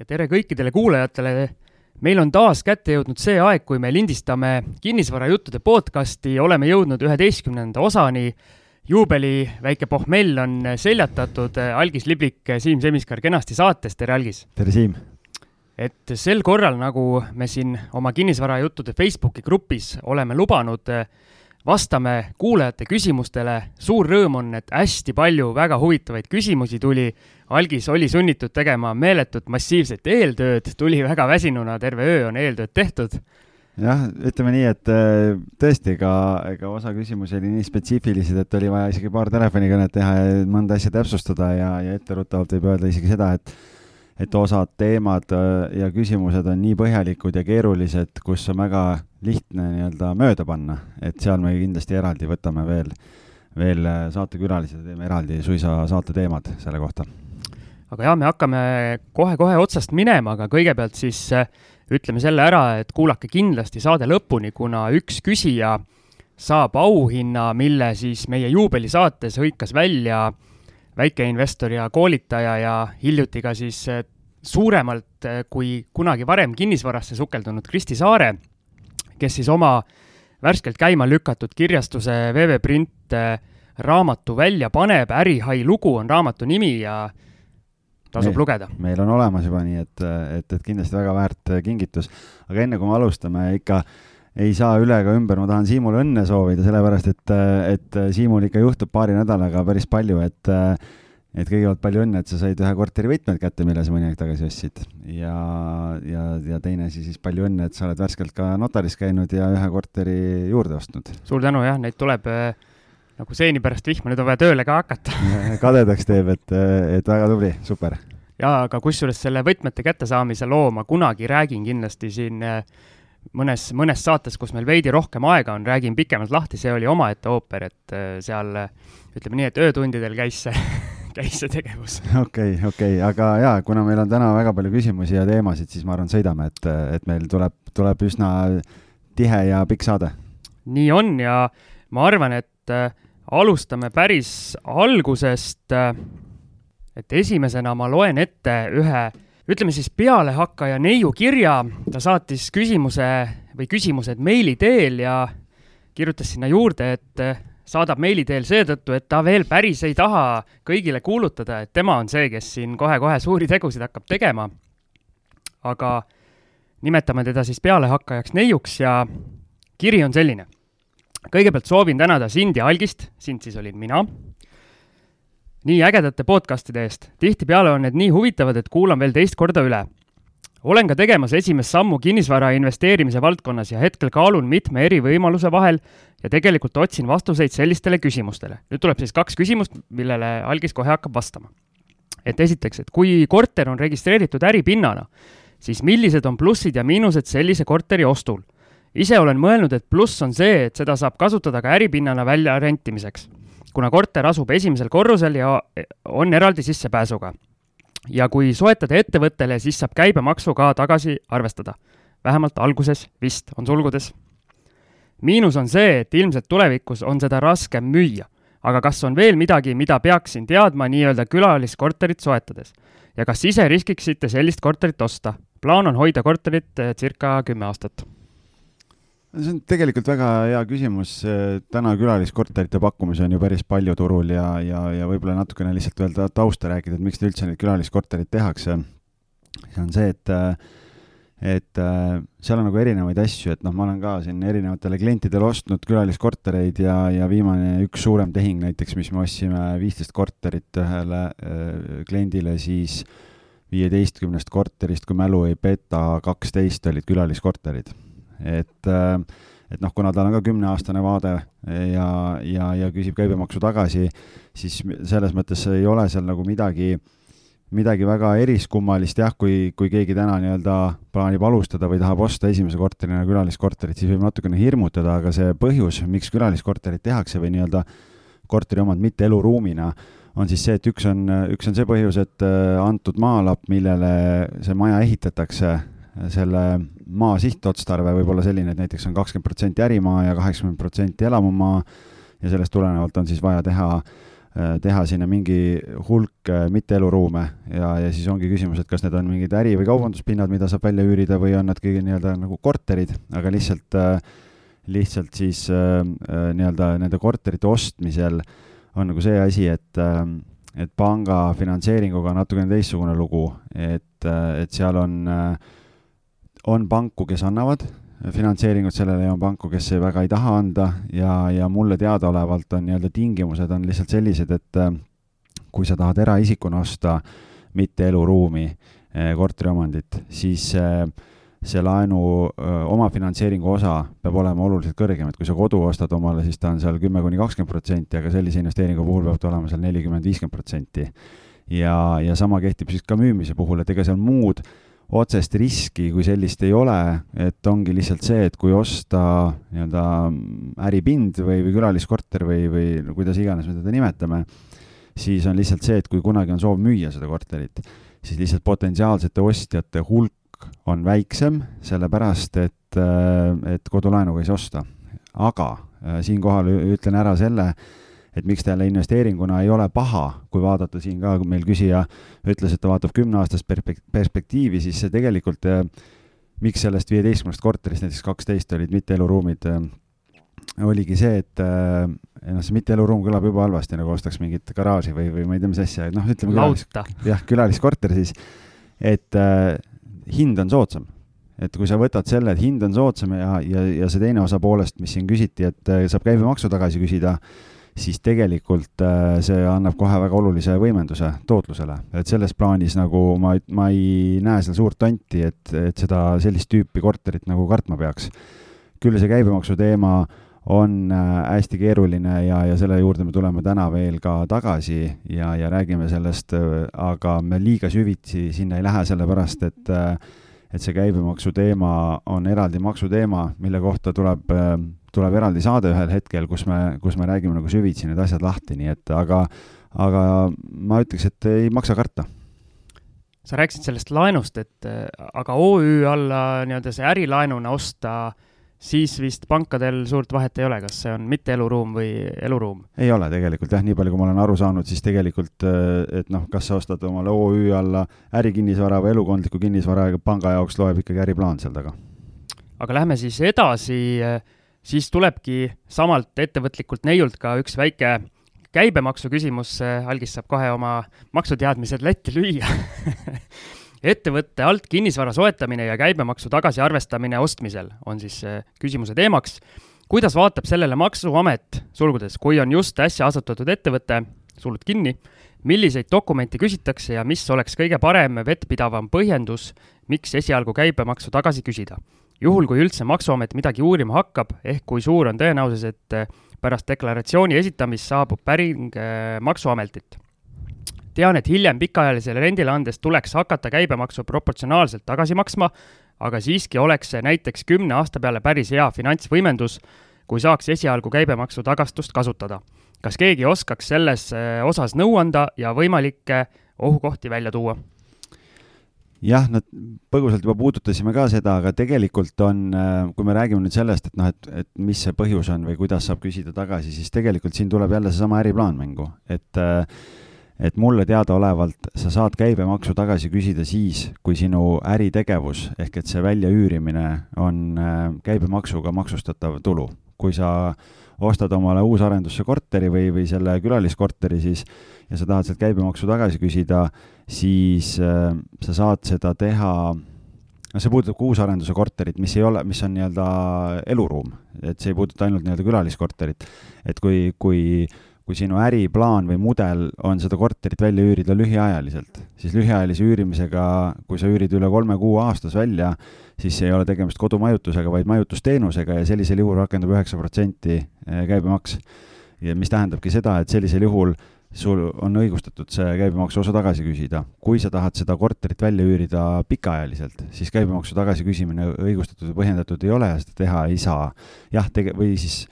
ja tere kõikidele kuulajatele. meil on taas kätte jõudnud see aeg, kui me lindistame kinnisvarajuttude podcasti, oleme jõudnud üheteistkümnenda osani. juubeli väike pohmell on seljatatud, Algis Liblik, Siim Semiskar kenasti saates, tere Algis! tere, Siim! et sel korral, nagu me siin oma kinnisvarajuttude Facebooki grupis oleme lubanud, vastame kuulajate küsimustele. suur rõõm on, et hästi palju väga huvitavaid küsimusi tuli. Algis oli sunnitud tegema meeletut massiivset eeltööd, tuli väga väsinuna, terve öö on eeltööd tehtud jah, ütleme nii, et äh, tõesti, ega, ega osa küsimusi oli nii spetsiifilised, et oli vaja isegi paar telefonikõnet teha ja mõnda asja täpsustada ja, ja etteruttavalt võib öelda isegi seda, et et osad teemad äh, ja küsimused on nii põhjalikud ja keerulised, kus on väga lihtne nii-öelda mööda panna, et seal me kindlasti eraldi võtame veel, veel äh, saatekülalised, teeme eraldi suisa saateteemad selle kohta. aga jaa, me hakkame kohe-kohe otsast minema, aga kõigepealt siis äh, ütleme selle ära, et kuulake kindlasti saade lõpuni, kuna üks küsija saab auhinna, mille siis meie juubelisaates hõikas välja äh, väikeinvestor ja koolitaja ja hiljuti ka siis eh, suuremalt kui kunagi varem kinnisvarasse sukeldunud Kristi Saare, kes siis oma värskelt käima lükatud kirjastuse VV Print eh, raamatu välja paneb, Ärihai lugu on raamatu nimi ja tasub meil, lugeda. meil on olemas juba, nii et, et, et kindlasti väga väärt kingitus. aga enne kui me alustame, ikka äh, ei saa üle ega ümber, ma tahan Siimule õnne soovida, sellepärast et, et Siimul ikka juhtub paari nädalaga päris palju, et et kõigepealt palju õnne, et sa said ühe korteri võtmed kätte, mille sa mõni aeg tagasi ostsid. ja, ja, ja teine asi siis palju õnne, et sa oled värskelt ka notaris käinud ja ühe korteri juurde ostnud. suur tänu, jah, neid tuleb äh, nagu seeni pärast vihma, nüüd on vaja tööle ka hakata kadedaks teeb, et, et väga tubli, super. jaa, aga kusjuures selle võtmete kättesaamise loo ma kunagi räägin kindlasti siin äh, mõnes, mõnes saates, kus meil veidi rohkem aega on, räägin pikemalt lahti, see oli omaette ooper, et äh, seal ütleme nii, et öötundidel käis see käis see tegevus. okei, okei, aga jaa, kuna meil on täna väga palju küsimusi ja teemasid, siis ma arvan, sõidame, et, et meil tuleb, tuleb üsna tihe ja pikk saade. nii on ja ma arvan, et äh, alustame päris algusest äh,. et esimesena ma loen ette ühe ütleme siis pealehakkaja neiu kirja, ta saatis küsimuse või küsimused meili teel ja kirjutas sinna juurde, et saadab meili teel seetõttu, et ta veel päris ei taha kõigile kuulutada, et tema on see, kes siin kohe-kohe suuri tegusid hakkab tegema. aga nimetame teda siis pealehakkajaks neiuks ja kiri on selline. kõigepealt soovin tänada sind ja Algist, sind siis olin mina nii ägedate podcastide eest. tihtipeale on need nii huvitavad, et kuulan veel teist korda üle. Olen ka tegemas esimest sammu kinnisvara investeerimise valdkonnas ja hetkel kaalun mitme eri võimaluse vahel ja tegelikult otsin vastuseid sellistele küsimustele. nüüd tuleb siis kaks küsimust, millele Algis kohe hakkab vastama. et esiteks, et kui korter on registreeritud äripinnana, siis millised on plussid ja miinused sellise korteri ostul? ise olen mõelnud, et pluss on see, et seda saab kasutada ka äripinnana välja rentimiseks kuna korter asub esimesel korrusel ja on eraldi sissepääsuga. Ja kui soetada ettevõttele, siis saab käibemaksu ka tagasi arvestada. vähemalt alguses vist on sulgudes. miinus on see, et ilmselt tulevikus on seda raskem müüa. aga kas on veel midagi, mida peaksin teadma nii-öelda külaliskorterit soetades? ja kas ise riskiksite sellist korterit osta? plaan on hoida korterit eh, circa kümme aastat see on tegelikult väga hea küsimus. täna külaliskorterite pakkumisi on ju päris palju turul ja, ja, ja võib-olla natukene lihtsalt veel tausta rääkida, et miks üldse neid külaliskorterid tehakse. see on see, et, et seal on nagu erinevaid asju, et noh, ma olen ka siin erinevatele klientidele ostnud külaliskortereid ja, ja viimane üks suurem tehing näiteks, mis me ostsime viisteist korterit ühele äh, kliendile, siis viieteistkümnest korterist, kui mälu ei peta, kaksteist olid külaliskorterid et äh, et noh, kuna tal on ka kümneaastane vaade ja, ja, ja küsib käibemaksu tagasi, siis selles mõttes ei ole seal nagu midagi, midagi väga eriskummalist jah, kui, kui keegi täna nii-öelda plaanib alustada või tahab osta esimese korterina külaliskorterit, siis võib natukene hirmutada, aga see põhjus, miks külaliskorterit tehakse või nii-öelda korteri omand mitte eluruumina, on siis see, et üks on, üks on see põhjus, et äh, antud maalapp, millele see maja ehitatakse, selle maa sihtotstarve võib olla selline, et näiteks on kakskümmend protsenti ärimaa ja kaheksakümmend protsenti elamumaa. Ja sellest tulenevalt on siis vaja teha teha sinna mingi hulk mitteeluruume. Ja, ja siis ongi küsimus, et kas need on mingid äri- või kaubanduspinnad, mida saab välja üürida või on nad kõige nii-öelda nagu korterid, aga lihtsalt, lihtsalt siis nii-öelda nende korterite ostmisel on nagu see asi, et et panga finantseeringuga on natukene teistsugune lugu, et, et seal on, on panku, kes annavad finantseeringut sellele ja on panku, kes väga ei taha anda ja, ja mulle teadaolevalt on nii-öelda tingimused on lihtsalt sellised, et kui sa tahad eraisikuna osta mitte eluruumi, korteriomandit, siis see, see laenu omafinantseeringu osa peab olema oluliselt kõrgem, et kui sa kodu ostad omale, siis ta on seal kümme kuni kakskümmend protsenti, aga sellise investeeringu puhul peab ta olema seal nelikümmend, viiskümmend protsenti. ja, ja sama kehtib siis ka müümise puhul, et ega seal muud otsest riski kui sellist ei ole, et ongi lihtsalt see, et kui osta nii-öelda äripind või, või külaliskorter või, või kuidas iganes me teda nimetame, siis on lihtsalt see, et kui kunagi on soov müüa seda korterit, siis lihtsalt potentsiaalsete ostjate hulk on väiksem, sellepärast et, et kodulaenuga ei saa osta. aga äh, siinkohal ütlen ära selle, et miks ta jälle investeeringuna ei ole paha, kui vaadata siin ka, meil küsija ütles, et ta vaatab kümneaastast perspektiivi, siis see tegelikult, äh, miks sellest viieteistkümnest korterist näiteks kaksteist olid mitteeluruumid, oligi see, et noh, see mitteeluruum kõlab juba halvasti, nagu ostaks mingit garaaži või, või ma ei tea, mis asja, noh, ütleme külalis, jah, külaliskorter siis, et äh, hind on soodsam. et kui sa võtad selle, et hind on soodsam ja, ja, ja see teine osa poolest, mis siin küsiti, et äh, saab käibemaksu tagasi küsida, siis tegelikult äh, see annab kohe väga olulise võimenduse tootlusele, et selles plaanis nagu ma, ma ei näe seal suurt tonti, et, et seda sellist tüüpi korterit nagu kartma peaks. küll see käibemaksu teema on äh, hästi keeruline ja, ja selle juurde me tuleme täna veel ka tagasi ja, ja räägime sellest, aga me liiga süvitsi sinna ei lähe, sellepärast et äh, et see käibemaksu teema on eraldi maksuteema, mille kohta tuleb, tuleb eraldi saade ühel hetkel, kus me, kus me räägime nagu süvitsi need asjad lahti, nii et aga, aga ma ütleks, et ei maksa karta sa rääkisid sellest laenust, et aga OÜ alla nii-öelda see ärilaenuna osta äh, siis vist pankadel suurt vahet ei ole, kas see on mitte eluruum või eluruum? ei ole tegelikult jah, nii palju, kui ma olen aru saanud, siis tegelikult, äh, et noh, kas sa ostad omale OÜ alla ärikinnisvara või elukondlikku kinnisvara, panga jaoks loeb ikkagi äriplaan seal taga. aga lähme siis edasi, siis tulebki samalt ettevõtlikult neiult ka üks väike käibemaksu küsimus, algis saab kohe oma maksuteadmised letti lüüa ettevõtte alt kinnisvara soetamine ja käibemaksu tagasiarvestamine ostmisel on siis küsimuse teemaks. kuidas vaatab sellele Maksuamet, sulgudes, kui on just äsja asutatud ettevõte, sulud kinni, milliseid dokumente küsitakse ja mis oleks kõige parem vettpidavam põhjendus, miks esialgu käibemaksu tagasi küsida? Juhul, kui üldse Maksuamet midagi uurima hakkab, ehk kui suur on tõenäosus, et pärast deklaratsiooni esitamist saabub päring Maksuametilt tean, et hiljem pikaajalisele rendile andes tuleks hakata käibemaksu proportsionaalselt tagasi maksma, aga siiski oleks see näiteks kümne aasta peale päris hea finantsvõimendus, kui saaks esialgu käibemaksu tagastust kasutada. kas keegi oskaks selles eh, osas nõu anda ja võimalikke ohukohti välja tuua? Jah, no põgusalt juba puudutasime ka seda, aga tegelikult on, eh, kui me räägime nüüd sellest, et noh, et, et mis see põhjus on või kuidas saab küsida tagasi, siis tegelikult siin tuleb jälle seesama äriplaan mängu, et äh, et mulle teadaolevalt sa saad käibemaksu tagasi küsida siis, kui sinu äritegevus ehk et see väljaüürimine on äh, käibemaksuga maksustatav tulu. kui sa ostad omale uusarendusse korteri või, või selle külaliskorteri siis ja sa tahad sealt käibemaksu tagasi küsida, siis äh, sa saad seda teha no see puudutab ka uusarenduse korterit, mis ei ole, mis on nii-öelda eluruum, et see ei puuduta ainult nii-öelda külaliskorterit. et kui, kui kui sinu äriplaan või mudel on seda korterit välja üürida lühiajaliselt, siis lühiajalise üürimisega, kui sa üürid üle kolme kuu aastas välja, siis ei ole tegemist kodumajutusega, vaid majutusteenusega ja sellisel juhul rakendub üheksa protsenti eh, käibemaks. ja mis tähendabki seda, et sellisel juhul sul on õigustatud see käibemaksu osa tagasi küsida. kui sa tahad seda korterit välja üürida pikaajaliselt, siis käibemaksu tagasi küsimine õigustatud ja põhjendatud ei ole ja seda teha ei saa. jah, tege-, või siis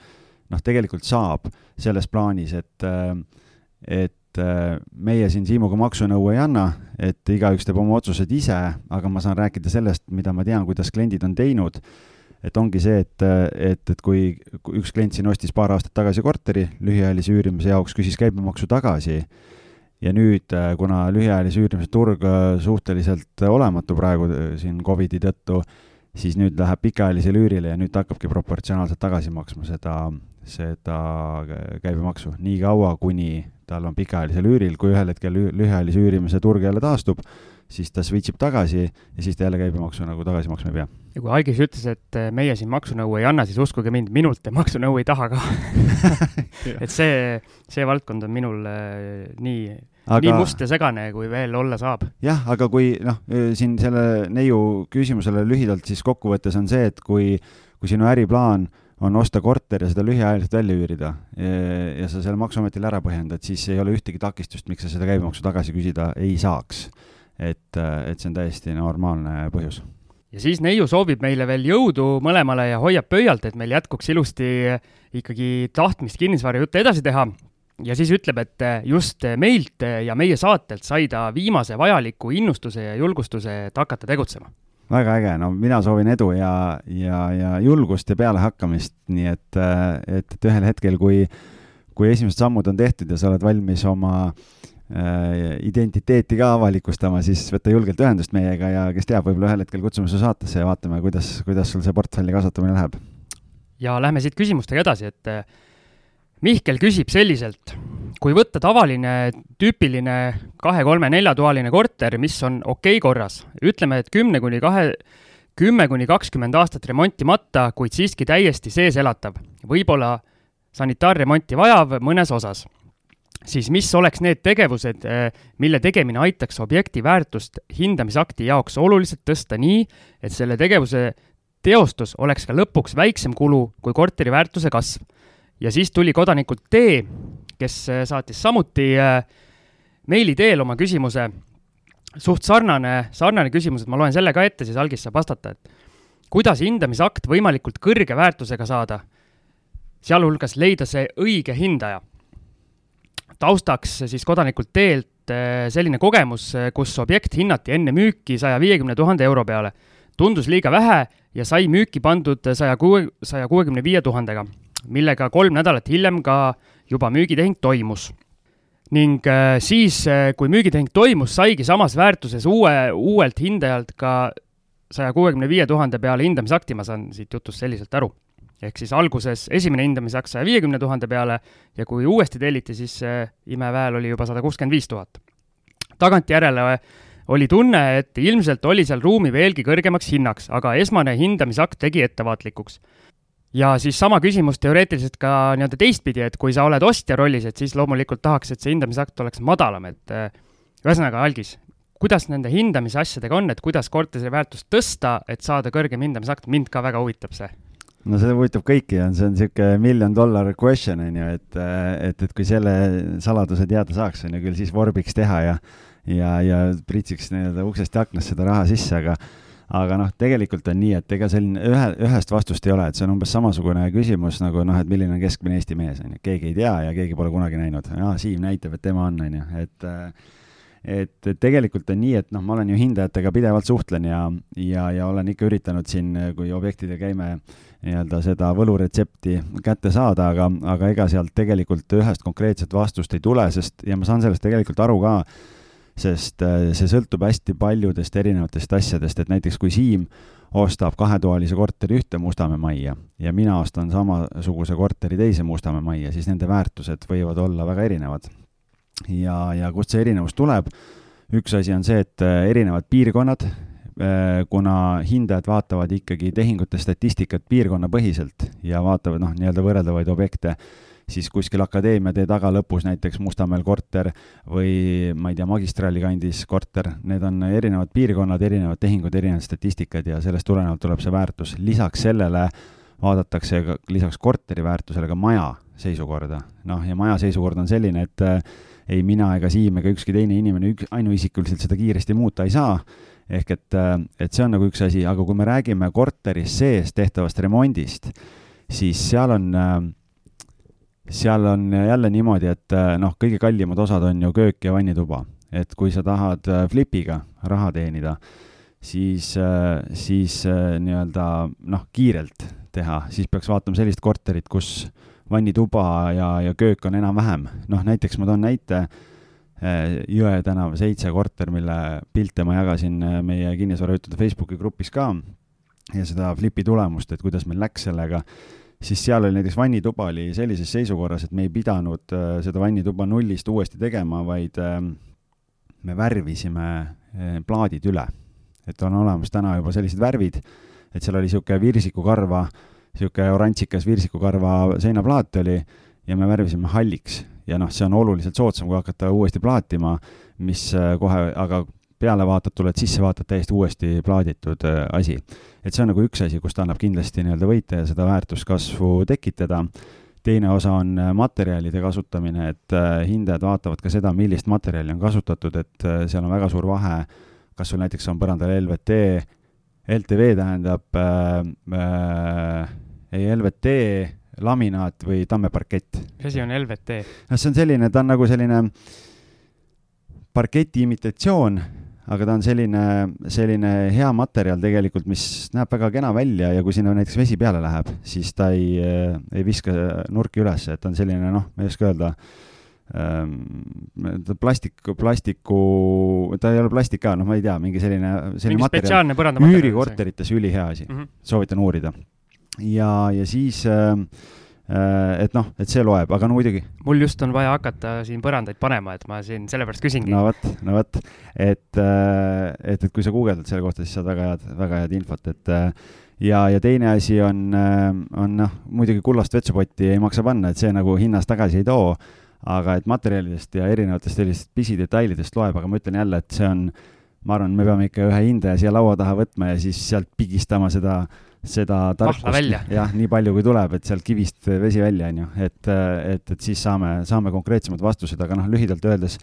noh, tegelikult saab selles plaanis, et, äh, et äh, meie siin Siimuga maksunõu ei anna, et igaüks teeb oma otsused ise, aga ma saan rääkida sellest, mida ma tean, kuidas kliendid on teinud. Et ongi see, et, et, et kui üks klient siin ostis paar aastat tagasi korteri lühiajalise üürimise jaoks, küsis käibemaksu tagasi. Ja nüüd, kuna lühiajalise üürimise turg suhteliselt olematu praegu siin Covidi tõttu, siis nüüd läheb pikaajalisele üürile ja nüüd ta hakkabki proportsionaalselt tagasi maksma seda, seda käibemaksu, nii kaua, kuni tal on pikaajalisel üüril, kui ühel hetkel lühiajalise üürimise turg jälle taastub, siis ta switch ib tagasi ja siis ta jälle käibemaksu nagu tagasi maksma ei pea. ja kui Algis ütles, et äh, meie siin maksunõu ei anna, siis uskuge mind, minult te maksunõu ei taha ka et see, see valdkond on minul äh, nii aga... nii must ja segane, kui veel olla saab. jah, aga kui noh, siin selle neiu küsimusele lühidalt siis kokkuvõttes on see, et kui, kui sinu äriplaan on osta korter ja seda lühiajaliselt välja üürida ja, ja sa selle Maksuametile ära põhjendad, siis ei ole ühtegi takistust, miks sa seda käibemaksu tagasi küsida ei saaks et, et see on täiesti normaalne põhjus. ja siis neiu soovib meile veel jõudu mõlemale ja hoiab pöialt, et meil jätkuks ilusti ikkagi tahtmist kinnisvarajutte edasi teha. ja siis ütleb, et just meilt ja meie saatelt sai ta viimase vajaliku innustuse ja julgustuse, et hakata tegutsema väga äge, no mina soovin edu ja, ja, ja julgust ja pealehakkamist, nii et, et, et ühel hetkel, kui, kui esimesed sammud on tehtud ja sa oled valmis oma identiteeti ka avalikustama, siis võta julgelt ühendust meiega ja kes teab, võib-olla ühel hetkel kutsume su saatesse ja vaatame, kuidas, kuidas sul see portfelli kasvatamine läheb. ja lähme siit küsimustega edasi, et äh, Mihkel küsib selliselt, kui võtta tavaline tüüpiline kahe-kolme-neljatoaline korter, mis on okei okay korras, ütleme, et kümne kuni kahe, kümme kuni kakskümmend aastat remontimata, kuid siiski täiesti sees elatav, võib-olla sanitaarremonti vajav mõnes osas siis mis oleks need tegevused, eh, mille tegemine aitaks objekti väärtust hindamisakti jaoks oluliselt tõsta nii, et selle tegevuse teostus oleks ka lõpuks väiksem kulu kui korteri väärtuse kasv. ja siis tuli kodanikult D, kes eh, saatis samuti eh, meili teel oma küsimuse, suht sarnane, sarnane küsimus, et ma loen selle ka ette, siis algis saab vastata, et kuidas hindamisakt võimalikult kõrge väärtusega saada, sealhulgas leida see õige hindaja taustaks siis kodanikult teelt eh, selline kogemus, eh, kus objekt hinnati enne müüki saja viiekümne tuhande euro peale. tundus liiga vähe ja sai müüki pandud saja kuue, saja kuuekümne viie tuhandega, millega kolm nädalat hiljem ka juba müügitehing toimus. ning eh, siis, kui müügitehing toimus, saigi samas väärtuses uue, uuelt hindajalt ka saja kuuekümne viie tuhande peale hindamisakti, ma saan siit jutust selliselt aru ehk siis alguses esimene hindamisakt saja viiekümne tuhande peale ja kui uuesti telliti, siis see imeväel oli juba sada kuuskümmend viis tuhat. tagantjärele oli tunne, et ilmselt oli seal ruumi veelgi kõrgemaks hinnaks, aga esmane hindamisakt tegi ettevaatlikuks. ja siis sama küsimus teoreetiliselt ka nii-öelda teistpidi, et kui sa oled ostja rollis, et siis loomulikult tahaks, et see hindamisakt oleks madalam, et äh, ühesõnaga, algis, kuidas nende hindamise asjadega on, et kuidas korteri väärtust tõsta, et saada kõrgem hindamisakt, mind ka väga huvitab see no see huvitab kõiki, on, see on niisugune million dollar question, on ju, et, et, et kui selle saladuse teada saaks, on ju, küll siis vorbiks teha ja ja, ja pritsiks nii-öelda uksest ja aknast seda raha sisse, aga aga noh, tegelikult on nii, et ega selline ühe, ühest vastust ei ole, et see on umbes samasugune küsimus nagu noh, et milline on keskmine Eesti mees, on ju, keegi ei tea ja keegi pole kunagi näinud. aa, Siim näitab, et tema on, on ju, et et tegelikult on nii, et noh, ma olen ju hindajatega pidevalt suhtlen ja, ja, ja olen ikka üritanud siin, kui objektidel käime äh, nii-öelda seda võluretsepti kätte saada, aga, aga ega sealt tegelikult ühest konkreetset vastust ei tule, sest, ja ma saan sellest tegelikult aru ka, sest äh, see sõltub hästi paljudest erinevatest asjadest, et näiteks kui Siim ostab kahetoalise korteri ühte Mustamäe majja ja mina ostan samasuguse korteri teise Mustamäe majja, siis nende väärtused võivad olla väga erinevad. ja, ja kust see erinevus tuleb? üks asi on see, et äh, erinevad piirkonnad kuna hindajad vaatavad ikkagi tehingute statistikat piirkonnapõhiselt ja vaatavad noh, nii-öelda võrreldavaid objekte, siis kuskil Akadeemia tee taga lõpus näiteks Mustamäel korter või ma ei tea, magistraali kandis korter, need on erinevad piirkonnad, erinevad tehingud, erinevad statistikad ja sellest tulenevalt tuleb see väärtus. lisaks sellele vaadatakse ka lisaks korteri väärtusele ka maja seisukorda. noh, ja maja seisukord on selline, et äh, ei mina ega Siim ega ükski teine inimene ük-, ainuisikuliselt seda kiiresti muuta ei saa ehk et, äh, et see on nagu üks asi, aga kui me räägime korteris sees tehtavast remondist, siis seal on, äh, seal on jälle niimoodi, et äh, noh, kõige kallimad osad on ju köök ja vannituba. et kui sa tahad flipiga raha teenida, siis, siis nii-öelda noh, kiirelt teha, siis peaks vaatama sellist korterit, kus vannituba ja, ja köök on enam-vähem. noh, näiteks ma toon näite Jõe tänav seitse korter, mille pilte ma jagasin meie kinnisvarajutude Facebooki grupis ka. Ja seda flipi tulemust, et kuidas meil läks sellega. Siis seal oli näiteks vannituba oli sellises seisukorras, et me ei pidanud äh, seda vannituba nullist uuesti tegema, vaid äh, me värvisime äh, plaadid üle. et on olemas täna juba sellised värvid, et seal oli niisugune virsikukarva, niisugune oranžikas virsikukarva seinaplaat oli ja me värvisime halliks ja noh, see on oluliselt soodsam, kui hakata uuesti plaatima, mis kohe, aga peale vaatad, tuled sisse, vaatad täiesti uuesti plaaditud asi et see on nagu üks asi, kus ta annab kindlasti nii-öelda võita ja seda väärtuskasvu tekitada. teine osa on äh, materjalide kasutamine, et äh, hindajad vaatavad ka seda, millist materjali on kasutatud, et äh, seal on väga suur vahe, kas sul näiteks on põrandal LVT, LTV tähendab äh, äh, ei LVT, laminaat või tammeparkett. mis asi on LVT? noh, see on selline, ta on nagu selline parketi imitatsioon aga ta on selline, selline hea materjal tegelikult, mis näeb väga kena välja ja kui sinna näiteks vesi peale läheb, siis ta ei, ei viska nurki üles, et ta on selline noh, ma ei oska öelda ähm,, plastik, plastiku, ta ei ole plastik ka, noh, ma ei tea, mingi selline, selline materjal, üürikorterites ülihea asi mm, -hmm. soovitan uurida. Ja, ja siis äh, Äh, et noh, et see loeb, aga no muidugi. mul just on vaja hakata siin põrandaid panema, et ma siin sellepärast küsingi. no vot, no vot, et, äh, et, et kui sa guugeldad selle kohta, siis saad väga head, väga head infot, et äh, ja, ja teine asi on, on noh, muidugi kullast vetsupotti ei maksa panna, et see nagu hinnas tagasi ei too, aga et materjalidest ja erinevatest sellistest pisidetailidest loeb, aga ma ütlen jälle, et see on, ma arvan, me peame ikka ühe hindaja siia laua taha võtma ja siis sealt pigistama seda äh, seda tarkust, jah, nii palju kui tuleb, et sealt kivist vesi välja, on ju, et, et, et siis saame, saame konkreetsemad vastused, aga noh, lühidalt öeldes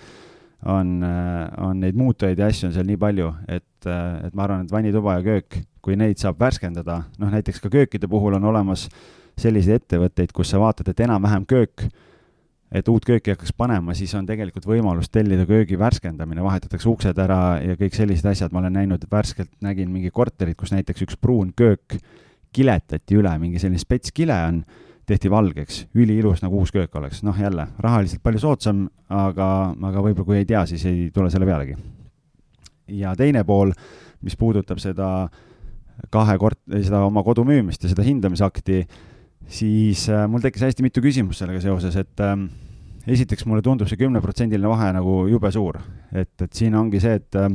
on, on neid muutujaid ja asju on seal nii palju, et, et ma arvan, et vannituba ja köök, kui neid saab värskendada, noh näiteks ka köökide puhul on olemas selliseid ettevõtteid, kus sa vaatad, et enam-vähem köök et uut kööki hakkaks panema, siis on tegelikult võimalus tellida köögi värskendamine, vahetatakse uksed ära ja kõik sellised asjad, ma olen näinud, värskelt nägin mingi korterit, kus näiteks üks pruun köök kiletati üle, mingi selline spetskile on, tehti valgeks, üliilus, nagu uus köök oleks, noh jälle, rahaliselt palju soodsam, aga, aga võib-olla kui ei tea, siis ei tule selle pealegi. ja teine pool, mis puudutab seda kahe kort-, seda oma kodu müümist ja seda hindamisakti, siis äh, mul tekkis hästi mitu küsimust sellega seoses, et äh, esiteks mulle tundub see kümneprotsendiline vahe nagu jube suur, et, et siin ongi see, et äh,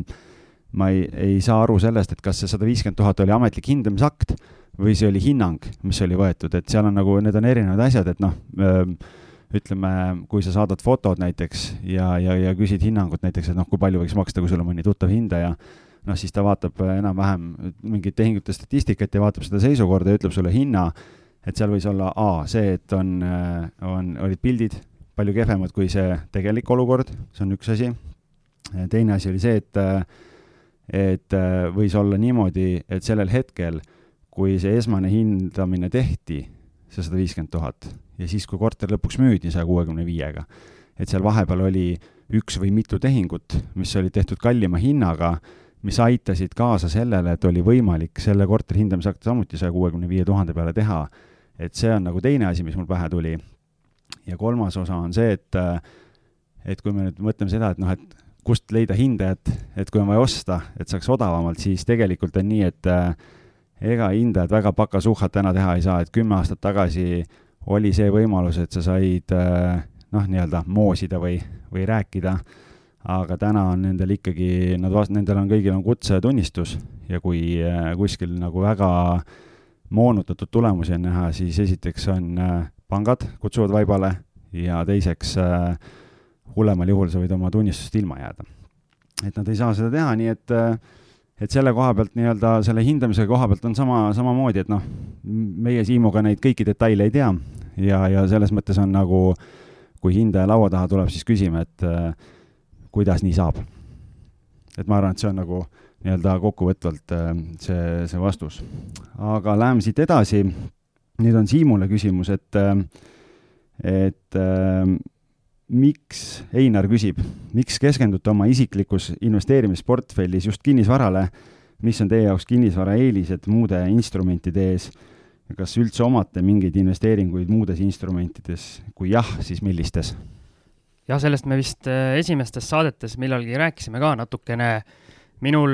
ma ei, ei saa aru sellest, et kas see sada viiskümmend tuhat oli ametlik hindamisakt või see oli hinnang, mis oli võetud, et seal on nagu, need on erinevad asjad, et noh äh,, ütleme, kui sa saadad fotod näiteks ja, ja, ja küsid hinnangut näiteks, et noh, kui palju võiks maksta, kui sul on mõni tuttav hindaja, noh, siis ta vaatab enam-vähem mingit tehingute statistikat ja vaatab seda seisukorda ja ütleb sulle hinna et seal võis olla A, see, et on, äh, on, olid pildid palju kehvemad kui see tegelik olukord, see on üks asi. teine asi oli see, et, äh, et äh, võis olla niimoodi, et sellel hetkel, kui see esmane hindamine tehti, see sada viiskümmend tuhat, ja siis, kui korter lõpuks müüdi saja kuuekümne viiega, et seal vahepeal oli üks või mitu tehingut, mis olid tehtud kallima hinnaga mis aitasid kaasa sellele, et oli võimalik selle korteri hindamisakti samuti saja kuuekümne viie tuhande peale teha et see on nagu teine asi, mis mul pähe tuli. ja kolmas osa on see, et, et kui me nüüd mõtleme seda, et noh, et kust leida hindajat, et kui on vaja osta, et saaks odavamalt, siis tegelikult on nii, et ega hindajad väga pakasuhhat täna teha ei saa, et kümme aastat tagasi oli see võimalus, et sa said noh, nii-öelda moosida või, või rääkida, aga täna on nendel ikkagi, nad nendel on kõigil on kutsetunnistus ja kui kuskil nagu väga äh, moonutatud tulemusi on näha, siis esiteks on äh, pangad kutsuvad vaibale ja teiseks äh, hullemal juhul sa võid oma tunnistusest ilma jääda. et nad ei saa seda teha, nii et äh, et selle koha pealt nii-öelda, selle hindamise koha pealt on sama, samamoodi, et noh, meie Siimuga neid kõiki detaile ei tea ja, ja selles mõttes on nagu, kui hindaja laua taha tuleb, siis küsime, et kuidas nii saab. et ma arvan, et see on nagu äh, nii-öelda kokkuvõtvalt äh, see, see vastus. aga läheme siit edasi. nüüd on Siimule küsimus, et, äh, et äh, miks, Einar küsib, miks keskendute oma isiklikus investeerimisportfellis just kinnisvarale, mis on teie jaoks kinnisvara eelised muude instrumentide ees? kas üldse omate mingeid investeeringuid muudes instrumentides, kui jah, siis millistes? jah, sellest me vist äh, esimestes saadetes millalgi rääkisime ka natukene. Minul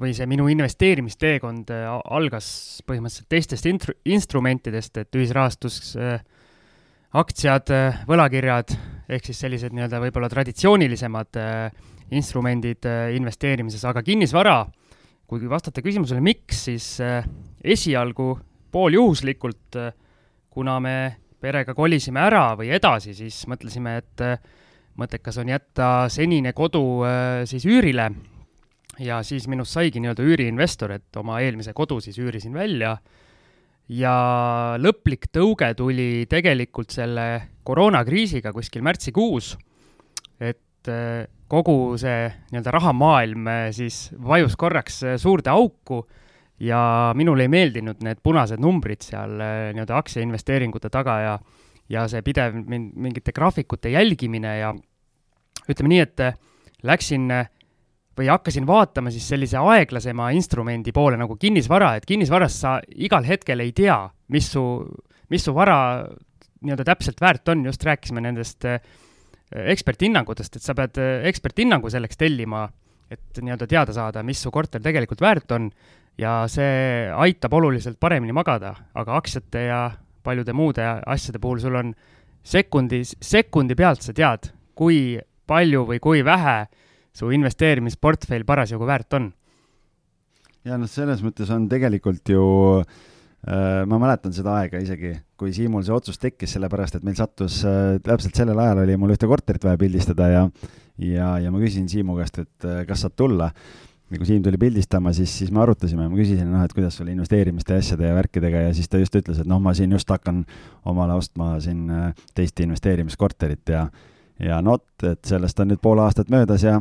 või see minu investeerimisteekond äh, algas põhimõtteliselt teistest intru-, instrumentidest, et ühisrahastus, äh, aktsiad, võlakirjad, ehk siis sellised nii-öelda võib-olla traditsioonilisemad instrumendid investeerimises, aga kinnisvara, kui vastata küsimusele, miks, siis esialgu pooljuhuslikult, kuna me perega kolisime ära või edasi, siis mõtlesime, et mõttekas on jätta senine kodu äh, siis üürile ja siis minust saigi nii-öelda üüriinvestor, et oma eelmise kodu siis üürisin välja. Ja lõplik tõuge tuli tegelikult selle koroonakriisiga kuskil märtsikuus, et äh, kogu see nii-öelda rahamaailm äh, siis vajus korraks suurde auku ja minule ei meeldinud need punased numbrid seal nii-öelda aktsiainvesteeringute taga ja ja see pidev min-, mingite graafikute jälgimine ja ütleme nii, et äh, läksin äh, või hakkasin vaatama siis sellise aeglasema instrumendi poole nagu kinnisvara, et kinnisvaras sa igal hetkel ei tea, mis su, mis su vara nii-öelda täpselt väärt on, just rääkisime nendest äh, eksperthinnangutest, et sa pead eksperthinnangu selleks tellima, et nii-öelda teada saada, mis su korter tegelikult väärt on ja see aitab oluliselt paremini magada, aga aktsiate ja paljude muude asjade puhul sul on sekundi, sekundi pealt sa tead, kui palju või kui vähe su investeerimisportfell parasjagu väärt on? ja noh, selles mõttes on tegelikult ju äh, ma mäletan seda aega isegi, kui Siimul see otsus tekkis, sellepärast et meil sattus äh, täpselt sellel ajal oli mul ühte korterit vaja pildistada ja ja, ja ma küsisin Siimu käest, et äh, kas saad tulla. ja kui Siim tuli pildistama, siis, siis me arutasime, ma küsisin, noh, et kuidas sul investeerimiste asjade ja värkidega ja siis ta just ütles, et noh, ma siin just hakkan omale ostma siin äh, teist investeerimiskorterit ja ja no vot, et sellest on nüüd pool aastat möödas ja,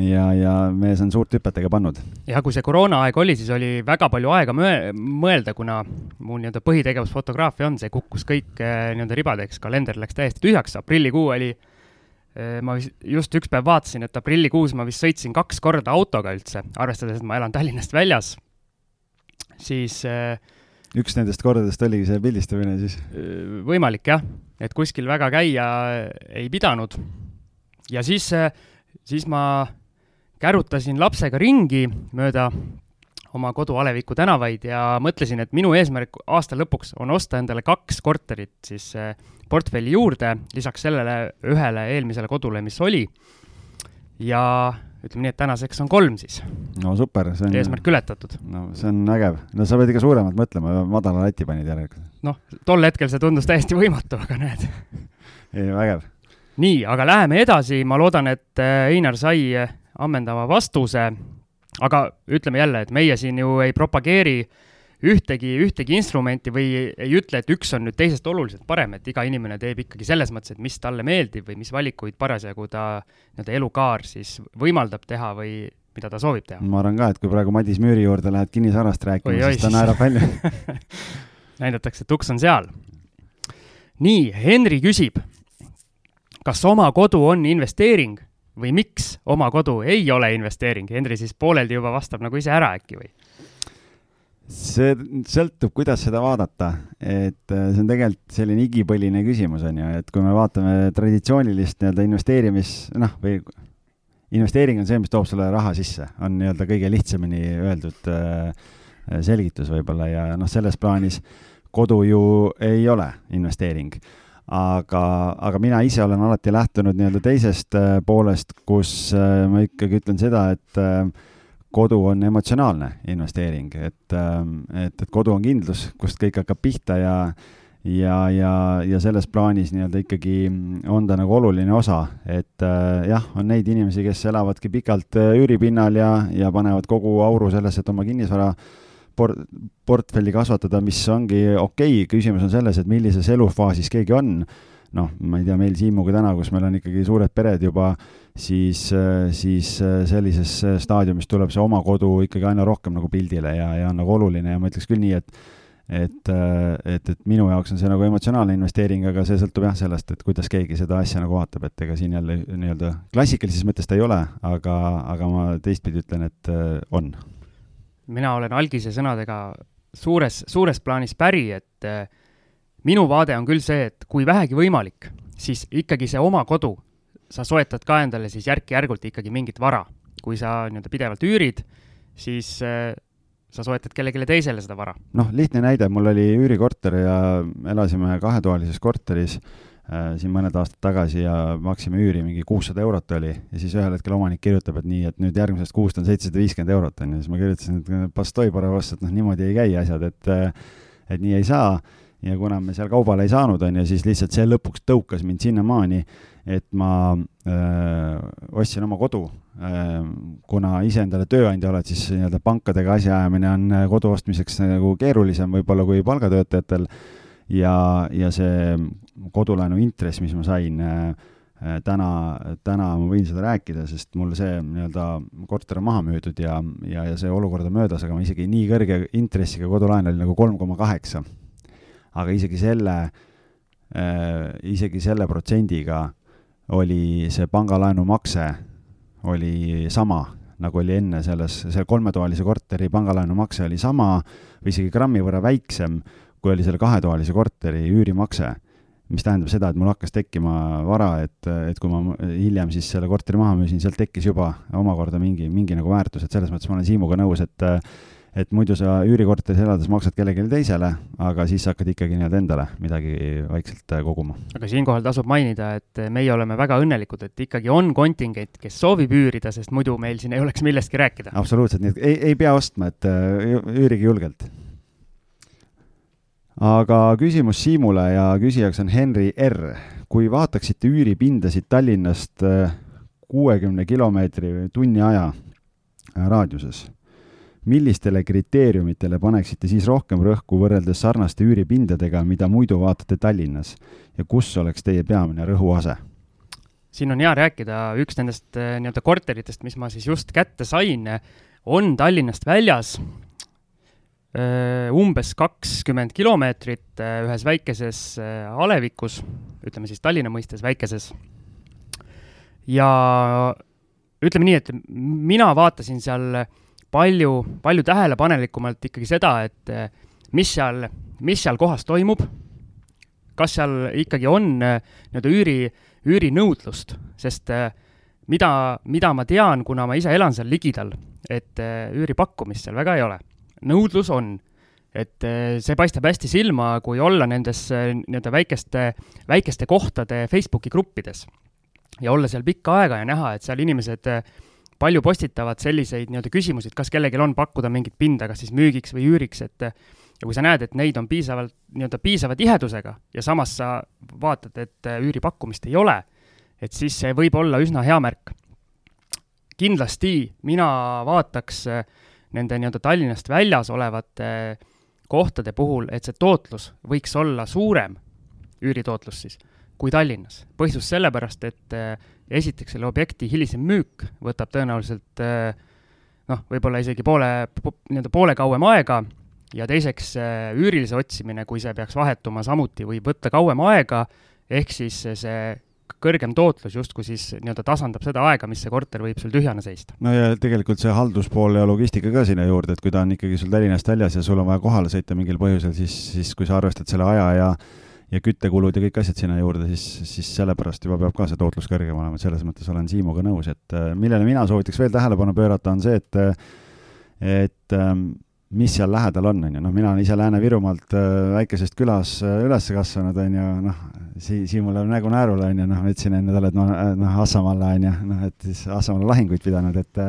ja, ja mees on suurt hüpet ega pannud. ja kui see koroonaaeg oli, siis oli väga palju aega mõe-, mõelda, kuna mu nii-öelda põhitegevus fotograafia on, see kukkus kõik eh, nii-öelda ribadeks, kalender läks täiesti tühjaks, aprillikuu oli, eh, ma just üks päev vaatasin, et aprillikuus ma vist sõitsin kaks korda autoga üldse, arvestades, et ma elan Tallinnast väljas, siis äh, üks nendest kordadest oligi see pildistamine siis? võimalik jah, et kuskil väga käia ei pidanud. ja siis, siis ma kärutasin lapsega ringi mööda oma kodu Aleviku tänavaid ja mõtlesin, et minu eesmärk aasta lõpuks on osta endale kaks korterit siis portfelli juurde, lisaks sellele ühele eelmisele kodule, mis oli. ja ütleme nii, et tänaseks on kolm siis. no super, see on. eesmärk ületatud. no see on ägev, no sa pead ikka suuremalt mõtlema, madala lati panid järelikult. noh, tol hetkel see tundus täiesti võimatu, aga näed. ei, vägev. nii, aga läheme edasi, ma loodan, et äh, Einar sai äh, ammendava vastuse. aga ütleme jälle, et meie siin ju ei propageeri äh, ühtegi, ühtegi instrumenti või ei ütle, et üks on nüüd teisest oluliselt parem, et iga inimene teeb ikkagi selles mõttes, et mis talle meeldib või mis valikuid parasjagu ta nii-öelda elukaar siis võimaldab teha või mida ta soovib teha. ma arvan ka, et kui praegu Madis Müüri juurde lähed kinnisvarast rääkima, siis ta naerab välja näidatakse, et uks on seal. nii, Henri küsib, kas oma kodu on investeering või miks oma kodu ei ole investeering? Henri siis pooleldi juba vastab nagu ise ära äkki või? See sõltub, kuidas seda vaadata, et äh, see on tegelikult selline igipõline küsimus, on ju, et kui me vaatame traditsioonilist nii-öelda investeerimis, noh, või investeering on see, mis toob sulle raha sisse, on nii-öelda kõige lihtsamini öeldud äh, selgitus võib-olla ja noh, selles plaanis kodu ju ei ole investeering. aga, aga mina ise olen alati lähtunud nii-öelda teisest äh, poolest, kus ma ikkagi ütlen seda, et kodu on emotsionaalne investeering, et, ähm, et, et kodu on kindlus, kust kõik hakkab pihta ja ja, ja, ja selles plaanis nii-öelda ikkagi on ta nagu oluline osa, et äh, jah, on neid inimesi, kes elavadki pikalt äh, üüripinnal ja, ja panevad kogu auru sellesse, et oma kinnisvara por-, portfelli kasvatada, mis ongi okei okay., küsimus on selles, et millises elufaasis keegi on noh, ma ei tea, meil Siimuga täna, kus meil on ikkagi suured pered juba, siis, siis sellises staadiumis tuleb see oma kodu ikkagi aina rohkem nagu pildile ja, ja on nagu oluline ja ma ütleks küll nii, et et, et, et minu jaoks on see nagu emotsionaalne investeering, aga see sõltub jah sellest, et kuidas keegi seda asja nagu vaatab, et ega siin jälle nii-öelda klassikalises mõttes ta ei ole, aga, aga ma teistpidi ütlen, et on. Mina olen algise sõnadega suures, suures plaanis päri, et äh, minu vaade on küll see, et kui vähegi võimalik, siis ikkagi see oma kodu, sa soetad ka endale siis järk-järgult ikkagi mingit vara. kui sa nii-öelda pidevalt üürid, siis äh, sa soetad kellelegi teisele seda vara. noh, lihtne näide, mul oli üürikorter ja elasime kahetoalises korteris äh, siin mõned aastad tagasi ja maksime üüri mingi kuussada eurot oli ja siis ühel hetkel omanik kirjutab, et nii, et nüüd järgmisest kuust on seitsesada viiskümmend eurot on ju, siis ma kirjutasin, et paravast, et noh, niimoodi ei käi asjad, et et nii ei saa ja kuna me seal kaubale ei saanud, on ju, siis lihtsalt see lõpuks tõukas mind sinnamaani, et ma öö, ostsin oma kodu. kuna ise endale tööandja oled, siis nii-öelda pankadega asjaajamine on kodu ostmiseks nagu keerulisem võib-olla kui palgatöötajatel. ja, ja see kodulaenu intress, mis ma sain täna, täna ma võin seda rääkida, sest mul see nii-öelda korter on maha müüdud ja, ja, ja see olukord on möödas, aga ma isegi nii kõrge intressiga kodulaen oli nagu kolm koma kaheksa aga isegi selle äh,, isegi selle protsendiga oli see pangalaenu makse oli sama, nagu oli enne selles, selle kolmetoalise korteri pangalaenu makse oli sama või isegi grammi võrra väiksem, kui oli selle kahetoalise korteri üürimakse. mis tähendab seda, et mul hakkas tekkima vara, et, et kui ma hiljem siis selle korteri maha müüsin, sealt tekkis juba omakorda mingi, mingi nagu väärtus, et selles mõttes ma olen Siimuga nõus, et et muidu sa üürikorteris elades maksad kellelegi teisele, aga siis hakkad ikkagi nii-öelda endale midagi vaikselt äh, koguma. aga siinkohal tasub mainida, et meie oleme väga õnnelikud, et ikkagi on kontingent, kes soovib üürida, sest muidu meil siin ei oleks millestki rääkida. absoluutselt, nii et ei, ei pea ostma, et äh, üürige julgelt. aga küsimus Siimule ja küsijaks on Henri R. kui vaataksite üüripindasid Tallinnast äh, kuuekümne kilomeetri tunni aja raadiuses millistele kriteeriumitele paneksite siis rohkem rõhku võrreldes sarnaste üüripindadega, mida muidu vaatate Tallinnas ja kus oleks teie peamine rõhuase? siin on hea rääkida, üks nendest eh, nii-öelda korteritest, mis ma siis just kätte sain, on Tallinnast väljas, eh, umbes kakskümmend kilomeetrit eh, ühes väikeses alevikus, ütleme siis Tallinna mõistes väikeses. ja ütleme nii, et mina vaatasin seal palju, palju tähelepanelikumalt ikkagi seda, et eh, mis seal, mis seal kohas toimub, kas seal ikkagi on eh, nii-öelda üüri, üürinõudlust, sest eh, mida, mida ma tean, kuna ma ise elan seal ligidal, et üüripakkumist seal väga ei ole. nõudlus on, et see paistab hästi silma, kui olla nendes nii-öelda väikeste, väikeste kohtade Facebooki gruppides ja olla seal pikka aega ja näha, et seal inimesed äh, palju postitavad selliseid nii-öelda küsimusi, et kas kellelgi on pakkuda mingit pinda, kas siis müügiks või üüriks, et ja kui sa näed, et neid on piisavalt, nii-öelda piisava tihedusega ja samas sa vaatad, et üüripakkumist ei ole, et siis see võib olla üsna hea märk. kindlasti mina vaataks nende nii-öelda Tallinnast väljas olevate kohtade puhul, et see tootlus võiks olla suurem, üüritootlus siis, kui Tallinnas. põhjus sellepärast, et esiteks selle objekti hilisem müük võtab tõenäoliselt eh, noh, võib-olla isegi poole, nii-öelda poole kauem aega ja teiseks üürilise otsimine, kui see peaks vahetuma samuti, võib võtta kauem aega, ehk siis see kõrgem tootlus justkui siis nii-öelda tasandab seda aega, mis see korter võib sul tühjana seista. no ja tegelikult see halduspool ja logistika ka sinna juurde, et kui ta on ikkagi sul Tallinnast väljas ja sul on vaja kohale sõita mingil põhjusel, siis, siis kui sa arvestad selle aja ja ja küttekulud ja kõik asjad sinna juurde, siis, siis sellepärast juba peab ka see tootlus kõrgem olema, et selles mõttes olen Siimuga nõus, et äh, millele mina soovitaks veel tähelepanu pöörata, on see, et et ähm, mis seal lähedal on, on ju, noh, mina olen ise Lääne-Virumaalt äh, väikesest külas äh, üles kasvanud, on ju, noh, Sii-, Siimul läheb nägu naerule, on ju, noh, ma ütlesin enne talle, et ma noh, Assamaale, on ju, noh, et siis Assamaale lahinguid pidanud, et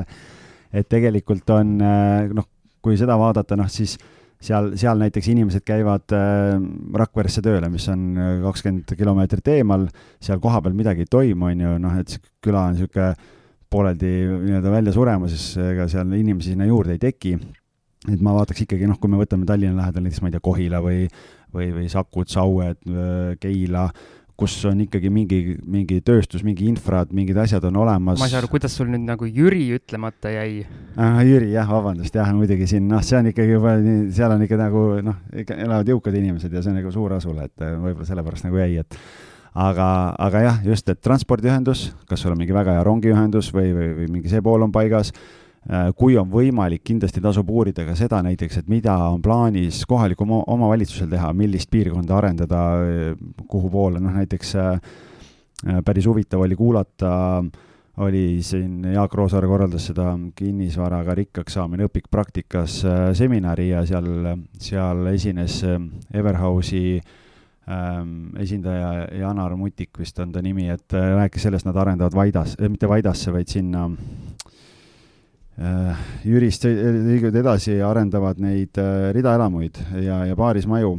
et tegelikult on noh, kui seda vaadata, noh, siis äh, seal, seal näiteks inimesed käivad äh, Rakveresse tööle, mis on äh, kakskümmend kilomeetrit eemal, seal kohapeal midagi ei toimu, on ju, noh, et küla on niisugune pooleldi nii-öelda välja surema, siis ega seal inimesi sinna juurde ei teki. et ma vaataks ikkagi, noh, kui me võtame Tallinna lähedal näiteks, ma ei tea, Kohila või, või, või Sakud, Saued, äh, Keila, kus on ikkagi mingi, mingi tööstus, mingi infrad, mingid asjad on olemas. ma ei saa aru, kuidas sul nüüd nagu Jüri ütlemata jäi ah,? Jüri jah, vabandust, jah, muidugi siin, noh, see on ikkagi juba, seal on ikka nagu noh, ikka elavad jõukad inimesed ja see on nagu suur asula, et äh, võib-olla sellepärast nagu jäi, et aga, aga jah, just, et transpordiühendus, kas sul on mingi väga hea rongiühendus või, või, või mingi see pool on paigas kui on võimalik, kindlasti tasub uurida ka seda näiteks, et mida on plaanis kohalikul omavalitsusel teha, millist piirkonda arendada, kuhu poole, noh näiteks äh, äh, päris huvitav oli kuulata, oli siin Jaak Roosaar korraldas seda kinnisvaraga rikkaks saamine õpikpraktikas seminari ja seal, seal esines Everhouse'i ähm, esindaja Janar Mutik vist on ta nimi, et rääkis sellest, nad arendavad Vaidas äh,, mitte Vaidasse, vaid sinna Äh, Jürist liiguvad edasi ja arendavad neid äh, ridaelamuid ja, ja paarismaju.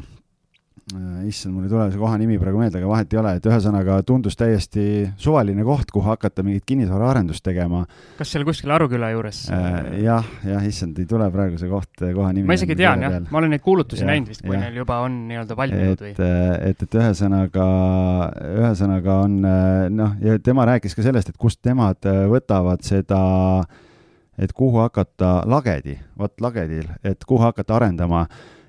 Äh, issand, mul ei tule see koha nimi praegu meelde, aga vahet ei ole, et ühesõnaga tundus täiesti suvaline koht, kuhu hakata mingit kinnisvaraarendust tegema. kas seal kuskil Aruküla juures äh,? jah, jah, issand, ei tule praegu see koht, koha nimi. ma isegi tean jah, ma olen neid kuulutusi ja, näinud vist, kui ja. neil juba on nii-öelda valminud või? et, et ühesõnaga, ühesõnaga on noh, ja tema rääkis ka sellest, et kust nemad võtavad seda äh, et kuhu hakata lagedi, vot lagedil, et kuhu hakata arendama,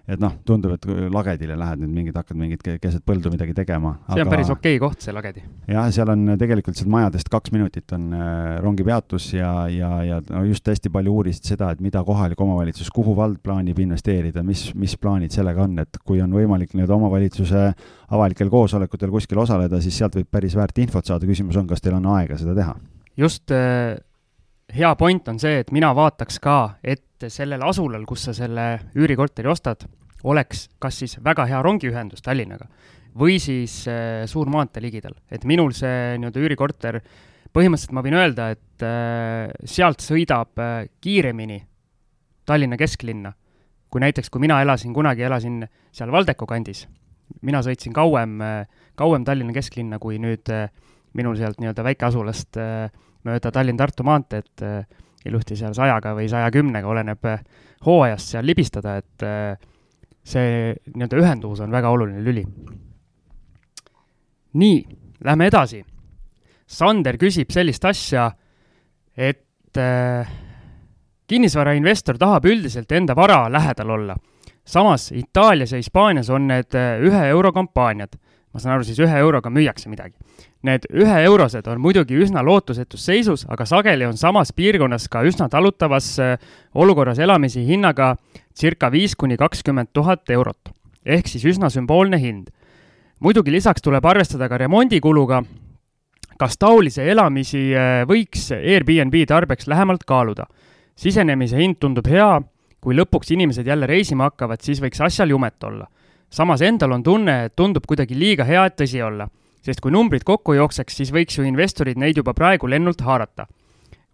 et noh, tundub, et lagedile lähed nüüd mingid, hakkad mingit keset põldu midagi tegema. see on aga... päris okei okay koht, see lagedi. jah, seal on tegelikult sealt majadest kaks minutit on äh, rongipeatus ja, ja, ja no just hästi palju uurisid seda, et mida kohalik omavalitsus, kuhu vald plaanib investeerida, mis, mis plaanid sellega on, et kui on võimalik nii-öelda omavalitsuse avalikel koosolekutel kuskil osaleda, siis sealt võib päris väärt infot saada, küsimus on, kas teil on aega seda teha? just äh hea point on see, et mina vaataks ka, et sellel asulal, kus sa selle üürikorteri ostad, oleks kas siis väga hea rongiühendus Tallinnaga või siis äh, suur maantee ligidal. et minul see nii-öelda üürikorter, põhimõtteliselt ma võin öelda, et äh, sealt sõidab äh, kiiremini Tallinna kesklinna, kui näiteks, kui mina elasin, kunagi elasin seal Valdeko kandis, mina sõitsin kauem äh,, kauem Tallinna kesklinna, kui nüüd äh, minul sealt nii-öelda väikeasulast äh, mööda Tallinn-Tartu maanteed äh, ilusti seal sajaga või saja kümnega, oleneb äh, hooajast seal libistada, et äh, see nii-öelda ühenduvus on väga oluline lüli. nii, lähme edasi. Sander küsib sellist asja, et äh, kinnisvarainvestor tahab üldiselt enda vara lähedal olla. samas Itaalias ja Hispaanias on need ühe euro kampaaniad ma saan aru, siis ühe euroga müüakse midagi. Need üheeurosed on muidugi üsna lootusetus seisus, aga sageli on samas piirkonnas ka üsna talutavas äh, olukorras elamisi hinnaga circa viis kuni kakskümmend tuhat eurot. ehk siis üsna sümboolne hind. muidugi lisaks tuleb arvestada ka remondikuluga, kas taolisi elamisi äh, võiks Airbnb tarbeks lähemalt kaaluda? sisenemise hind tundub hea, kui lõpuks inimesed jälle reisima hakkavad, siis võiks asjal jumet olla samas endal on tunne, et tundub kuidagi liiga hea, et tõsi olla. sest kui numbrid kokku jookseks, siis võiks ju investorid neid juba praegu lennult haarata.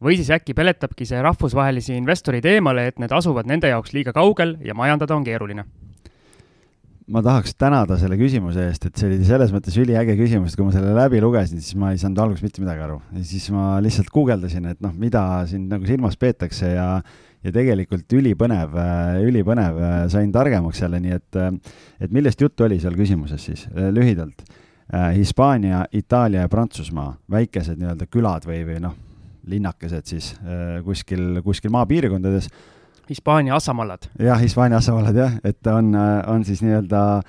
või siis äkki peletabki see rahvusvahelisi investoreid eemale, et need asuvad nende jaoks liiga kaugel ja majandada on keeruline ma tahaks tänada selle küsimuse eest, et see oli selles mõttes üliäge küsimus, et kui ma selle läbi lugesin, siis ma ei saanud alguses mitte midagi aru. ja siis ma lihtsalt guugeldasin, et noh, mida siin nagu silmas peetakse ja ja tegelikult ülipõnev, äh, ülipõnev, äh, sain targemaks jälle, nii et, äh, et millest juttu oli seal küsimuses siis lühidalt? Hispaania, Itaalia ja Prantsusmaa, väikesed nii-öelda külad või, või noh, linnakesed siis kuskil, kuskil maapiirkondades. Hispaania assamallad. jah, Hispaania assamallad jah, et on, on siis nii-öelda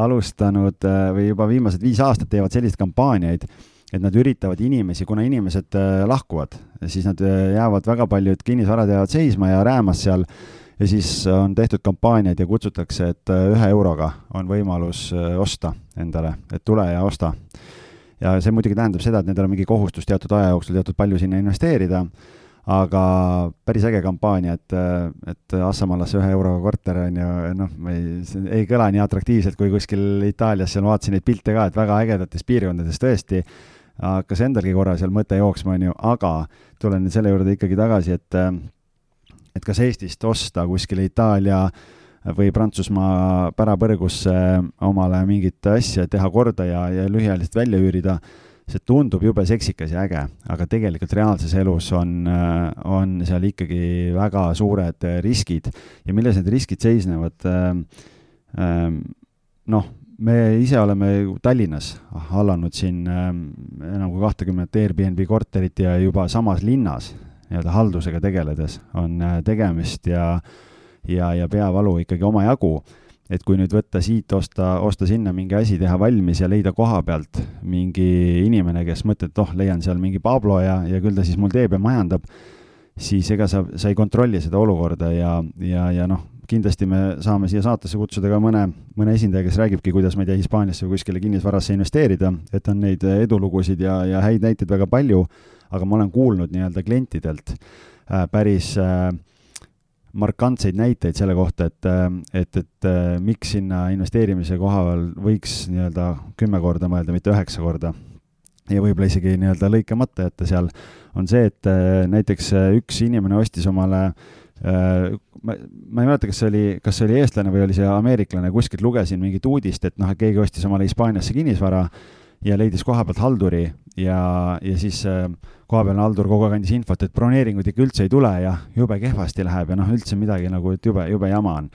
alustanud või juba viimased viis aastat teevad selliseid kampaaniaid et nad üritavad inimesi, kuna inimesed äh, lahkuvad, siis nad äh, jäävad väga paljud kinnisvarad jäävad seisma ja räämas seal ja siis on tehtud kampaaniaid ja kutsutakse, et äh, ühe euroga on võimalus osta endale, et tule ja osta. ja see muidugi tähendab seda, et nendel on mingi kohustus teatud aja jooksul teatud palju sinna investeerida, aga päris äge kampaania, et, et Assamaalasse ühe euroga korter on ju, noh, ma ei, ei kõla nii atraktiivselt kui kuskil Itaalias, seal vaatasin neid pilte ka, et väga ägedates piirkondades tõesti hakkas endalgi korra seal mõte jooksma, on ju, aga tulen nüüd selle juurde ikkagi tagasi, et et kas Eestist osta kuskile Itaalia või Prantsusmaa pärapõrgusse omale mingit asja teha korda ja, ja lühiajaliselt välja üürida, see tundub jube seksikas ja äge, aga tegelikult reaalses elus on, on seal ikkagi väga suured riskid. Ja milles need riskid seisnevad, noh me ise oleme Tallinnas hallanud siin ähm, enam kui kahtekümmet Airbnb korterit ja juba samas linnas nii-öelda haldusega tegeledes on äh, tegemist ja, ja, ja peavalu ikkagi omajagu. et kui nüüd võtta siit, osta, osta sinna mingi asi, teha valmis ja leida koha pealt mingi inimene, kes mõtleb, et oh, leian seal mingi Pablo ja, ja küll ta siis mul teeb ja majandab, siis ega sa, sa ei kontrolli seda olukorda ja, ja, ja noh, kindlasti me saame siia saatesse kutsuda ka mõne, mõne esindaja, kes räägibki, kuidas, ma ei tea, Hispaaniasse või kuskile kinnisvarasse investeerida, et on neid edulugusid ja, ja häid näiteid väga palju, aga ma olen kuulnud nii-öelda klientidelt äh, päris äh, markantseid näiteid selle kohta, et, et, et miks sinna investeerimise koha peal võiks nii-öelda kümme korda mõelda, mitte üheksa korda. ja võib-olla isegi nii-öelda lõikamata jätta seal, on see, et näiteks üks inimene ostis omale ma, ma ei mäleta, kas see oli, kas see oli eestlane või oli see ameeriklane, kuskilt lugesin mingit uudist, et noh, et keegi ostis omale Hispaaniasse kinnisvara ja leidis koha pealt halduri ja, ja siis äh, kohapealne haldur kogu aeg andis infot, et broneeringuid ikka üldse ei tule ja jube kehvasti läheb ja noh, üldse midagi nagu, et jube, jube jama on.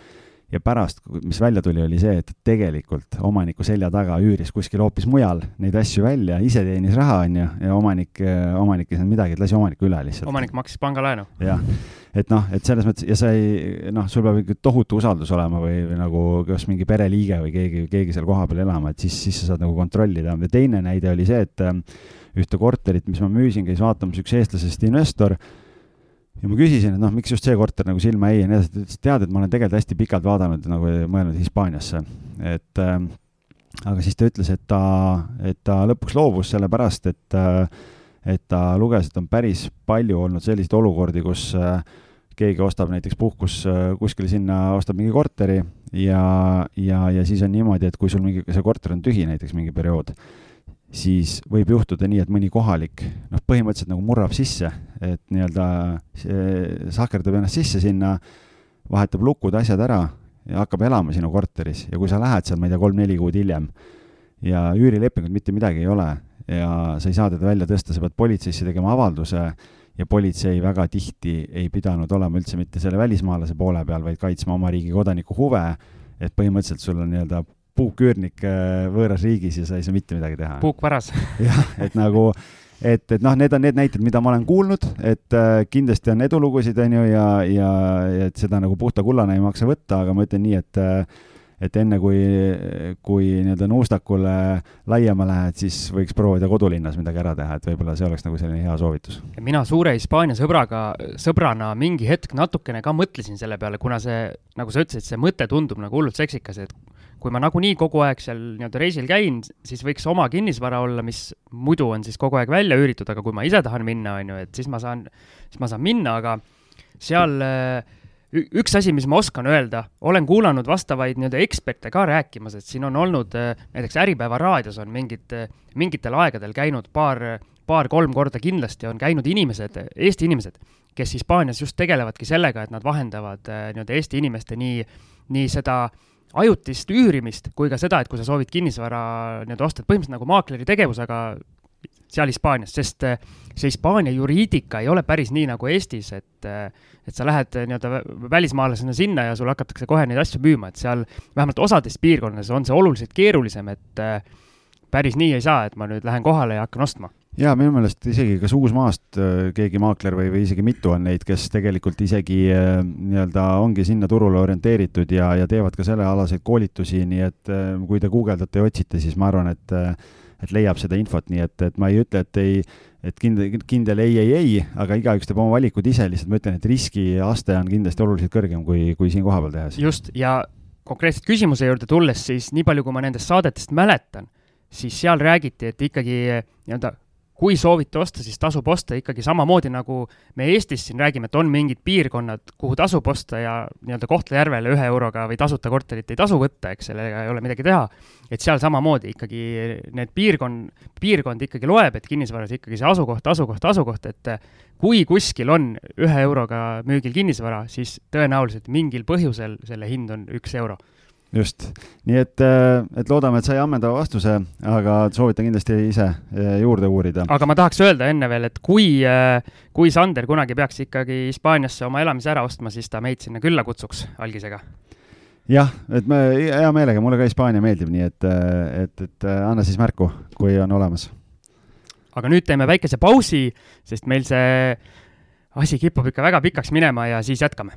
ja pärast, mis välja tuli, oli see, et tegelikult omaniku selja taga üüris kuskil hoopis mujal neid asju välja, ise teenis raha, on ju, ja omanik, omanik ei saanud midagi, et lasi omaniku üle lihtsalt. omanik maksis pangalaenu. jah, et noh, et selles mõttes ja sa ei, noh, sul peab ikka tohutu usaldus olema või, või nagu kas mingi pereliige või keegi, keegi seal kohapeal elama, et siis, siis sa saad nagu kontrollida. ja teine näide oli see, et ühte korterit, mis ma müüsin, käis vaatamas üks eestlasest investor. Ja ma küsisin, et noh, miks just see korter nagu silma jäi ja nii edasi, ta ütles, et tead, et ma olen tegelikult hästi pikalt vaadanud nagu mõelnud Hispaaniasse, et äh, aga siis ta ütles, et ta, et ta lõpuks loobus sellepärast, et äh, et ta luges, et on päris palju olnud selliseid olukordi, kus äh, keegi ostab näiteks puhkus äh, kuskile sinna, ostab mingi korteri ja, ja, ja siis on niimoodi, et kui sul mingi, see korter on tühi näiteks mingi periood siis võib juhtuda nii, et mõni kohalik noh, põhimõtteliselt nagu murrab sisse, et nii-öelda sahkerdab ennast sisse sinna, vahetab lukud, asjad ära ja hakkab elama sinu korteris. Ja kui sa lähed seal, ma ei tea, kolm-neli kuud hiljem ja üürilepingut mitte midagi ei ole ja sa ei saa teda välja tõsta, sa pead politseisse tegema avalduse ja politsei väga tihti ei pidanud olema üldse mitte selle välismaalase poole peal, vaid kaitsma oma riigi kodaniku huve, et põhimõtteliselt sul on nii-öelda puuküürnik äh, võõras riigis ja sa ei saa mitte midagi teha. puukvaras. jah, et nagu, et, et noh, need on need näited, mida ma olen kuulnud, et äh, kindlasti on edulugusid, on ju, ja, ja, ja et seda nagu puhta kullana ei maksa võtta, aga ma ütlen nii, et äh, et enne kui, kui nii-öelda nuustakule laiema lähed, siis võiks proovida kodulinnas midagi ära teha, et võib-olla see oleks nagu selline hea soovitus. mina suure Hispaania sõbraga, sõbrana mingi hetk natukene ka mõtlesin selle peale, kuna see, nagu sa ütlesid, see mõte tundub nagu hullult seksikas, et kui ma nagunii kogu aeg seal nii-öelda reisil käin, siis võiks oma kinnisvara olla, mis muidu on siis kogu aeg välja üüritud, aga kui ma ise tahan minna, on ju, et siis ma saan, siis ma saan minna, aga seal üks asi, mis ma oskan öelda, olen kuulanud vastavaid nii-öelda eksperte ka rääkimas, et siin on olnud näiteks Äripäeva raadios on mingid, mingitel aegadel käinud paar, paar-kolm korda kindlasti on käinud inimesed, Eesti inimesed, kes Hispaanias just tegelevadki sellega, et nad vahendavad nii-öelda Eesti inimeste nii, nii seda äh, ajutist üürimist kui ka seda, et kui sa soovid kinnisvara nii-öelda osta, et põhimõtteliselt nagu maakleri tegevus, aga seal Hispaanias, sest eh, see Hispaania juriidika ei ole päris nii nagu Eestis, et, eh, et sa lähed eh, nii-öelda välismaalasena sinna ja sulle hakatakse kohe neid asju müüma, et seal vähemalt osades piirkondades on see oluliselt keerulisem, et päris nii ei saa, et ma nüüd lähen kohale ja hakkan ostma. Jaa, minu meelest isegi kas Uusmaast äh, keegi maakler või, või isegi mitu on neid, kes tegelikult isegi äh, nii-öelda ongi sinna turule orienteeritud ja, ja teevad ka sellealaseid koolitusi, nii et äh, kui te guugeldate ja otsite, siis ma arvan, et et leiab seda infot, nii et, et ma ei ütle, et ei, et kindel, kindel ei, ei, ei, aga igaüks teeb oma valikud ise, lihtsalt ma ütlen, et riskiaste on kindlasti oluliselt kõrgem kui, kui siin kohapeal tehes. just, ja konkreetselt küsimuse juurde tulles, siis nii palju, kui ma nendest saadetest mäletan, siis seal räägiti, et ikkagi nii-öelda kui soovite osta, siis tasub osta ikkagi samamoodi, nagu me Eestis siin räägime, et on mingid piirkonnad, kuhu tasub osta ja nii-öelda Kohtla-Järvele ühe euroga või tasuta korterit ei tasu võtta, eks, sellega ei ole midagi teha. et seal samamoodi ikkagi need piirkond, piirkond ikkagi loeb, et kinnisvaras ikkagi see asukoht, asukoht, asukoht, et kui kuskil on ühe euroga müügil kinnisvara, siis tõenäoliselt mingil põhjusel selle hind on üks euro just, nii et, äh, et loodame, et sai ammendava vastuse, aga soovitan kindlasti ise äh, juurde uurida. aga ma tahaks öelda enne veel, et kui, äh, kui Sander kunagi peaks ikkagi Hispaaniasse oma elamise ära ostma, siis ta meid sinna külla kutsuks algisega. jah, et me hea meelega, mulle ka Hispaania meeldib, nii et, et, et anna siis märku, kui on olemas. aga nüüd teeme väikese pausi, sest meil see asi kipub ikka väga pikaks minema ja siis jätkame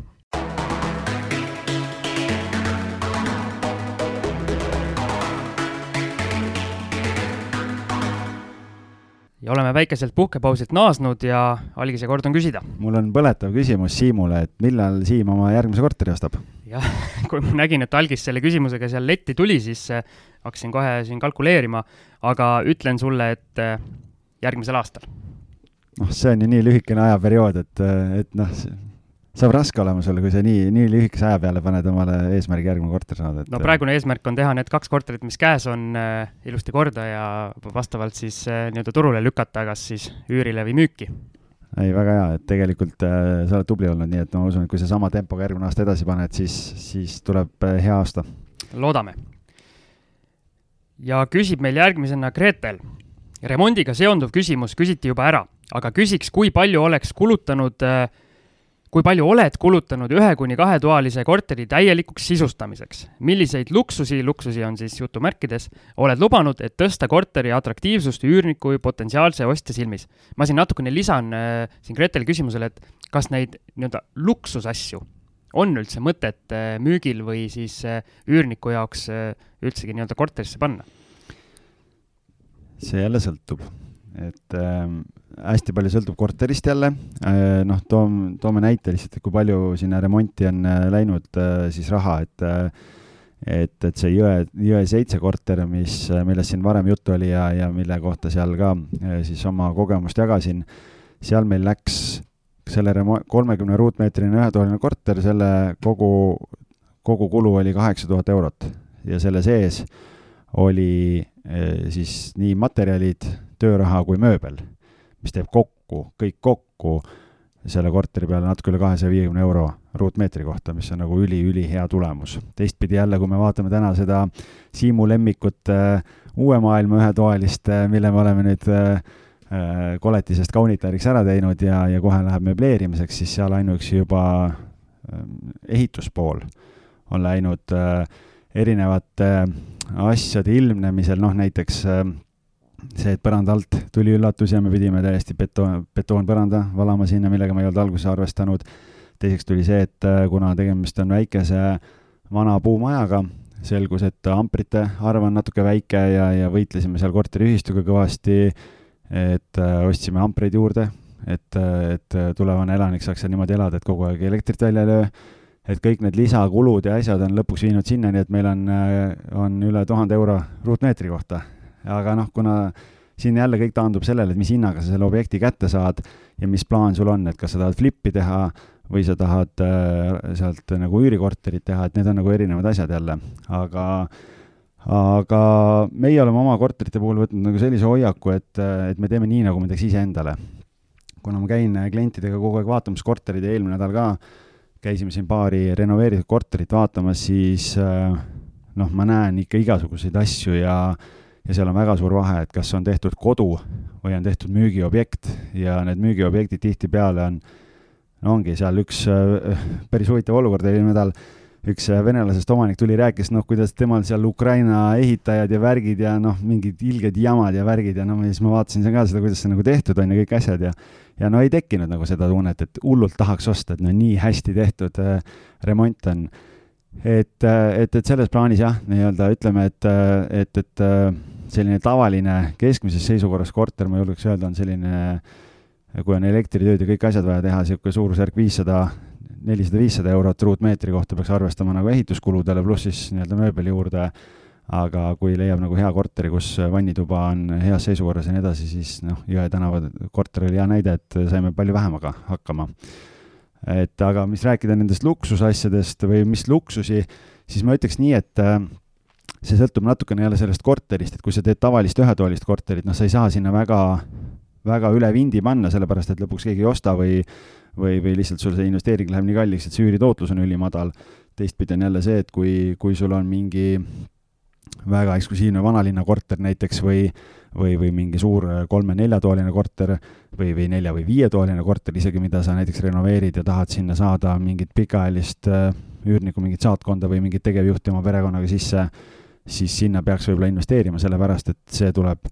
ja oleme väikeselt puhkepausilt naasnud ja algise kord on küsida. mul on põletav küsimus Siimule, et millal Siim oma järgmise korteri ostab? jah, kui ma nägin, et algis selle küsimusega seal letti tuli, siis äh, hakkasin kohe siin kalkuleerima, aga ütlen sulle, et äh, järgmisel aastal. noh, see on ju nii lühikene ajaperiood, et, et noh, saab raske olema sulle, kui sa nii, nii lühikese aja peale paned omale eesmärgi järgmine korter saada, et no praegune eesmärk on teha need kaks korterit, mis käes on äh,, ilusti korda ja vastavalt siis äh, nii-öelda turule lükata, kas siis üürile või müüki. ei, väga hea, et tegelikult äh, sa oled tubli olnud, nii et ma usun, et kui sa sama tempoga järgmine aasta edasi paned, siis, siis tuleb äh, hea aasta. loodame. ja küsib meil järgmisena Gretel. remondiga seonduv küsimus küsiti juba ära, aga küsiks, kui palju oleks kulutanud äh, kui palju oled kulutanud ühe kuni kahetoalise korteri täielikuks sisustamiseks? milliseid luksusi, luksusi on siis jutumärkides, oled lubanud, et tõsta korteri atraktiivsust üürniku või potentsiaalse ostja silmis? ma siin natukene lisan äh, siin Greteli küsimusele, et kas neid nii-öelda luksusasju on üldse mõtet äh, müügil või siis äh, üürniku jaoks äh, üldsegi nii-öelda korterisse panna? see jälle sõltub, et äh, hästi palju sõltub korterist jälle, äh, noh, toom, toome näite lihtsalt, et kui palju sinna remonti on äh, läinud äh, siis raha, et et, et see Jõe, Jõe seitse korter, mis, millest siin varem juttu oli ja, ja mille kohta seal ka siis oma kogemust jagasin, seal meil läks selle remo-, kolmekümne ruutmeetrine ühetoaline korter, selle kogu, kogu kulu oli kaheksa tuhat eurot. Ja selle sees oli siis nii materjalid, tööraha kui mööbel mis teeb kokku, kõik kokku selle korteri peale natuke üle kahesaja viiekümne euro ruutmeetri kohta, mis on nagu üli-ülihea tulemus. teistpidi jälle, kui me vaatame täna seda Siimu lemmikut äh, uue maailma ühetoalist äh,, mille me oleme nüüd äh, äh koletisest kaunitariks ära teinud ja, ja kohe läheb möbleerimiseks, siis seal ainuüksi juba äh, ehituspool on läinud äh, erinevate asjade ilmnemisel, noh näiteks see, et põranda alt tuli üllatus ja me pidime täiesti betoon, betoonpõranda valama sinna, millega me ei olnud alguses arvestanud. teiseks tuli see, et äh, kuna tegemist on väikese vana puumajaga, selgus, et amprite arv on natuke väike ja, ja võitlesime seal korteriühistuga kõvasti, et äh, ostsime ampreid juurde, et, äh, et tulevane elanik saaks seal niimoodi elada, et kogu aeg elektrit välja ei löö et kõik need lisakulud ja asjad on lõpuks viinud sinnani, et meil on, on üle tuhande euro ruutmeetri kohta aga noh, kuna siin jälle kõik taandub sellele, et mis hinnaga sa selle objekti kätte saad ja mis plaan sul on, et kas sa tahad flippi teha või sa tahad äh, sealt nagu üürikorterit teha, et need on nagu erinevad asjad jälle, aga aga meie oleme oma korterite puhul võtnud nagu sellise hoiaku, et, et me teeme nii, nagu me teeks iseendale. kuna ma käin klientidega kogu aeg vaatamas korterid ja eelmine nädal ka käisime siin paari renoveeritud korterit vaatamas, siis äh, noh, ma näen ikka igasuguseid asju ja äh, ja seal on väga suur vahe, et kas on tehtud kodu või on tehtud müügiobjekt ja need müügiobjektid tihtipeale on, no ongi seal üks äh, päris huvitav olukord eelmine nädal, üks äh, venelasest omanik tuli, rääkis, noh, kuidas temal seal Ukraina ehitajad ja värgid ja noh, mingid ilged jamad ja värgid ja noh, siis ma vaatasin ka seda, kuidas see nagu tehtud on ja kõik asjad ja ja no ei tekkinud nagu seda tunnet, et hullult tahaks osta, et no nii hästi tehtud äh, remont on. Et, äh, et, et selles plaanis jah, nii-öelda ütleme, et, et, et selline tavaline keskmises seisukorras korter, ma julgeks öelda, on selline, kui on elektritööd ja kõik asjad vaja teha, niisugune suurusjärk viissada, nelisada, viissada eurot ruutmeetri kohta peaks arvestama nagu ehituskuludele, pluss siis nii-öelda mööbeli juurde, aga kui leiab nagu hea korteri, kus vannituba on heas seisukorras ja nii edasi, siis noh, Jõe tänava korter oli hea näide, et saime palju vähemaga hakkama. Et aga mis rääkida nendest luksusasjadest või mis luksusi, siis ma ütleks nii, et see sõltub natukene jälle sellest korterist, et kui sa teed tavalist ühetoalist korterit, noh, sa ei saa sinna väga, väga üle vindi panna, sellepärast et lõpuks keegi ei osta või või, või lihtsalt sul see investeering läheb nii kalliks, et see üüritootlus on ülimadal. teistpidi on jälle see, et kui, kui sul on mingi väga eksklusiivne vanalinna korter näiteks või, või, või mingi suur kolme-neljatoaline korter või, või nelja- või viietoaline korter isegi, mida sa näiteks renoveerid ja tahad sinna saada mingit pikaajalist äh, üürnikku, mingit saatkonda või mingit tegevjuhti oma perekonnaga sisse siis sinna peaks võib-olla investeerima, sellepärast et see tuleb,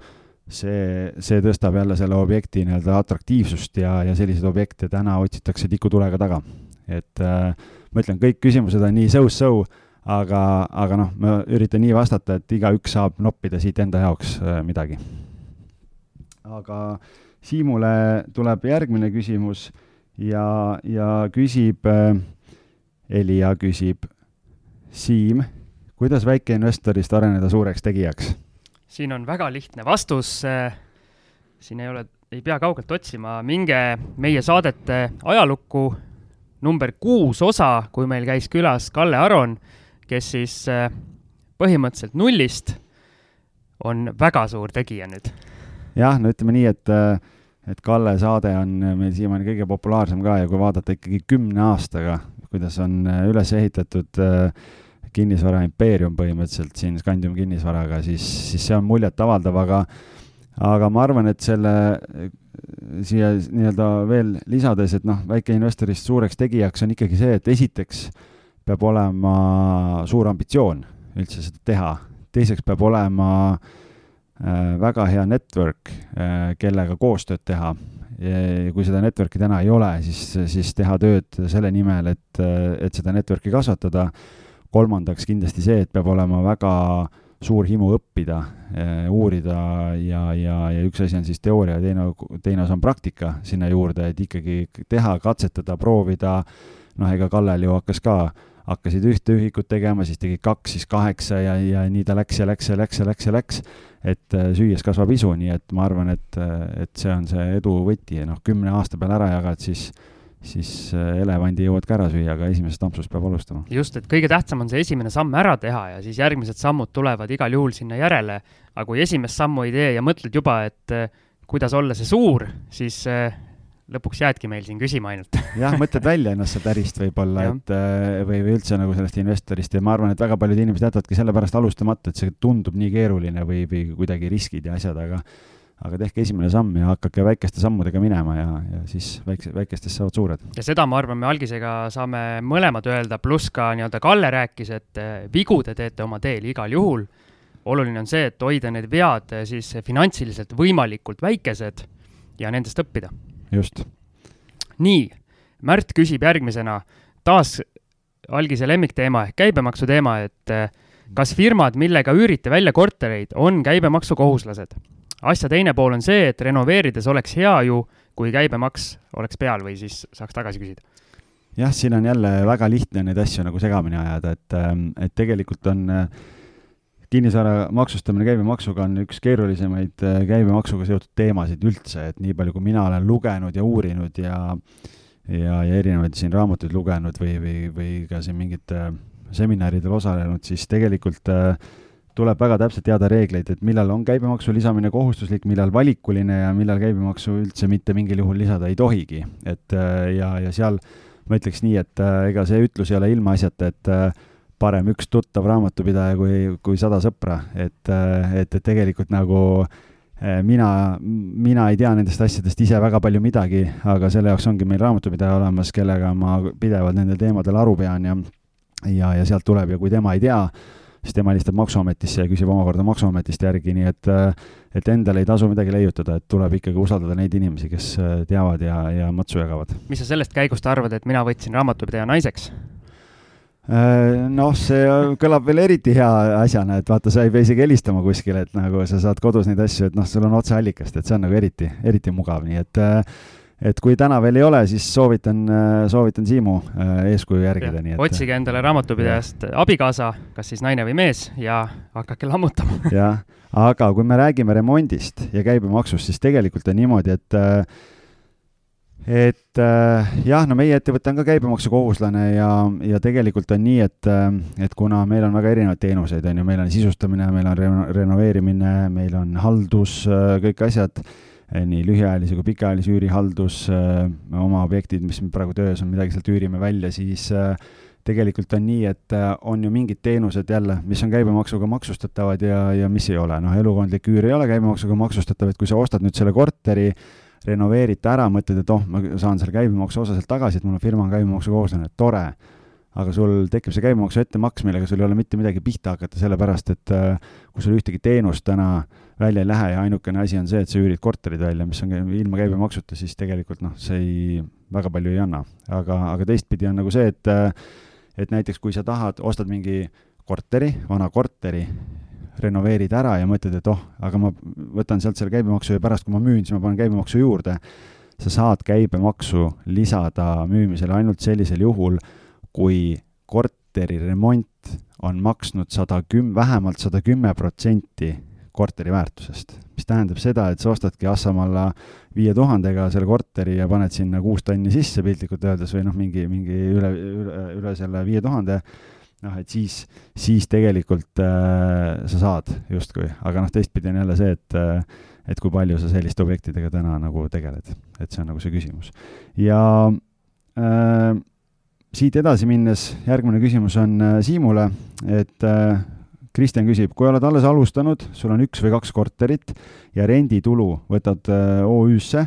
see, see tõstab jälle selle objekti nii-öelda atraktiivsust ja, ja selliseid objekte täna otsitakse tikutulega taga. et äh, ma ütlen, kõik küsimused on nii so-so, aga, aga noh, ma üritan nii vastata, et igaüks saab noppida siit enda jaoks äh, midagi aga Siimule tuleb järgmine küsimus ja, ja küsib äh,, Elia küsib, Siim, kuidas väikeinvestorist areneda suureks tegijaks? siin on väga lihtne vastus. Äh, siin ei ole, ei pea kaugelt otsima, minge meie saadete ajalukku, number kuus osa, kui meil käis külas Kalle Aron, kes siis äh, põhimõtteliselt nullist on väga suur tegija nüüd. jah, no ütleme nii, et äh, et Kalle saade on meil siiamaani kõige populaarsem ka ja kui vaadata ikkagi kümne aastaga, kuidas on üles ehitatud äh, kinnisvara impeerium põhimõtteliselt siin Scandium kinnisvaraga, siis, siis see on muljetavaldav, aga aga ma arvan, et selle siia nii-öelda veel lisades, et noh, väikeinvestorist suureks tegijaks on ikkagi see, et esiteks peab olema suur ambitsioon üldse seda teha, teiseks peab olema äh, väga hea network äh,, kellega koostööd teha. ja kui seda network'i täna ei ole, siis, siis teha tööd selle nimel, et, et seda network'i kasvatada. Kolmandaks kindlasti see, et peab olema väga suur himu õppida, eh, uurida ja, ja, ja üks asi on siis teooria teine, teine osa on praktika sinna juurde, et ikkagi teha, katsetada, proovida, noh, ega Kallel ju hakkas ka, hakkasid ühte ühikut tegema, siis tegid kaks, siis kaheksa ja, ja nii ta läks ja läks ja läks ja läks ja läks. et eh, süües kasvab isu, nii et ma arvan, et, et see on see edu võti ja noh, kümne aasta peale ära jagad, siis siis äh, elevandi jõuad ka ära süüa, aga esimesest ampsust peab alustama. just, et kõige tähtsam on see esimene samm ära teha ja siis järgmised sammud tulevad igal juhul sinna järele. aga kui esimest sammu ei tee ja mõtled juba, et äh, kuidas olla see suur, siis äh, lõpuks jäädki meil siin küsima ainult jah, mõtled välja ennast sealt ärist võib-olla, et või, või üldse nagu sellest investorist ja ma arvan, et väga paljud inimesed jätavadki sellepärast alustamata, et see tundub nii keeruline või, või kuidagi riskid ja asjad, aga aga tehke esimene samm ja hakake väikeste sammudega minema ja, ja siis väikse, väikestest saavad suured. ja seda, ma arvan, me algisega saame mõlemad öelda, pluss ka nii-öelda Kalle rääkis, et eh, vigu te teete oma teel igal juhul. oluline on see, et hoida need vead eh, siis finantsiliselt võimalikult väikesed ja nendest õppida. Just. nii, Märt küsib järgmisena taas algise lemmikteema ehk käibemaksu teema, et eh, kas firmad, millega üürite välja kortereid, on käibemaksukohuslased? asja teine pool on see, et renoveerides oleks hea ju, kui käibemaks oleks peal või siis saaks tagasi küsida. jah, siin on jälle väga lihtne neid asju nagu segamini ajada, et, ähm, et tegelikult on äh, kinnisvara maksustamine käibemaksuga on üks keerulisemaid äh, käibemaksuga seotud teemasid üldse, et nii palju, kui mina olen lugenud ja uurinud ja ja, ja erinevaid siin raamatuid lugenud või, või, või ka siin mingite seminaridel osalenud, siis tegelikult äh, tuleb väga täpselt teada reegleid, et millal on käibemaksu lisamine kohustuslik, millal valikuline ja millal käibemaksu üldse mitte mingil juhul lisada ei tohigi. et äh, ja, ja seal ma ütleks nii, et äh, ega see ütlus ei ole ilmaasjata, et äh, parem üks tuttav raamatupidaja kui, kui sada sõpra, et, et, et tegelikult nagu mina, mina ei tea nendest asjadest ise väga palju midagi, aga selle jaoks ongi meil raamatupidaja olemas, kellega ma pidevalt nendel teemadel aru pean ja ja, ja sealt tuleb ja kui tema ei tea, siis tema helistab Maksuametisse ja küsib omakorda Maksuametist järgi, nii et et endale ei tasu midagi leiutada, et tuleb ikkagi usaldada neid inimesi, kes teavad ja, ja matsu jagavad. mis sa sellest käigust arvad, et mina võtsin raamatupidaja naiseks? Äh, noh, see kõlab veel eriti hea asjana, et vaata, sa ei pea isegi helistama kuskile, et nagu sa saad kodus neid asju, et noh, sul on otseallikast, et see on nagu eriti, eriti mugav, nii et äh, et kui täna veel ei ole, siis soovitan, äh, soovitan Siimu eeskuju järgida, nii et otsige endale raamatupidajast abikaasa, kas siis naine või mees, ja hakake lammutama. Jah, aga kui me räägime remondist ja käibemaksust, siis tegelikult on niimoodi, et äh, et jah, no meie ettevõte on ka käibemaksukohuslane ja, ja tegelikult on nii, et, et kuna meil on väga erinevaid teenuseid, on ju, meil on sisustamine, meil on reno renoveerimine, meil on haldus, kõik asjad nii lühiajalise kui pikaajalise üürihaldus, oma objektid, mis praegu töös on, midagi sealt üürime välja, siis tegelikult on nii, et on ju mingid teenused jälle, mis on käibemaksuga maksustatavad ja, ja mis ei ole, noh, elukondlik üür ei ole käibemaksuga maksustatav, et kui sa ostad nüüd selle korteri, renoveerid ta ära, mõtled, et oh, ma saan selle käibemaksu osa sealt tagasi, et mul on firma käibemaksukohuslane, tore aga sul tekib see käibemaksu ettemaks, millega sul ei ole mitte midagi pihta hakata, sellepärast et äh, kui sul ühtegi teenust täna välja ei lähe ja ainukene asi on see, et sa üürid korterid välja, mis on ilma käibemaksuta, siis tegelikult noh, see ei, väga palju ei anna. aga, aga teistpidi on nagu see, et äh, et näiteks kui sa tahad, ostad mingi korteri, vana korteri, renoveerid ära ja mõtled, et oh, aga ma võtan sealt selle käibemaksu ja pärast, kui ma müün, siis ma panen käibemaksu juurde. sa saad käibemaksu lisada müümisele ainult sellisel juhul, kui korteri remont on maksnud sada küm-, vähemalt sada kümme protsenti korteri väärtusest, mis tähendab seda, et sa ostadki Assamalla viie tuhandega selle korteri ja paned sinna kuus tonni sisse piltlikult öeldes või noh, mingi, mingi üle, üle, üle selle viie tuhande, noh, et siis, siis tegelikult äh, sa saad justkui, aga noh, teistpidi on jälle see, et äh, et kui palju sa selliste objektidega täna nagu tegeled, et see on nagu see küsimus. ja äh, siit edasi minnes, järgmine küsimus on äh, Siimule, et äh, Kristjan küsib, kui oled alles alustanud, sul on üks või kaks korterit ja renditulu võtad äh, OÜ-sse,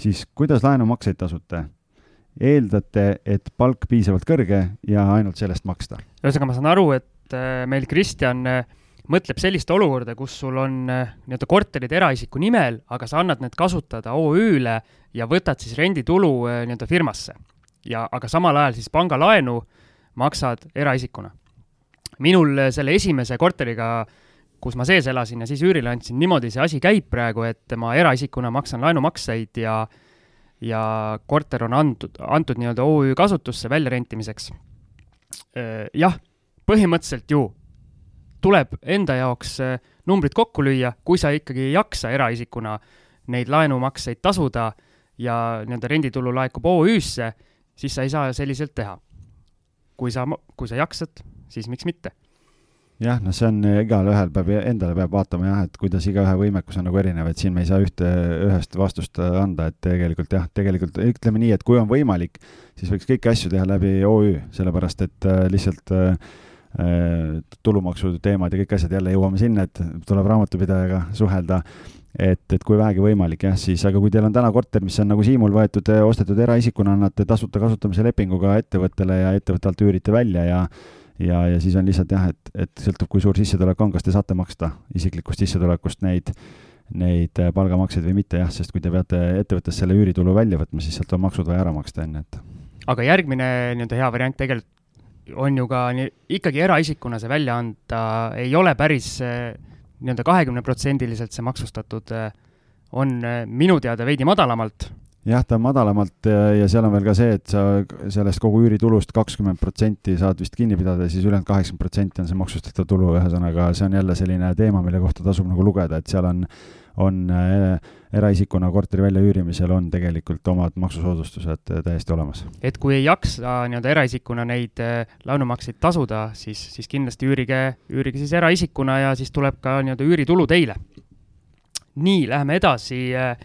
siis kuidas laenumakseid tasute? Eeldate, et palk piisavalt kõrge ja ainult sellest maksta? ühesõnaga, ma saan aru, et äh, meil Kristjan äh, mõtleb sellist olukorda, kus sul on nii-öelda korterid eraisiku nimel, aga sa annad need kasutada OÜ-le ja võtad siis renditulu nii-öelda firmasse. ja, aga samal ajal siis pangalaenu maksad eraisikuna minul selle esimese korteriga, kus ma sees elasin ja siis üürile andsin, niimoodi see asi käib praegu, et ma eraisikuna maksan laenumakseid ja ja korter on antud, antud nii-öelda OÜ kasutusse väljarentimiseks. jah, põhimõtteliselt ju tuleb enda jaoks numbrid kokku lüüa, kui sa ikkagi ei jaksa eraisikuna neid laenumakseid tasuda ja nii-öelda renditulu laekub OÜ-sse, siis sa ei saa selliselt teha. kui sa, kui sa jaksad, siis miks mitte jah, no see on, igalühel peab, endale peab vaatama jah, et kuidas igaühe võimekus on nagu erinev, et siin me ei saa ühte, ühest vastust anda, et tegelikult jah, tegelikult ütleme nii, et kui on võimalik, siis võiks kõiki asju teha läbi OÜ, sellepärast et äh, lihtsalt tulumaksu teemad ja kõik asjad, jälle jõuame sinna, et tuleb raamatupidajaga suhelda, et, et kui vähegi võimalik jah, siis, aga kui teil on täna korter, mis on nagu Siimul võetud, ostetud eraisikuna, annate tasuta kasutamise lepinguga ettevõttele ja ettevõtte alt üürite välja ja ja, ja siis on lihtsalt jah, et, et sõltub, kui suur sissetulek on, kas te saate maksta isiklikust sissetulekust neid, neid äh, palgamakseid või mitte jah, sest kui te peate ettevõttes selle üüritulu välja võtma, siis sealt on maksud vaja ära maksta enne, et. aga järgmine nii-öelda hea variant tegelikult on ju ka nii, ikkagi eraisikuna see välja anda ei ole päris äh, nii-öelda kahekümneprotsendiliselt see maksustatud, äh, on minu teada veidi madalamalt jah, ta on madalamalt ja seal on veel ka see, et sa sellest kogu üüritulust kakskümmend protsenti saad vist kinni pidada ja siis ülejäänud kaheksakümmend protsenti on see maksustatav tulu, ühesõnaga see on jälle selline teema, mille kohta tasub nagu lugeda, et seal on, on äh, eraisikuna korteri väljaüürimisel on tegelikult omad maksusoodustused äh, täiesti olemas. et kui ei jaksa nii-öelda eraisikuna neid äh, laenumakseid tasuda, siis, siis kindlasti üürige, üürige siis eraisikuna ja siis tuleb ka nii-öelda üüritulu teile. nii, läheme edasi äh,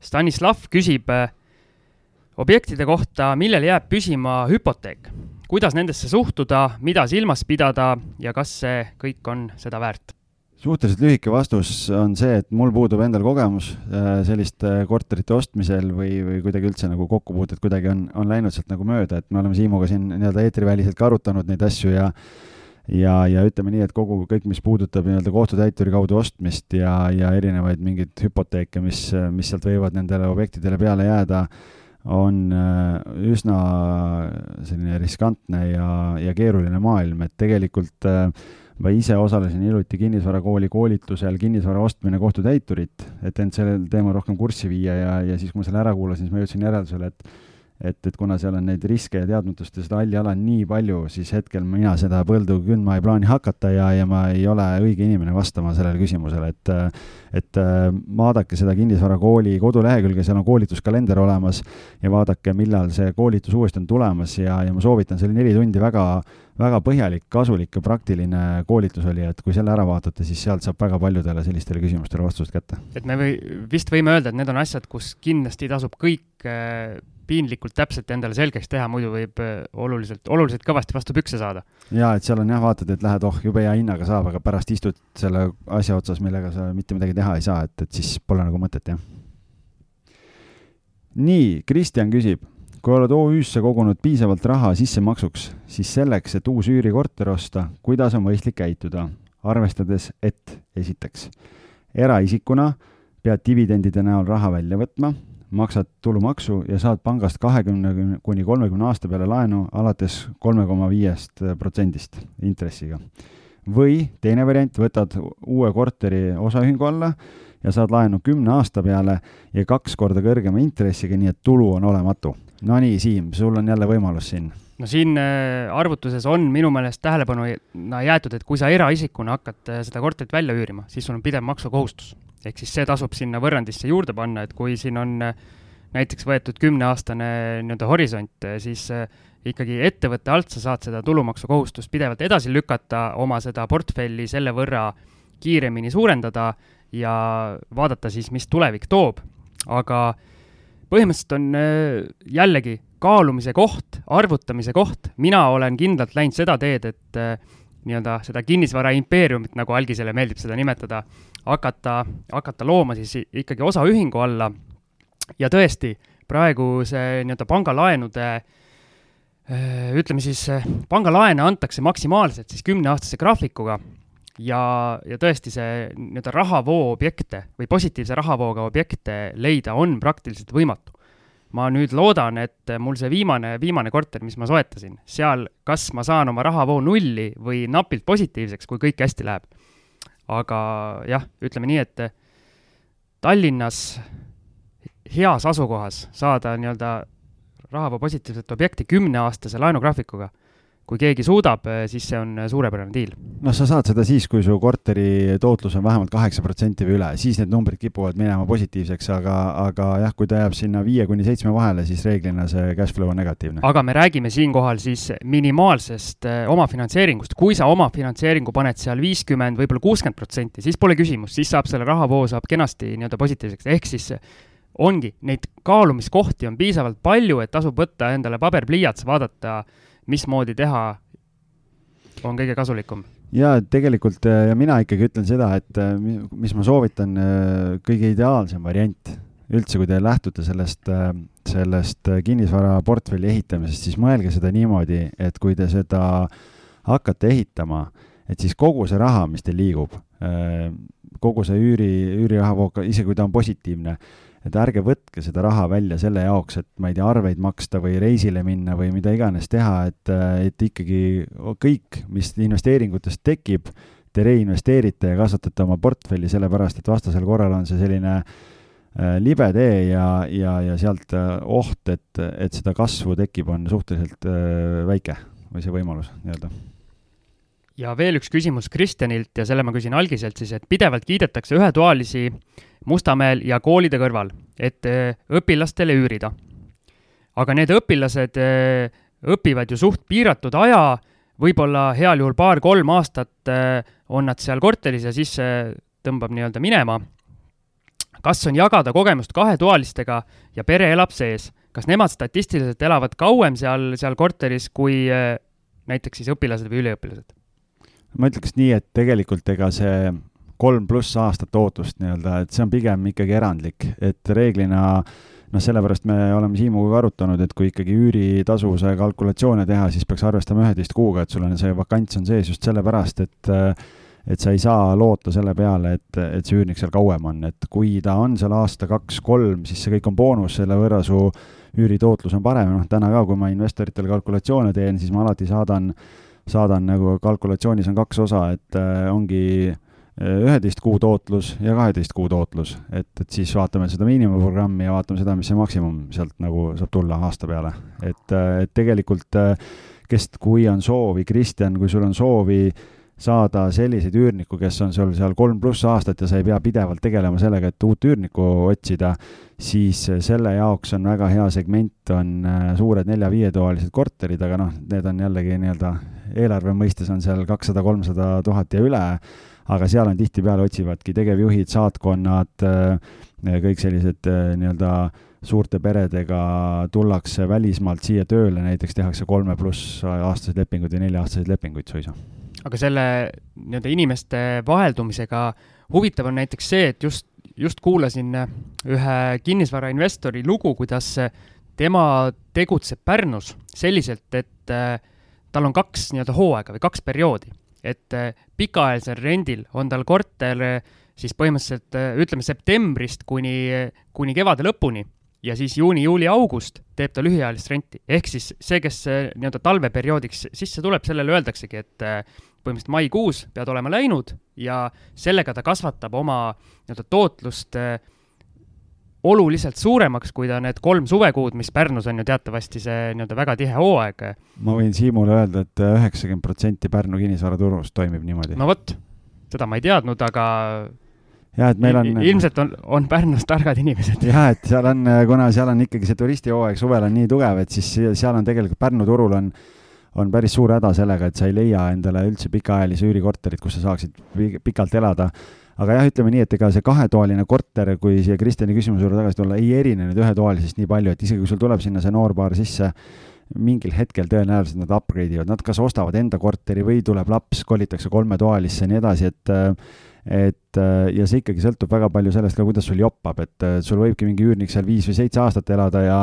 Stanislav küsib äh, objektide kohta, millel jääb püsima hüpoteek. kuidas nendesse suhtuda, mida silmas pidada ja kas see kõik on seda väärt? suhteliselt lühike vastus on see, et mul puudub endal kogemus äh, selliste korterite ostmisel või, või kuidagi üldse nagu kokkupuuted kuidagi on, on läinud sealt nagu mööda, et me oleme Siimuga siin nii-öelda eetriväliselt ka arutanud neid asju ja ja, ja ütleme nii, et kogu, kõik, mis puudutab nii-öelda kohtutäituri kaudu ostmist ja, ja erinevaid mingeid hüpoteeke, mis, mis sealt võivad nendele objektidele peale jääda, on äh, üsna selline riskantne ja, ja keeruline maailm, et tegelikult äh, ma ise osalesin hiljuti kinnisvarakooli koolitusel kinnisvara ostmine kohtutäiturit, et end sellel teemal rohkem kurssi viia ja, ja siis, kui ma selle ära kuulasin, siis ma jõudsin järeldusele, et et, et kuna seal on neid riske ja teadmatust ja seda halli ala on nii palju, siis hetkel mina seda põldu kündma ei plaani hakata ja, ja ma ei ole õige inimene vastama sellele küsimusele, et et vaadake seda kinnisvarakooli kodulehekülge, seal on koolituskalender olemas ja vaadake, millal see koolitus uuesti on tulemas ja, ja ma soovitan, see oli neli tundi väga, väga põhjalik, kasulik ja praktiline koolitus oli, et kui selle ära vaatate, siis sealt saab väga paljudele sellistele küsimustele vastused kätte. et me või, vist võime öelda, et need on asjad, kus kindlasti tasub kõik piinlikult täpselt endale selgeks teha, muidu võib äh, oluliselt, oluliselt kõvasti vastu pükse saada. jaa, et seal on jah, vaatad, et lähed, oh, jube hea hinnaga saab, aga pärast istud selle asja otsas, millega sa mitte midagi teha ei saa, et, et siis pole nagu mõtet, jah. nii, Kristjan küsib, kui oled OÜ-sse kogunud piisavalt raha sissemaksuks, siis selleks, et uus üürikorter osta, kuidas on mõistlik käituda, arvestades, et esiteks, eraisikuna pead dividendide näol raha välja võtma maksad tulumaksu ja saad pangast kahekümne kuni kolmekümne aasta peale laenu alates kolme koma viiest protsendist intressiga. või teine variant, võtad uue korteri osaühingu alla ja saad laenu kümne aasta peale ja kaks korda kõrgema intressiga, nii et tulu on olematu. Nonii, Siim, sul on jälle võimalus siin no siin äh, arvutuses on minu meelest tähelepanu jäetud, et kui sa eraisikuna hakkad äh, seda korterit välja üürima, siis sul on pidev maksukohustus. ehk siis see tasub sinna võrrandisse juurde panna, et kui siin on äh, näiteks võetud kümneaastane nii-öelda horisont, siis ikkagi ettevõtte alt sa saad seda tulumaksukohustust pidevalt edasi lükata, oma seda portfelli selle võrra kiiremini suurendada ja vaadata siis, mis tulevik toob. aga põhimõtteliselt on jällegi kaalumise koht, arvutamise koht, mina olen kindlalt läinud seda teed, et äh, nii-öelda seda kinnisvara impeeriumit, nagu Algisele meeldib seda nimetada, hakata, hakata looma siis ikkagi osaühingu alla. ja tõesti, praegu see nii-öelda pangalaenude äh, ütleme siis, pangalaene antakse maksimaalselt siis kümneaastase graafikuga ja, ja tõesti see nii-öelda rahavoo objekte või positiivse rahavooga objekte leida on praktiliselt võimatu ma nüüd loodan, et mul see viimane, viimane korter, mis ma soetasin, seal kas ma saan oma rahavoo nulli või napilt positiivseks, kui kõik hästi läheb. aga jah, ütleme nii, et Tallinnas heas asukohas saada nii-öelda rahavoo positiivset objekti kümneaastase laenugraafikuga kui keegi suudab, eh, siis see on suurepärane diil. noh, sa saad seda siis, kui su korteri tootlus on vähemalt kaheksa protsenti või üle, siis need numbrid kipuvad minema positiivseks, aga, aga jah, kui ta jääb sinna viie kuni seitsme vahele, siis reeglina see cash flow on negatiivne. aga me räägime siinkohal siis minimaalsest eh, omafinantseeringust, kui sa omafinantseeringu paned seal viiskümmend, võib-olla kuuskümmend protsenti, siis pole küsimust, siis saab selle rahavoo saab kenasti nii-öelda positiivseks, ehk siis ongi, neid kaalumiskohti on piisavalt palju, et tasub võtta endale paber-pliiats, vaadata äh, mismoodi teha on kõige kasulikum? ja tegelikult ja mina ikkagi ütlen seda, et mis ma soovitan, kõige ideaalsem variant üldse, kui te lähtute sellest, sellest kinnisvaraportfelli ehitamisest, siis mõelge seda niimoodi, et kui te seda hakkate ehitama, et siis kogu see raha, mis teil liigub, kogu see üüri, üüriraha, isegi kui ta on positiivne et ärge võtke seda raha välja selle jaoks, et ma ei tea, arveid maksta või reisile minna või mida iganes teha, et, et ikkagi kõik, mis investeeringutest tekib, te reinvesteerite ja kasvatate oma portfelli, sellepärast et vastasel korral on see selline äh, libe tee ja, ja, ja sealt äh, oht, et, et seda kasvu tekib, on suhteliselt äh, väike või see võimalus nii-öelda. Ja veel üks küsimus Kristjanilt ja selle ma küsin algiselt siis, et pidevalt kiidetakse ühetoalisi Mustamäel ja koolide kõrval, et äh, õpilastele üürida. aga need õpilased äh, õpivad ju suht piiratud aja, võib-olla heal juhul paar-kolm aastat äh, on nad seal korteris ja siis tõmbab nii-öelda minema. kas on jagada kogemust kahetoalistega ja pere elab sees, kas nemad statistiliselt elavad kauem seal, seal korteris kui näiteks siis õpilased või üliõpilased? ma ütleks nii, et tegelikult ega see kolm pluss aastat ootust nii-öelda, et see on pigem ikkagi erandlik, et reeglina noh, sellepärast me oleme Siimuga ka arutanud, et kui ikkagi üüritasuvuse kalkulatsioone teha, siis peaks arvestama üheteist kuuga, et sul on see vakants on sees just sellepärast, et et sa ei saa loota selle peale, et, et see üürnik seal kauem on, et kui ta on seal aasta, kaks, kolm, siis see kõik on boonus, selle võrra su üüritootlus on parem, noh täna ka, kui ma investoritele kalkulatsioone teen, siis ma alati saadan saadan nagu kalkulatsioonis on kaks osa, et äh, ongi äh, üheteist kuu tootlus ja kaheteist kuu tootlus, et, et siis vaatame seda miinimumprogrammi ja vaatame seda, mis see maksimum sealt nagu saab tulla aasta peale. et, äh, et tegelikult, kes, kui on soovi, Kristjan, kui sul on soovi saada selliseid üürniku, kes on sul seal kolm pluss aastat ja sa ei pea pidevalt tegelema sellega, et uut üürnikku otsida, siis selle jaoks on väga hea segment, on suured nelja-viietoalised korterid, aga noh, need on jällegi nii-öelda eelarve mõistes on seal kakssada, kolmsada tuhat ja üle, aga seal on tihtipeale otsivadki tegevjuhid, saatkonnad, äh, kõik sellised äh, nii-öelda suurte peredega tullakse välismaalt siia tööle, näiteks tehakse kolme pluss aastaseid lepinguid või nelja-aastaseid lepinguid suisa. aga selle nii-öelda inimeste vaheldumisega huvitav on näiteks see, et just, just kuulasin ühe kinnisvarainvestori lugu, kuidas tema tegutseb Pärnus selliselt, et äh, tal on kaks nii-öelda hooaega või kaks perioodi. et äh, pikaajalisel rendil on tal korter äh, siis põhimõtteliselt äh, ütleme septembrist kuni, kuni kevade lõpuni ja siis juuni, juuli, august teeb ta lühiajalist renti. ehk siis see, kes nii-öelda talveperioodiks sisse tuleb, sellele öeldaksegi, et põhimõtteliselt maikuus pead olema läinud ja sellega ta kasvatab oma nii-öelda tootlust äh, oluliselt suuremaks, kui ta need kolm suvekuud, mis Pärnus on ju teatavasti see nii-öelda väga tihe hooaeg. ma võin Siimule öelda et, et üheksakümmend protsenti Pärnu kinnisvaraturust toimib niimoodi. no vot, seda ma ei teadnud, aga jah, et meil on. ilmselt on, on Pärnus targad inimesed. jah, et seal on, kuna seal on ikkagi see turistihooaeg suvel on nii tugev, et siis seal on tegelikult Pärnu turul on, on päris suur häda sellega, et sa ei leia endale üldse pikaajalisi üürikorterit, kus sa saaksid pikalt elada aga jah, ütleme nii, et ega see kahetoaline korter, kui siia Kristjani küsimuse juurde tagasi tulla, ei erine nüüd ühetoalisest nii palju, et isegi kui sul tuleb sinna see noorpaar sisse, mingil hetkel tõenäoliselt nad upgrade ivad, nad kas ostavad enda korteri või tuleb laps, kolitakse kolmetoalisse ja nii edasi, et et ja see ikkagi sõltub väga palju sellest ka, kuidas sul joppab, et sul võibki mingi üürnik seal viis või seitse aastat elada ja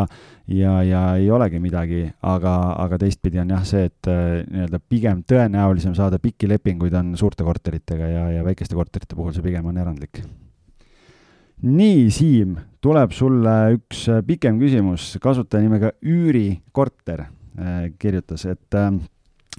ja, ja ei olegi midagi, aga, aga teistpidi on jah see, et nii-öelda pigem tõenäolisem saada pikki lepinguid on suurte korteritega ja, ja väikeste korterite puhul see pigem on erandlik. nii, Siim, tuleb sulle üks pikem küsimus, kasutaja nimega üürikorter kirjutas, et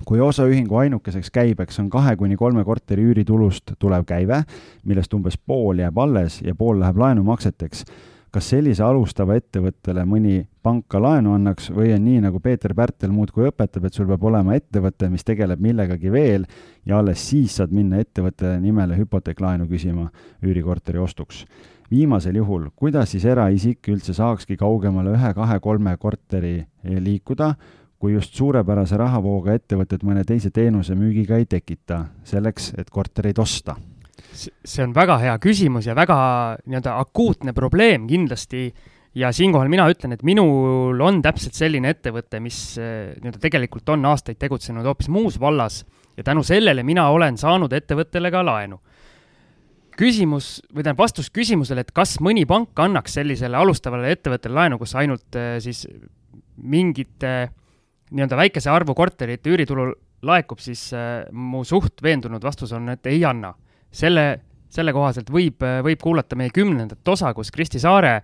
kui osaühingu ainukeseks käibeks on kahe kuni kolme korteri üüritulust tulev käive, millest umbes pool jääb alles ja pool läheb laenumakseteks, kas sellise alustava ettevõttele mõni pank ka laenu annaks või on nii, nagu Peeter Pärtel muudkui õpetab, et sul peab olema ettevõte, mis tegeleb millegagi veel ja alles siis saad minna ettevõtte nimele hüpoteeklaenu küsima üürikorteri ostuks? viimasel juhul, kuidas siis eraisik üldse saakski kaugemale ühe-kahe-kolme korteri liikuda, kui just suurepärase rahavooga ettevõtted mõne teise teenuse müügiga ei tekita, selleks, et kortereid osta? see on väga hea küsimus ja väga nii-öelda akuutne probleem kindlasti ja siinkohal mina ütlen, et minul on täpselt selline ettevõte, mis eh, nii-öelda tegelikult on aastaid tegutsenud hoopis muus vallas ja tänu sellele mina olen saanud ettevõttele ka laenu. küsimus või tähendab vastus küsimusele, et kas mõni pank annaks sellisele alustavale ettevõttele laenu, kus ainult eh, siis mingite äh, nii-öelda väikese arvu korterite üüritulu laekub, siis äh, mu suht veendunud vastus on, et ei anna. selle, selle kohaselt võib, äh, võib kuulata meie kümnendat osa, kus Kristi Saare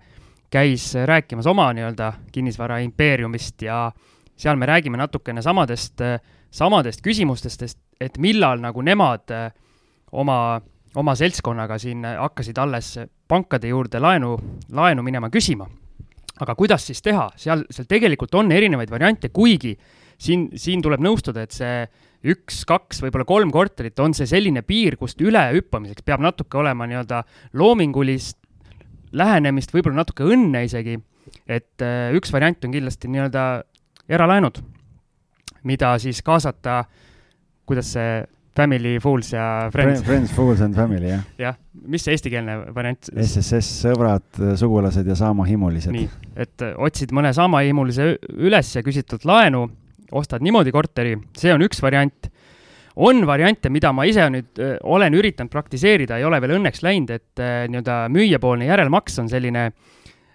käis rääkimas oma nii-öelda kinnisvara impeeriumist ja seal me räägime natukene samadest, äh, samadest küsimustest, et millal nagu nemad oma, oma seltskonnaga siin hakkasid alles pankade juurde laenu, laenu minema küsima aga kuidas siis teha, seal, seal tegelikult on erinevaid variante, kuigi siin, siin tuleb nõustuda, et see üks, kaks, võib-olla kolm korterit on see selline piir, kust ülehüppamiseks peab natuke olema nii-öelda loomingulist lähenemist, võib-olla natuke õnne isegi. et äh, üks variant on kindlasti nii-öelda eralaenud, mida siis kaasata, kuidas see Family, Fools ja Friends. Friends, Fools and Family, jah. jah, mis see eestikeelne variant? SSS, sõbrad, sugulased ja saamahimulised. nii, et otsid mõne saamahimulise üles ja küsid talt laenu, ostad niimoodi korteri, see on üks variant. on variante, mida ma ise nüüd öö, olen üritanud praktiseerida, ei ole veel õnneks läinud, et öö, nii-öelda müüjapoolne järelmaks on selline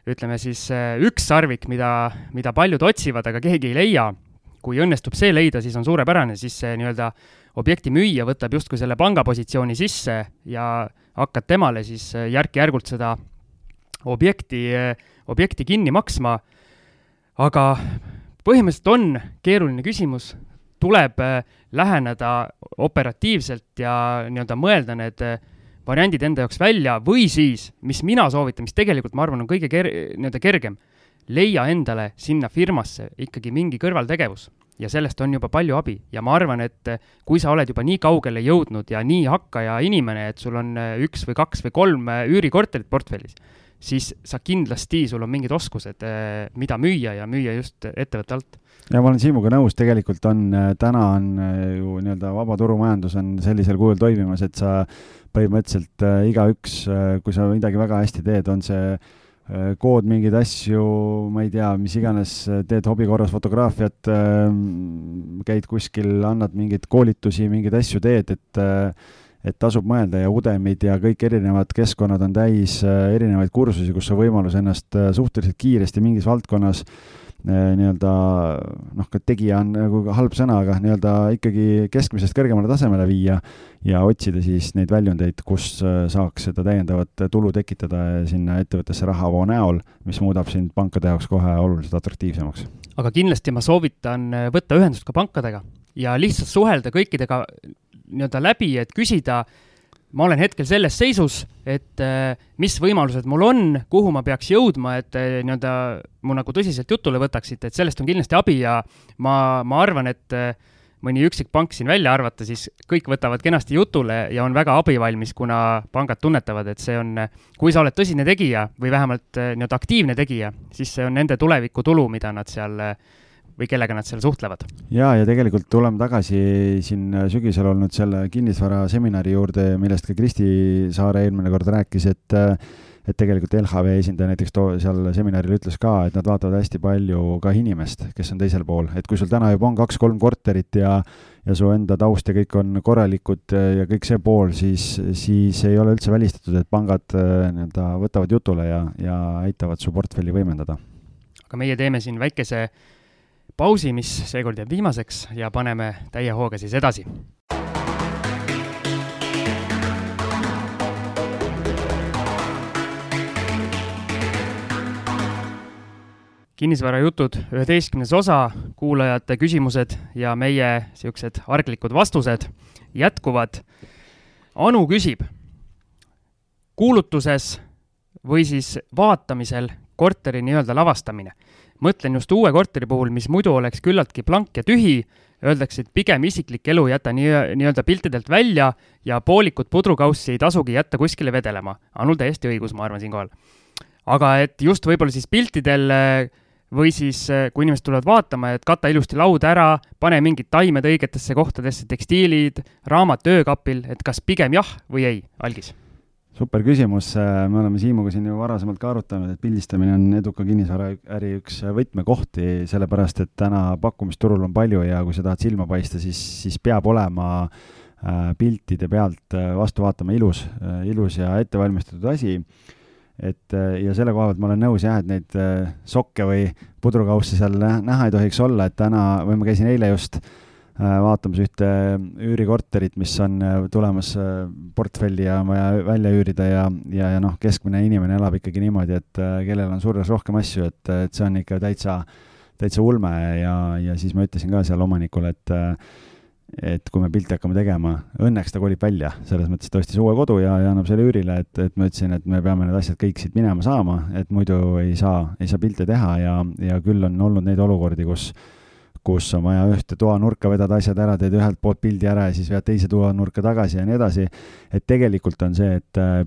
ütleme siis üks sarvik, mida, mida paljud otsivad, aga keegi ei leia. kui õnnestub see leida, siis on suurepärane, siis see nii-öelda objekti müüja võtab justkui selle pangapositsiooni sisse ja hakkad temale siis äh, järk-järgult seda objekti, äh, objekti kinni maksma. aga põhimõtteliselt on keeruline küsimus, tuleb äh, läheneda operatiivselt ja nii-öelda mõelda need variandid enda jaoks välja või siis, mis mina soovitan, mis tegelikult ma arvan, on kõige ker-, nii-öelda kergem, leia endale sinna firmasse ikkagi mingi kõrvaltegevus ja sellest on juba palju abi ja ma arvan, et eh, kui sa oled juba nii kaugele jõudnud ja nii hakkaja inimene, et sul on eh, üks või kaks või kolm eh, üürikorterit portfellis, siis sa kindlasti, sul on mingid oskused, mida müüa ja müüa just ettevõtte alt. ja ma olen Siimuga nõus, tegelikult on, täna on ju nii-öelda vaba turumajandus on sellisel kujul toimimas, et sa põhimõtteliselt igaüks, kui sa midagi väga hästi teed, on see kood mingeid asju, ma ei tea, mis iganes, teed hobi korras fotograafiat, ähm, käid kuskil, annad mingeid koolitusi, mingeid asju teed, et äh, et tasub mõelda ja Udemid ja kõik erinevad keskkonnad on täis äh, erinevaid kursusi, kus on võimalus ennast suhteliselt kiiresti mingis valdkonnas nii-öelda noh, ka tegija on nagu halb sõna, aga nii-öelda ikkagi keskmisest kõrgemale tasemele viia ja otsida siis neid väljundeid, kus äh, saaks seda täiendavat tulu tekitada sinna ettevõttesse rahavoo näol, mis muudab sind pankade jaoks kohe oluliselt atraktiivsemaks. aga kindlasti ma soovitan äh, võtta ühendust ka pankadega ja lihtsalt suhelda kõikidega nii-öelda läbi, et küsida, ma olen hetkel selles seisus, et äh, mis võimalused mul on, kuhu ma peaks jõudma, et äh, nii-öelda mu nagu tõsiselt jutule võtaksite, et sellest on kindlasti abi ja ma, ma arvan, et äh, mõni üksik pank siin välja arvata, siis kõik võtavad kenasti jutule ja on väga abivalmis, kuna pangad tunnetavad, et see on, kui sa oled tõsine tegija või vähemalt nii-öelda aktiivne tegija, siis see on nende tulevikutulu, mida nad seal või kellega nad seal suhtlevad. ja, ja tegelikult tuleme tagasi siin sügisel olnud selle kinnisvaraseminari juurde, millest ka Kristi Saare eelmine kord rääkis, et et tegelikult LHV esindaja näiteks too seal seminaril ütles ka, et nad vaatavad hästi palju ka inimest, kes on teisel pool, et kui sul täna juba on kaks-kolm korterit ja ja su enda taust ja kõik on korralikud ja kõik see pool, siis, siis ei ole üldse välistatud, et pangad nii-öelda võtavad jutule ja, ja aitavad su portfelli võimendada. aga meie teeme siin väikese pausi, mis seekord jääb viimaseks ja paneme täie hooga siis edasi. kinnisvarajutud, üheteistkümnes osa, kuulajate küsimused ja meie niisugused arglikud vastused jätkuvad. Anu küsib, kuulutuses või siis vaatamisel korteri nii-öelda lavastamine mõtlen just uue korteri puhul, mis muidu oleks küllaltki blank ja tühi, öeldakse, et pigem isiklik elu jäta nii, nii-öelda piltidelt välja ja poolikut pudrukaussi ei tasugi jätta kuskile vedelema. Anul täiesti õigus, ma arvan, siinkohal. aga et just võib-olla siis piltidel või siis, kui inimesed tulevad vaatama, et kata ilusti laud ära, pane mingid taimed õigetesse kohtadesse, tekstiilid, raamat öökapil, et kas pigem jah või ei, Algis super küsimus, me oleme Siimuga siin ju varasemalt ka arutanud, et pildistamine on eduka kinnisvaraäri üks võtmekohti, sellepärast et täna pakkumist turul on palju ja kui sa tahad silma paista, siis, siis peab olema äh, piltide pealt äh, vastu vaatama ilus, äh, ilus ja ettevalmistatud asi. et ja selle koha pealt ma olen nõus jah, et neid sokke või pudrukausse seal näha ei tohiks olla, et täna, või ma käisin eile just äh, Äh, vaatamas ühte üürikorterit, mis on äh, tulemas äh, portfelli ja on vaja välja üürida ja, ja, ja noh, keskmine inimene elab ikkagi niimoodi, et kellel on surres rohkem asju, et, et see on ikka täitsa, täitsa ulme ja, ja siis ma ütlesin ka seal omanikule, et et kui me pilti hakkame tegema, õnneks ta kolib välja, selles mõttes ta ostis uue kodu ja, ja annab selle üürile, et, et ma ütlesin, et me peame need asjad kõik siit minema saama, et muidu ei saa, ei saa pilte teha ja, ja küll on olnud neid olukordi, kus kus on vaja ühte toanurka vedada asjad ära, teed ühelt poolt pildi ära ja siis vead teise toanurka tagasi ja nii edasi. et tegelikult on see, et äh,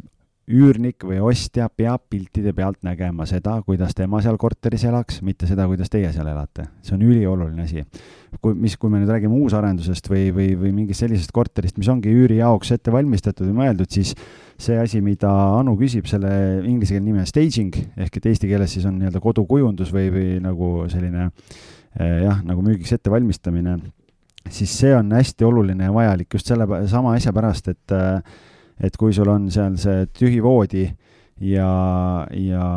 üürnik või ostja peab piltide pealt nägema seda, kuidas tema seal korteris elaks, mitte seda, kuidas teie seal elate. see on ülioluline asi. kui, mis, kui me nüüd räägime uusarendusest või, või, või mingist sellisest korterist, mis ongi üüri jaoks ette valmistatud või mõeldud, siis see asi, mida Anu küsib, selle inglise keele nimi on staging ehk et eesti keeles siis on nii-öelda kodukujundus või, või nagu selline äh, jah, nagu müügiks ettevalmistamine, siis see on hästi oluline ja vajalik just selle sama asja pärast, et eh, et kui sul on seal see tühi voodi ja, ja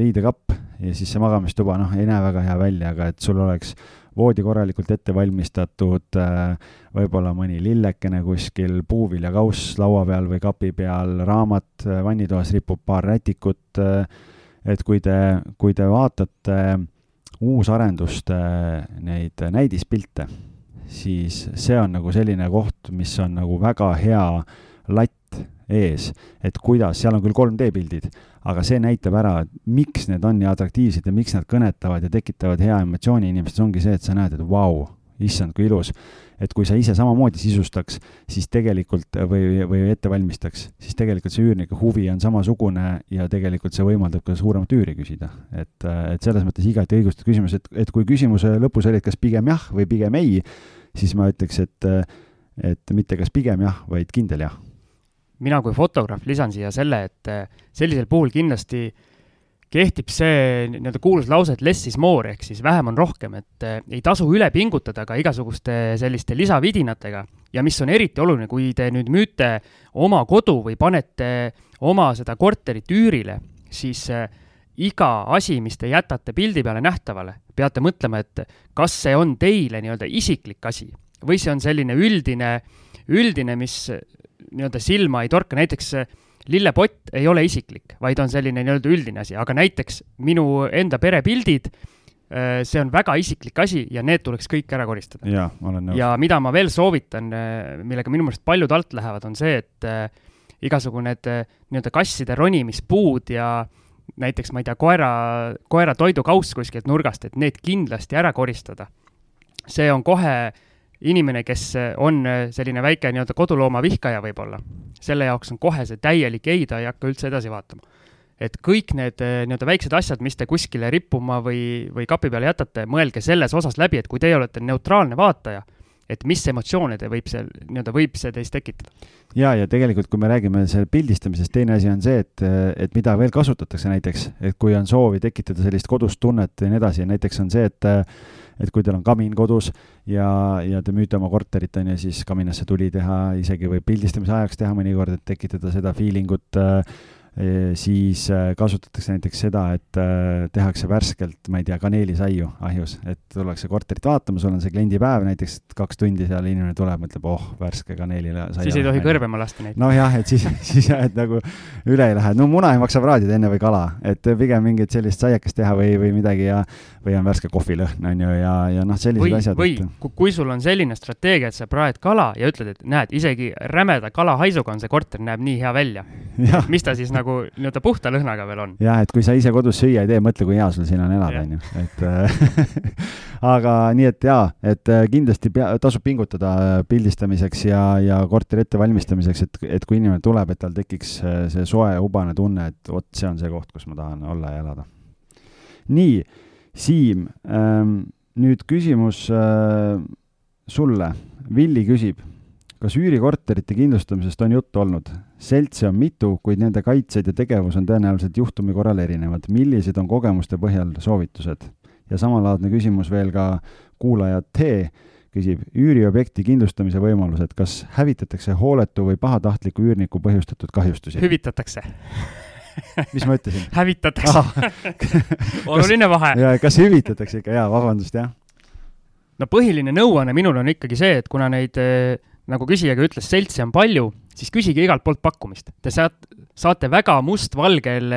riidekapp ja siis see magamistuba, noh, ei näe väga hea välja, aga et sul oleks voodi korralikult ette valmistatud, eh, võib-olla mõni lillekene kuskil, puuviljakauss laua peal või kapi peal, raamat, vannitoas ripub paar rätikut, et kui te, kui te vaatate uusarenduste neid näidispilte, siis see on nagu selline koht, mis on nagu väga hea latt ees, et kuidas, seal on küll 3D pildid, aga see näitab ära, miks need on nii atraktiivsed ja miks nad kõnetavad ja tekitavad hea emotsiooni. Inimestes, ongi see, et sa näed, et vau wow,, issand, kui ilus et kui sa ise samamoodi sisustaks, siis tegelikult või, või ette valmistaks, siis tegelikult see üürniku huvi on samasugune ja tegelikult see võimaldab ka suuremat üüri küsida. et, et selles mõttes igati õigustatud küsimus, et, et kui küsimuse lõpus oli, et kas pigem jah või pigem ei, siis ma ütleks, et, et mitte kas pigem jah, vaid kindel jah. mina kui fotograaf lisan siia selle, et sellisel puhul kindlasti äh, kehtib see nii-öelda kuulus lause, et less is more ehk siis vähem on rohkem, et äh, ei tasu üle pingutada ka igasuguste selliste lisavidinatega. ja mis on eriti oluline, kui te nüüd müüte oma kodu või panete oma seda korterit üürile, siis äh, iga asi, mis te jätate pildi peale nähtavale, peate mõtlema, et kas see on teile nii-öelda isiklik asi või see on selline üldine, üldine, mis nii-öelda silma ei torka, näiteks lillepott ei ole isiklik, vaid on selline nii-öelda üldine asi, aga näiteks minu enda perepildid, äh, see on väga isiklik asi ja need tuleks kõik ära koristada. jaa, ma olen nõus. ja mida ma veel soovitan, millega minu meelest paljud alt lähevad, on see, et igasugu need nii-öelda kasside ronimispuud ja näiteks, ma ei tea, koera, koera toidukauss kuskilt nurgast, et need kindlasti ära koristada. see on kohe inimene, kes on selline väike nii-öelda kodulooma vihkaja võib-olla, selle jaoks on kohe see täielik ei, ta ei hakka üldse edasi vaatama. et kõik need nii-öelda väiksed asjad, mis te kuskile rippuma või, või kapi peale jätate, mõelge selles osas läbi, et kui teie olete neutraalne vaataja et mis emotsioone te võib seal, nii-öelda võib see teis tekitada. ja, ja tegelikult, kui me räägime selle pildistamisest, teine asi on see, et, et mida veel kasutatakse näiteks, et kui on soovi tekitada sellist kodust tunnet ja nii edasi, näiteks on see, et et kui teil on kamin kodus ja, ja te müüte oma korterit, on ju, siis kaminasse tuli teha, isegi võib pildistamise ajaks teha mõnikord, et tekitada seda feeling ut äh, siis äh, kasutatakse näiteks seda, et äh, tehakse värskelt, ma ei tea, kaneelisaiu ahjus, et tullakse korterit vaatama, sul on see kliendipäev näiteks kaks tundi seal, inimene tuleb, mõtleb, oh, värske kaneelisaiu. siis ei tohi kõrbema lasta neid. noh, jah, et siis, siis jah, et nagu üle ei lähe, no muna ei maksa praadida enne või kala, et pigem mingit sellist saiakest teha või, või midagi ja või on värske kohvilõhn, on ju, ja, ja noh, sellised või, asjad. või et... kui sul on selline strateegia, et sa praed kala ja ütled, et näed, isegi rämeda kalahaisuga on see korter, näeb nii hea välja. mis ta siis nagu nii-öelda puhta lõhnaga veel on. jah, et kui sa ise kodus süüa ei tee, mõtle, kui hea sul siin on elada, on ju, et äh, aga nii et jaa, et äh, kindlasti pea, tasub pingutada äh, pildistamiseks ja, ja korteri ettevalmistamiseks, et, et kui inimene tuleb, et tal tekiks see soe ubane tunne, et vot see on see koht, kus ma tahan olla ja elada. nii, Siim ähm,, nüüd küsimus äh, sulle. Villi küsib kas üürikorterite kindlustamisest on juttu olnud? Seltse on mitu, kuid nende kaitsed ja tegevus on tõenäoliselt juhtumi korral erinevad. millised on kogemuste põhjal soovitused? ja samalaadne küsimus veel ka kuulaja T küsib üüriobjekti kindlustamise võimalused, kas hävitatakse hooletu või pahatahtliku üürniku põhjustatud kahjustusi? hüvitatakse mis ma ütlesin hävitatakse ah. oluline vahe. ja kas hüvitatakse ikka, jaa, vabandust, jah. no põhiline nõuanne minul on ikkagi see, et kuna neid nagu küsijaga ütles, seltsi on palju, siis küsige igalt poolt pakkumist. Te saate, saate väga mustvalgel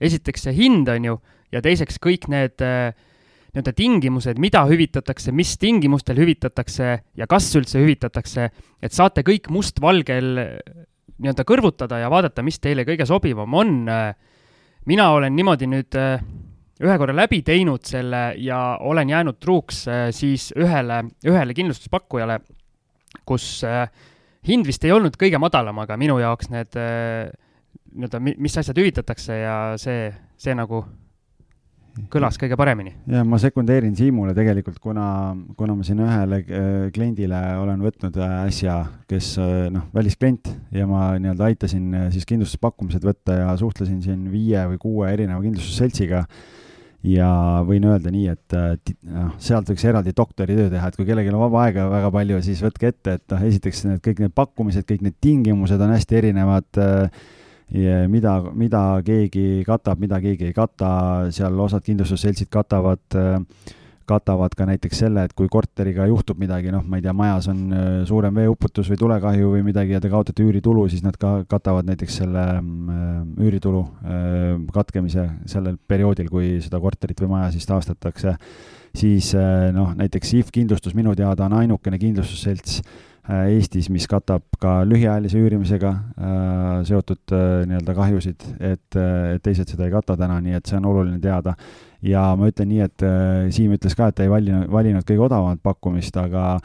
esiteks see hind, on ju, ja teiseks kõik need äh, nii-öelda tingimused, mida hüvitatakse, mis tingimustel hüvitatakse ja kas üldse hüvitatakse, et saate kõik mustvalgel nii-öelda kõrvutada ja vaadata, mis teile kõige sobivam on. mina olen niimoodi nüüd äh, ühe korra läbi teinud selle ja olen jäänud truuks äh, siis ühele, ühele kindlustuspakkujale kus äh, hind vist ei olnud kõige madalam, aga minu jaoks need äh, nii-öelda, mis asjad hüvitatakse ja see, see nagu kõlas kõige paremini. ja ma sekundeerin Siimule tegelikult, kuna, kuna ma siin ühele äh, kliendile olen võtnud äsja, kes noh, välisklient ja ma nii-öelda aitasin siis kindlustuspakkumised võtta ja suhtlesin siin viie või kuue erineva kindlustusseltsiga ja võin öelda nii, et äh, noh, sealt võiks eraldi doktoritöö teha, et kui kellelgi on vaba aega väga palju, siis võtke ette, et noh, esiteks need kõik need pakkumised, kõik need tingimused on hästi erinevad äh, ja mida, mida keegi katab, mida keegi ei kata, seal osad kindlustusseltsid katavad äh, katavad ka näiteks selle, et kui korteriga juhtub midagi, noh, ma ei tea, majas on äh, suurem veeuputus või tulekahju või midagi ja te kaotate üüritulu, siis nad ka katavad näiteks selle äh, üüritulu äh, katkemise sellel perioodil, kui seda korterit või maja siis taastatakse. siis noh, näiteks IF kindlustus minu teada on ainukene kindlustusselts Eestis, mis katab ka lühiajalise üürimisega äh, seotud äh, nii-öelda kahjusid, et äh, teised seda ei kata täna, nii et see on oluline teada ja ma ütlen nii, et äh, Siim ütles ka, et ta ei valinud, valinud kõige odavamat pakkumist, aga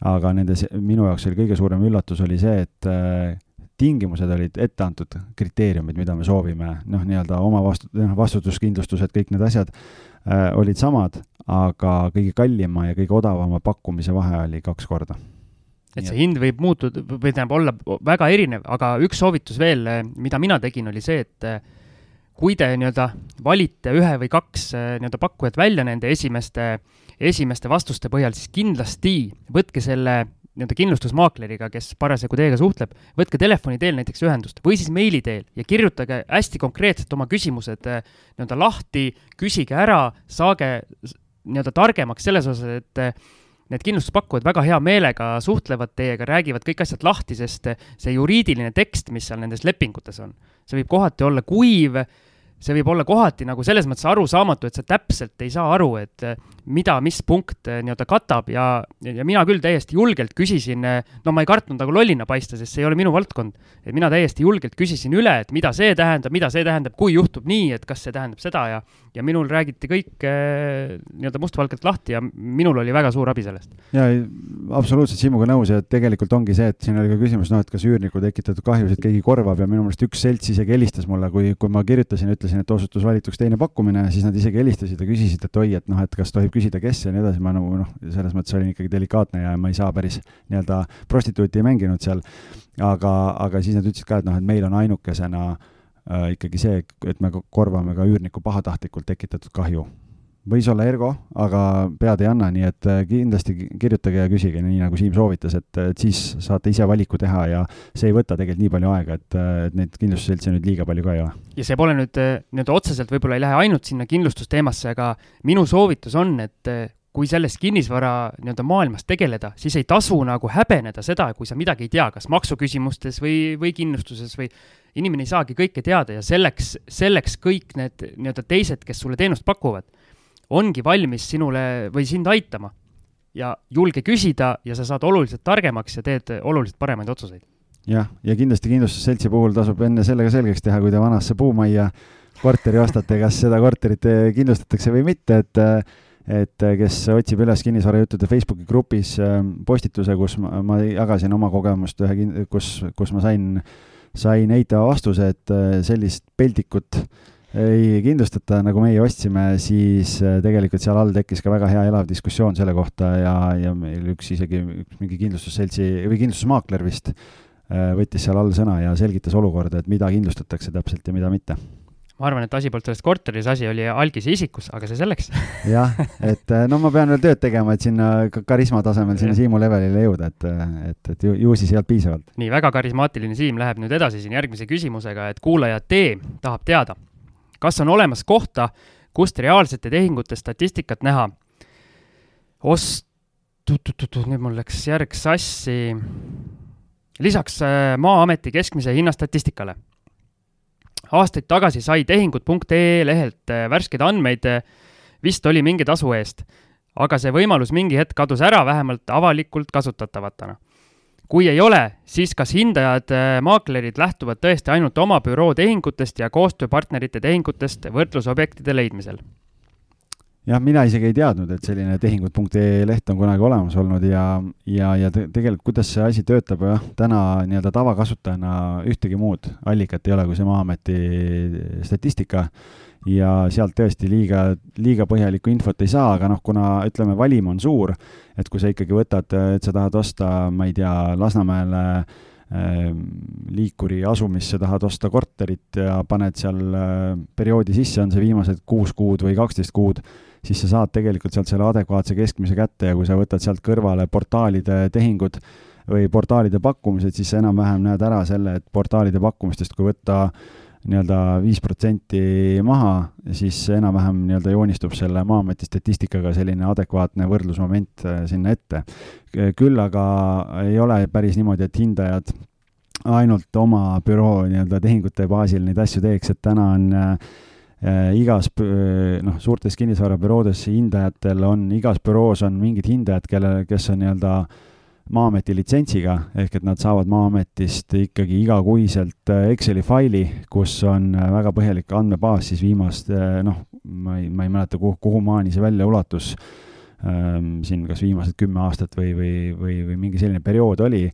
aga nende, minu jaoks oli kõige suurem üllatus oli see, et äh, tingimused olid ette antud, kriteeriumid, mida me soovime, noh, nii-öelda oma vastu-, noh, vastutuskindlustused, kõik need asjad äh, olid samad, aga kõige kallima ja kõige odavama pakkumise vahe oli kaks korda. et see hind võib muutuda, või tähendab, olla väga erinev, aga üks soovitus veel, mida mina tegin, oli see, et kui te nii-öelda valite ühe või kaks äh, nii-öelda pakkujat välja nende esimeste, esimeste vastuste põhjal, siis kindlasti võtke selle nii-öelda kindlustusmaakleriga, kes parasjagu teiega suhtleb, võtke telefoni teel näiteks ühendust või siis meili teel ja kirjutage hästi konkreetselt oma küsimused äh, nii-öelda lahti, küsige ära, saage nii-öelda targemaks selles osas, et äh, need kindlustuspakkujad väga hea meelega suhtlevad teiega, räägivad kõik asjad lahti, sest see juriidiline tekst, mis seal nendes lepingutes on, see võib kohati olla kuiv see võib olla kohati nagu selles mõttes arusaamatu, et sa täpselt ei saa aru, et eh, mida, mis punkt eh, nii-öelda katab ja, ja mina küll täiesti julgelt küsisin, eh, no ma ei kartnud nagu lollina paista, sest see ei ole minu valdkond. et mina täiesti julgelt küsisin üle, et mida see tähendab, mida see tähendab, kui juhtub nii, et kas see tähendab seda ja, ja minul räägiti kõik nii-öelda mustvalgelt lahti ja minul oli väga suur abi sellest. ja absoluutselt Simuga nõus ja tegelikult ongi see, et siin oli ka küsimus, noh, et kas üürniku tekitatud kahjusid keegi korvab ja minu meelest üks selts isegi helistas mulle, kui, kui ma kirjutasin, ütlesin, ütlesin, et osutus valituks teine pakkumine, siis nad isegi helistasid ja küsisid, et oi, et noh, et kas tohib küsida, kes ja nii edasi, ma nagu noh, selles mõttes olin ikkagi delikaatne ja ma ei saa päris nii-öelda prostituuti ei mänginud seal. aga, aga siis nad ütlesid ka, et noh, et meil on ainukesena äh, ikkagi see, et me korvame ka üürniku pahatahtlikult tekitatud kahju võis olla Ergo, aga pead ei anna, nii et äh, kindlasti kirjutage ja küsige, nii nagu Siim soovitas, et, et siis saate ise valiku teha ja see ei võta tegelikult nii palju aega, et, äh, et neid kindlustusseltse nüüd liiga palju ka ei ole. ja see pole nüüd äh, nii-öelda otseselt võib-olla ei lähe ainult sinna kindlustusteemasse, aga minu soovitus on, et kui selles kinnisvara nii-öelda maailmas tegeleda, siis ei tasu nagu häbeneda seda, kui sa midagi ei tea, kas maksuküsimustes või, või kindlustuses või inimene ei saagi kõike teada ja selleks, selleks kõik need nii-öelda teised, kes sulle teenust pakuvad ongi valmis sinule või sind aitama. ja julge küsida ja sa saad oluliselt targemaks ja teed oluliselt paremaid otsuseid. jah, ja kindlasti kindlustusseltsi puhul tasub enne sellega selgeks teha, kui te vanasse puumajja korteri ostate, kas seda korterit kindlustatakse või mitte, et et kes otsib üles kinnisvarajuttude Facebooki grupis postituse, kus ma, ma jagasin oma kogemust ühe, kus, kus ma sain, sain eitava vastuse, et sellist peldikut äh, ei kindlustata, nagu meie ostsime, siis äh, tegelikult seal all tekkis ka väga hea elav diskussioon selle kohta ja, ja meil üks isegi üks mingi kindlustusseltsi või kindlustusmaakler vist äh, võttis seal all sõna ja selgitas olukorda, et mida kindlustatakse täpselt ja mida mitte. Ma arvan, et asi polnud selles korteris, asi oli algise isikus, aga see selleks. Jah, et äh, no ma pean veel tööd tegema, et sinna karisma tasemel sinna Siimu levelile jõuda, et, et, et ju, ju siis ei olnud piisavalt. nii, väga karismaatiline Siim läheb nüüd edasi siin järgmise küsimusega, et kuulaja T tahab teada kas on olemas kohta, kust reaalsete tehingute statistikat näha? ost-, nüüd mul läks järg sassi. lisaks äh, Maa-ameti keskmise hinnastatistikale. aastaid tagasi sai tehingud.ee lehelt äh, värskeid andmeid, äh, vist oli mingi tasu eest, aga see võimalus mingi hetk kadus ära, vähemalt avalikult kasutatavatena kui ei ole, siis kas hindajad, äh, maaklerid lähtuvad tõesti ainult oma büroo tehingutest ja koostööpartnerite tehingutest võrdlusobjektide leidmisel? jah, mina isegi ei teadnud, et selline tehingud.ee leht on kunagi olemas olnud ja, ja, ja te, tegelikult, kuidas see asi töötab, jah, täna nii-öelda tavakasutajana ühtegi muud allikat ei ole kui see Maa-ameti statistika ja sealt tõesti liiga, liiga põhjalikku infot ei saa, aga noh, kuna ütleme, valim on suur, et kui sa ikkagi võtad, et sa tahad osta, ma ei tea, Lasnamäele äh, liikuri asumisse tahad osta korterit ja paned seal äh, perioodi sisse, on see viimased kuus kuud või kaksteist kuud, siis sa saad tegelikult sealt selle adekvaatse keskmise kätte ja kui sa võtad sealt kõrvale portaalide tehingud või portaalide pakkumised, siis sa enam-vähem näed ära selle, et portaalide pakkumistest, kui võtta äh, nii-öelda viis protsenti maha, siis enam-vähem nii-öelda joonistub selle Maa-ameti statistikaga selline adekvaatne võrdlusmoment äh, sinna ette. küll aga ei ole päris niimoodi, et hindajad ainult oma büroo nii-öelda tehingute baasil neid asju teeks, et täna on äh, igas noh, suurtes kinnisvarabüroodes hindajatel on, igas büroos on mingid hindajad, kelle, kes on nii-öelda äh, Maa-ameti litsentsiga, ehk et nad saavad Maa-ametist ikkagi igakuiselt äh, Exceli faili, kus on äh, väga põhjalik andmebaas siis viimast, äh, noh, ma ei, ma ei mäleta, kuhu, kuhu maani see välja ulatus ähm,, siin kas viimased kümme aastat või, või, või, või mingi selline periood oli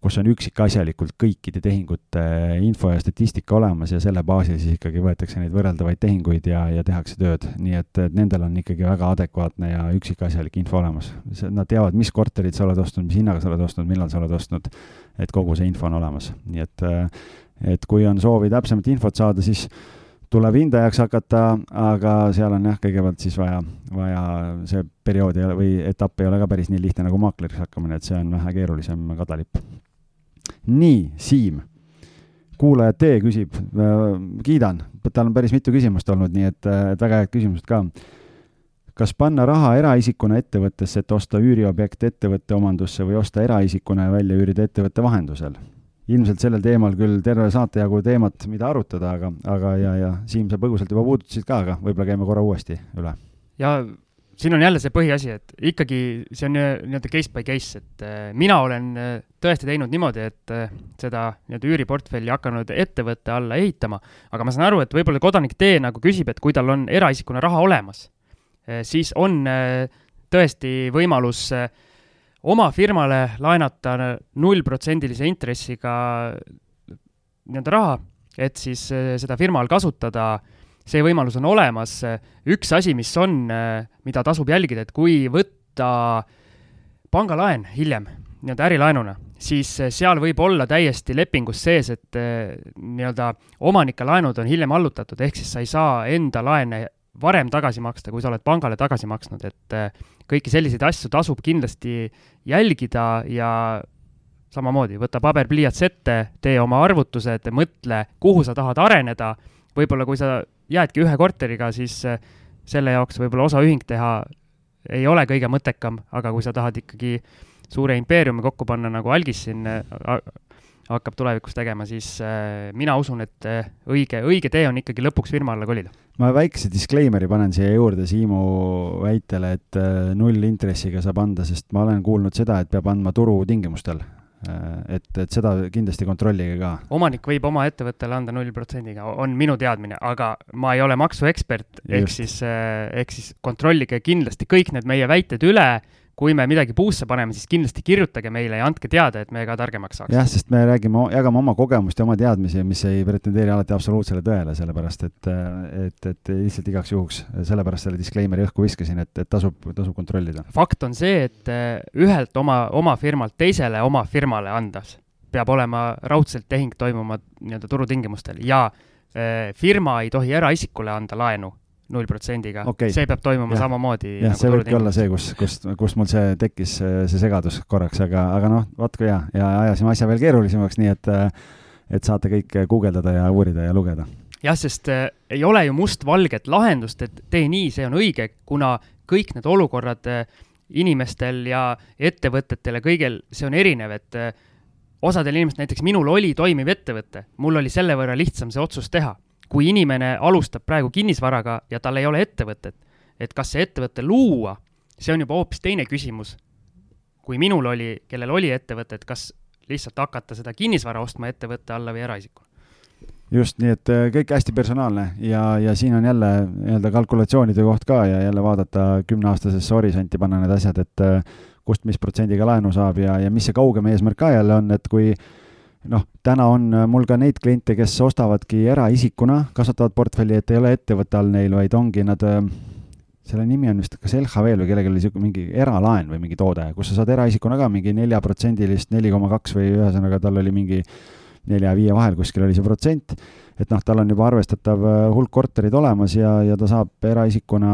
kus on üksikasjalikult kõikide tehingute info ja statistika olemas ja selle baasil siis ikkagi võetakse neid võrreldavaid tehinguid ja, ja tehakse tööd. nii et, et nendel on ikkagi väga adekvaatne ja üksikasjalik info olemas. Nad teavad, mis korterit sa oled ostnud, mis hinnaga sa oled ostnud, millal sa oled ostnud, et kogu see info on olemas, nii et, et kui on soovi täpsemat infot saada, siis tuleb hindajaks hakata, aga seal on jah, kõigepealt siis vaja, vaja see periood ei ole või etapp ei ole ka päris nii lihtne nagu maakleriks hakkamine, et see on vähe keerulisem kadalipp nii, Siim, kuulaja T küsib, äh, kiidan, tal on päris mitu küsimust olnud, nii et, äh, et väga head küsimused ka. kas panna raha eraisikuna ettevõttesse, et osta üüriobjekt ettevõtte omandusse või osta eraisikuna ja välja üürida ettevõtte vahendusel? ilmselt sellel teemal küll terve saate jagu teemat, mida arutada, aga, aga ja, ja Siim, sa põgusalt juba puudutasid ka, aga võib-olla käime korra uuesti üle. ja siin on jälle see põhiasi, et ikkagi see on nii-öelda case by case, et äh, mina olen äh, tõesti teinud niimoodi, et äh, seda nii-öelda üüriportfelli hakanud ettevõtte alla ehitama, aga ma saan aru, et võib-olla kodanik D nagu küsib, et kui tal on eraisikuna raha olemas, siis on tõesti võimalus oma firmale laenata nullprotsendilise intressiga nii-öelda raha, et siis seda firmal kasutada äh, see võimalus on olemas. üks asi, mis on, mida tasub jälgida, et kui võtta pangalaen hiljem nii-öelda ärilaenuna, siis seal võib olla täiesti lepingus sees, et nii-öelda omanike laenud on hiljem allutatud, ehk siis sa ei saa enda laene varem tagasi maksta, kui sa oled pangale tagasi maksnud, et kõiki selliseid asju tasub kindlasti jälgida ja samamoodi, võta paber-pliiats ette, tee oma arvutused, mõtle, kuhu sa tahad areneda, võib-olla kui sa jäädki ühe korteriga, siis äh, selle jaoks võib-olla osaühing teha ei ole kõige mõttekam, aga kui sa tahad ikkagi suure impeeriumi kokku panna, nagu Algis siin äh, hakkab tulevikus tegema, siis äh, mina usun, et õige, õige tee on ikkagi lõpuks firma alla kolida. ma väikse disclaimer'i panen siia juurde Siimu väitele, et nullintressiga saab anda, sest ma olen kuulnud seda, et peab andma turutingimustel et, et seda kindlasti kontrollige ka. omanik võib oma ettevõttele anda null protsendiga, on minu teadmine, aga ma ei ole maksuekspert, ehk siis, äh, ehk siis kontrollige kindlasti kõik need meie väited üle kui me midagi puusse paneme, siis kindlasti kirjutage meile ja andke teada, et me ka targemaks saaks. jah, sest me räägime, jagame oma kogemust ja oma teadmisi, mis ei pretendeeri alati absoluutsele tõele, sellepärast et, et, et lihtsalt igaks juhuks, sellepärast selle disclaimer'i õhku viskasin, et, et tasub, tasub kontrollida. fakt on see, et eh, ühelt oma, oma firmalt teisele oma firmale andes peab olema raudselt tehing toimuma nii-öelda turutingimustel ja eh, firma ei tohi eraisikule anda laenu null protsendiga okay., see peab toimuma ja. samamoodi. jah nagu, see võibki olla see, kus, kust, kust mul see tekkis, see segadus korraks, aga, aga noh, vaat kui hea ja ajasime asja veel keerulisemaks, nii et, et saate kõik guugeldada ja uurida ja lugeda. jah, sest äh, ei ole ju mustvalget lahendust, et tee nii, see on õige, kuna kõik need olukorrad äh, inimestel ja ettevõtetel ja kõigil, see on erinev, et äh, osadel inimestel, näiteks minul oli toimiv ettevõte, mul oli selle võrra lihtsam see otsus teha kui inimene alustab praegu kinnisvaraga ja tal ei ole ettevõtet, et kas see ettevõte luua, see on juba hoopis teine küsimus. kui minul oli, kellel oli ettevõte, et kas lihtsalt hakata seda kinnisvara ostma ettevõtte alla või eraisikuna just, nii et äh, kõik hästi personaalne ja, ja siin on jälle nii-öelda kalkulatsioonide koht ka ja jälle vaadata kümneaastasesse horisonti panna need asjad, et äh, kust, mis protsendiga laenu saab ja, ja mis see kaugem eesmärk ka jälle on, et kui noh, täna on äh, mul ka neid kliente, kes ostavadki eraisikuna, kasvatavad portfelli, et ei ole ettevõtte all neil, vaid ongi nad, äh, selle nimi on vist kas LHV-l või kellelgi oli niisugune mingi eralaen või mingi toode, kus sa saad eraisikuna ka mingi neljaprotsendilist, neli koma kaks või ühesõnaga tal oli mingi nelja ja viie vahel kuskil oli see protsent et noh, tal on juba arvestatav äh, hulk korterid olemas ja, ja ta saab eraisikuna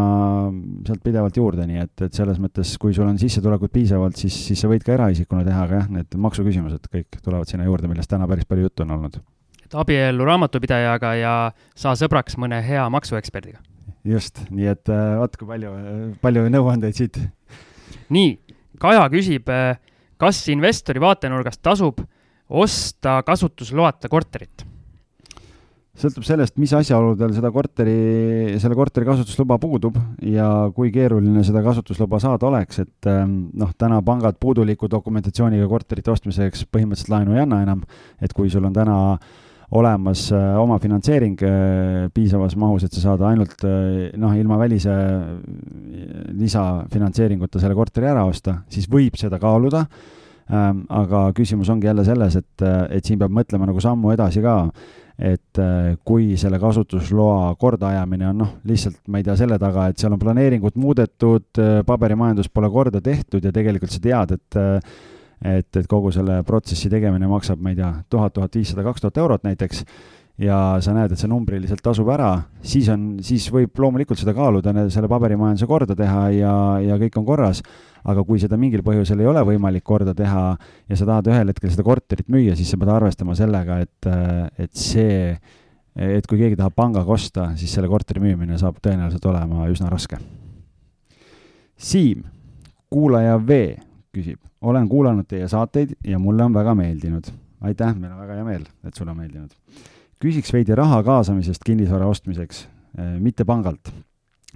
sealt pidevalt juurde, nii et, et selles mõttes, kui sul on sissetulekut piisavalt, siis, siis sa võid ka eraisikuna teha, aga jah, need maksuküsimused kõik tulevad sinna juurde, millest täna päris palju juttu on olnud. et abiellu raamatupidajaga ja saa sõbraks mõne hea maksueksperdiga. just, nii et äh, vot kui palju, palju nõuandeid siit. nii, Kaja küsib, äh, kas investori vaatenurgast tasub osta kasutusloata korterit sõltub sellest, mis asjaoludel seda korteri, selle korteri kasutusluba puudub ja kui keeruline seda kasutusluba saada oleks, et ähm, noh, täna pangad puuduliku dokumentatsiooniga korterite ostmiseks põhimõtteliselt laenu ei anna enam, et kui sul on täna olemas äh, oma finantseering äh, piisavas mahus, et sa saad ainult äh, noh, ilma välise lisafinantseeringuta selle korteri ära osta, siis võib seda kaaluda ähm,. aga küsimus ongi jälle selles, et, et siin peab mõtlema nagu sammu edasi ka et äh, kui selle kasutusloa kordaajamine on noh, lihtsalt ma ei tea, selle taga, et seal on planeeringut muudetud, äh, paberimajandus pole korda tehtud ja tegelikult sa tead, et äh, et, et kogu selle protsessi tegemine maksab, ma ei tea, tuhat, tuhat viissada, kaks tuhat eurot näiteks, ja sa näed, et see numbriliselt tasub ära, siis on, siis võib loomulikult seda kaaluda, selle paberimajanduse korda teha ja, ja kõik on korras aga kui seda mingil põhjusel ei ole võimalik korda teha ja sa tahad ühel hetkel seda korterit müüa, siis sa pead arvestama sellega, et, et see, et kui keegi tahab pangaga osta, siis selle korteri müümine saab tõenäoliselt olema üsna raske. Siim, kuulaja V küsib, olen kuulanud teie saateid ja mulle on väga meeldinud. aitäh, meil on väga hea meel, et sulle on meeldinud. Küsiks veidi raha kaasamisest kinnisvara ostmiseks, mitte pangalt.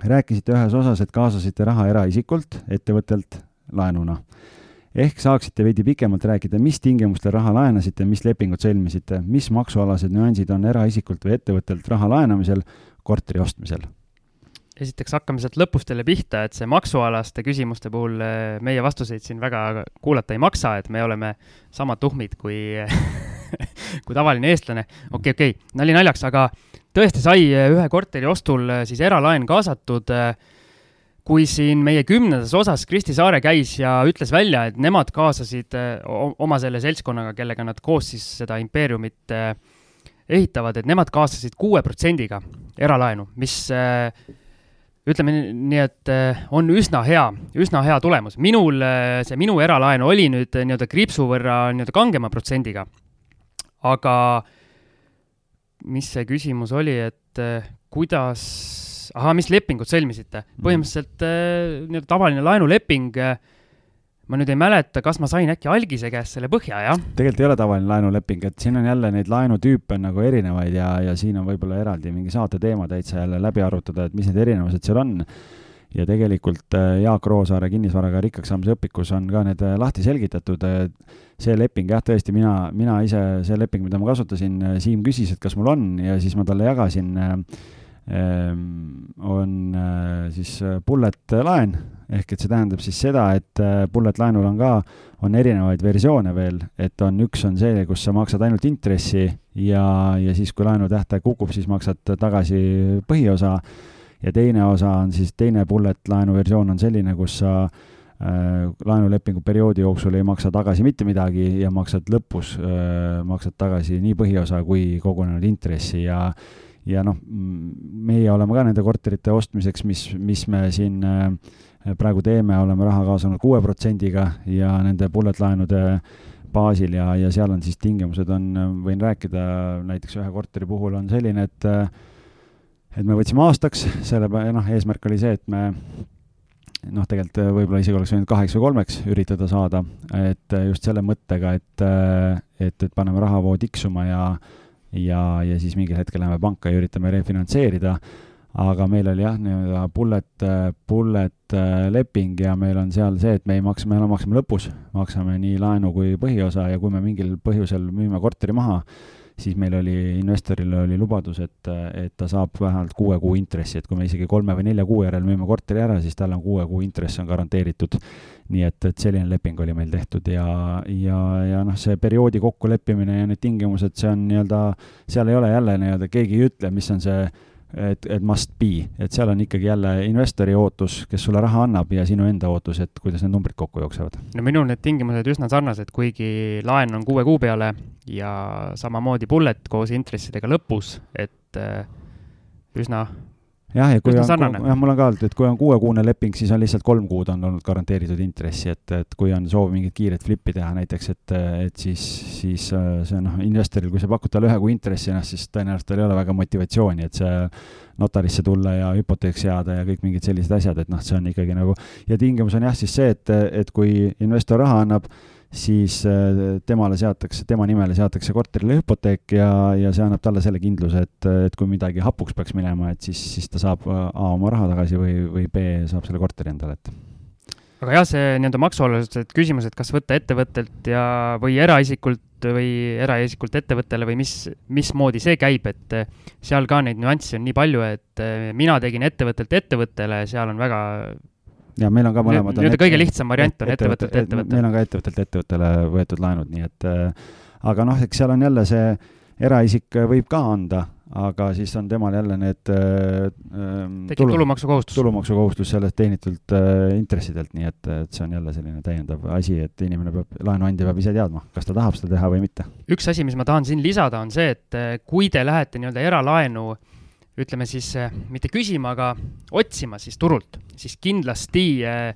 rääkisite ühes osas, et kaasasite raha eraisikult, ettevõttelt laenuna ehk saaksite veidi pikemalt rääkida, mis tingimustel raha laenasite, mis lepingud sõlmisite, mis maksualased nüansid on eraisikult või ettevõttelt raha laenamisel, korteri ostmisel? Esiteks hakkame sealt lõpust jälle pihta, et see maksualaste küsimuste puhul eh, meie vastuseid siin väga kuulata ei maksa, et me oleme sama tuhmid kui kui tavaline eestlane. okei okay,, okei okay., nali naljaks, aga tõesti sai ühe korteri ostul eh, siis eralaen kaasatud kui siin meie kümnendas osas Kristi Saare käis ja ütles välja, et nemad kaasasid oma selle seltskonnaga, kellega nad koos siis seda impeeriumit ehitavad, et nemad kaasasid kuue protsendiga eralaenu, mis ütleme nii, et on üsna hea, üsna hea tulemus. minul, see minu eralaen oli nüüd nii-öelda kriipsu võrra nii-öelda kangema protsendiga. aga mis see küsimus oli, et kuidas ahah, mis lepingut sõlmisite? Mhm. põhimõtteliselt äh, nii-öelda tavaline laenuleping. Äh, ma nüüd ei mäleta, kas ma sain äkki algise käest selle põhja, jah? tegelikult ei ole tavaline laenuleping, et siin on jälle neid laenutüüpe on nagu erinevaid ja, ja siin on võib-olla eraldi mingi saate teema täitsa jälle läbi arutada, et mis need erinevused seal on ja tegelikult äh, Jaak Roosaare kinnisvaraga rikkaks saamise õpikus on ka need lahti selgitatud. see leping jah, tõesti, mina, mina ise, see leping, mida ma kasutasin, Siim küsis, et kas mul on ja siis ma talle jagasin äh, on äh, siis äh, bullet laen, ehk et see tähendab siis seda, et äh, bullet laenul on ka, on erinevaid versioone veel, et on, üks on see, kus sa maksad ainult intressi ja, ja siis, kui laenu tähtaeg kukub, siis maksad tagasi põhiosa. Ja teine osa on siis, teine bullet laenu versioon on selline, kus sa laenulepingu perioodi jooksul ei maksa tagasi mitte midagi ja maksad lõpus maksad tagasi nii põhiosa kui kogunenud intressi. Ja ja noh, meie oleme ka nende korterite ostmiseks, mis, mis me siin äh, praegu teeme, oleme raha kaasanud kuue protsendiga ja nende bullet laenude baasil ja, ja seal on siis tingimused on, võin rääkida, näiteks ühe korteri puhul on selline, et et me võtsime aastaks, selle, noh, eesmärk oli see, et me noh, tegelikult võib-olla isegi oleks võinud kaheks või kolmeks üritada saada, et just selle mõttega, et, et, et paneme rahavoo tiksuma ja ja, ja siis mingil hetkel läheme panka ja üritame refinantseerida, aga meil oli jah, nii-öelda bullet, bullet äh, leping ja meil on seal see, et me ei maksa, me maksame lõpus, maksame nii laenu kui põhiosa ja kui me mingil põhjusel müüme korteri maha, siis meil oli, investoril oli lubadus, et, et ta saab vähemalt kuue kuu intressi, et kui me isegi kolme või nelja kuu järel müüme korteri ära, siis tal on kuue kuu intress on garanteeritud. Nii et, et selline leping oli meil tehtud ja, ja, ja noh, see perioodi kokkuleppimine ja need tingimused, see on nii-öelda, seal ei ole jälle nii-öelda, keegi ei ütle, mis on see, et, et must be, et seal on ikkagi jälle investori ootus, kes sulle raha annab ja sinu enda ootus, et kuidas need numbrid kokku jooksevad. no minul need tingimused üsna sarnased, kuigi laen on kuue kuu peale ja samamoodi bullet koos intressidega lõpus, et üsna jah, ja kui on, jah, mul on ka olnud, et kui on kuuekuune leping, siis on lihtsalt kolm kuud on olnud garanteeritud intressi, et, et kui on soov mingit kiiret flippi teha näiteks, et, et siis, siis äh, see noh, investoril, kui sa pakud talle ühe kuu intressi, noh siis tõenäoliselt tal ei ole väga motivatsiooni, et see notarisse tulla ja hüpoteeks jääda ja kõik mingid sellised asjad, et noh, see on ikkagi nagu, ja tingimus on jah, siis see, et, et kui investor raha annab, siis äh, temale seatakse, tema nimele seatakse korterile hüpoteek ja, ja see annab talle selle kindluse, et, et kui midagi hapuks peaks minema, et siis, siis ta saab A oma raha tagasi või, või B saab selle korteri endale, et. Aga jah, see nii-öelda maksualused küsimused, kas võtta ettevõttelt ja, või eraisikult või eraisikult ettevõttele või mis, mismoodi see käib, et seal ka neid nüansse on nii palju, et mina tegin ettevõttelt ettevõttele, seal on väga ja meil on ka mõlemad. nii-öelda kõige lihtsam variant on ettevõttelt ettevõttele. meil on ka ettevõttelt ettevõttele võetud laenud, nii et äh, aga noh, eks seal on jälle see eraisik võib ka anda, aga siis on temal jälle need äh, ähm, tekib tulu, tulumaksukohustus. tulumaksukohustus sellest teenitud äh, intressidelt, nii et, et see on jälle selline täiendav asi, et inimene peab, laenuandja peab ise teadma, kas ta tahab seda teha või mitte. üks asi, mis ma tahan siin lisada, on see, et äh, kui te lähete nii-öelda eralaenu äh, ütleme siis äh, mitte küsima, aga otsima siis turult, siis kindlasti äh,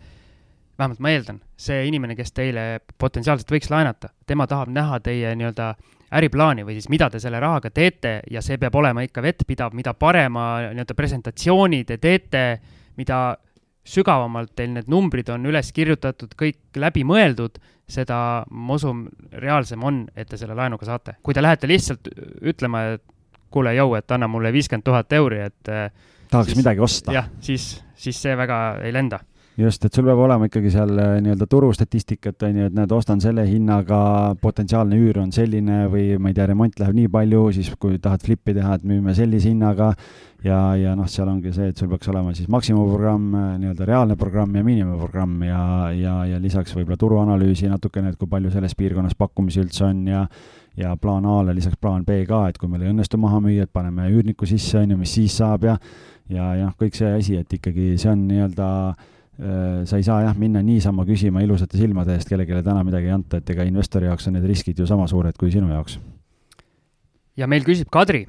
vähemalt ma eeldan, see inimene, kes teile potentsiaalselt võiks laenata, tema tahab näha teie nii-öelda äriplaani või siis mida te selle rahaga teete ja see peab olema ikka vettpidav, mida parema nii-öelda presentatsiooni te teete, mida sügavamalt teil need numbrid on üles kirjutatud, kõik läbi mõeldud, seda, ma usun, reaalsem on, et te selle laenuga saate. kui te lähete lihtsalt ütlema, et kuule, jõu, et anna mulle viiskümmend tuhat euri, et tahaks siis, midagi osta. jah, siis, siis see väga ei lenda just, et sul peab olema ikkagi seal äh, nii-öelda turustatistikat, on ju, et näed, ostan selle hinnaga, potentsiaalne üür on selline või ma ei tea, remont läheb nii palju, siis kui tahad flip'i teha, et müüme sellise hinnaga ja, ja noh, seal ongi see, et sul peaks olema siis maksimumprogramm, äh, nii-öelda reaalne programm ja miinimumprogramm ja, ja, ja lisaks võib-olla turuanalüüsi natukene, et kui palju selles piirkonnas pakkumisi üldse on ja ja plaan A-le lisaks plaan B ka, et kui meil ei õnnestu maha müüa, et paneme üürniku sisse, on ju, mis siis saab ja ja, ja noh, kõik see asi, et ikkagi see on nii-öelda äh, sa ei saa jah minna niisama küsima ilusate silmade eest, kellelegi täna midagi ei anta, et ega investori jaoks on need riskid ju sama suured kui sinu jaoks. ja meil küsib Kadri,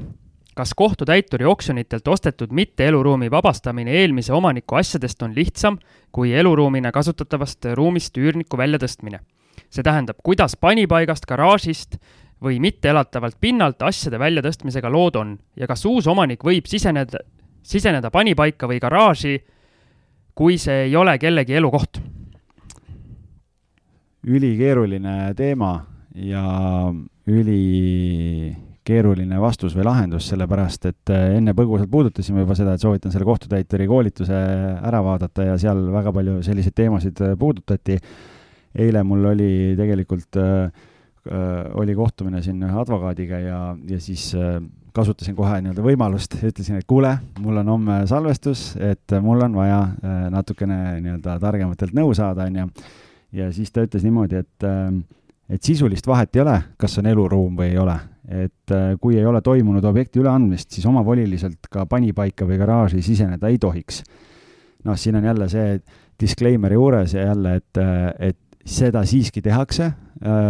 kas kohtutäituri oksjonitelt ostetud mitte-eluruumi vabastamine eelmise omaniku asjadest on lihtsam kui eluruumina kasutatavast ruumist üürniku väljatõstmine? see tähendab, kuidas panipaigast, garaažist või mitteelatavalt pinnalt asjade väljatõstmisega lood on ja kas uus omanik võib siseneda, siseneda panipaika või garaaži kui see ei ole kellegi elukoht? ülikeeruline teema ja ülikeeruline vastus või lahendus, sellepärast et äh, enne põgusalt puudutasime juba seda, et soovitan selle kohtutäituri koolituse ära vaadata ja seal väga palju selliseid teemasid äh, puudutati. eile mul oli tegelikult äh, oli kohtumine siin ühe advokaadiga ja, ja siis äh, kasutasin kohe nii-öelda võimalust, ütlesin, et kuule, mul on homme salvestus, et mul on vaja äh, natukene nii-öelda targematelt nõu saada, on ju. ja siis ta ütles niimoodi, et, äh, et sisulist vahet ei ole, kas on eluruum või ei ole. et äh, kui ei ole toimunud objekti üleandmist, siis omavoliliselt ka panipaika või garaaži siseneda ei tohiks. noh, siin on jälle see disclaimer'i juures jälle, et, et seda siiski tehakse, äh,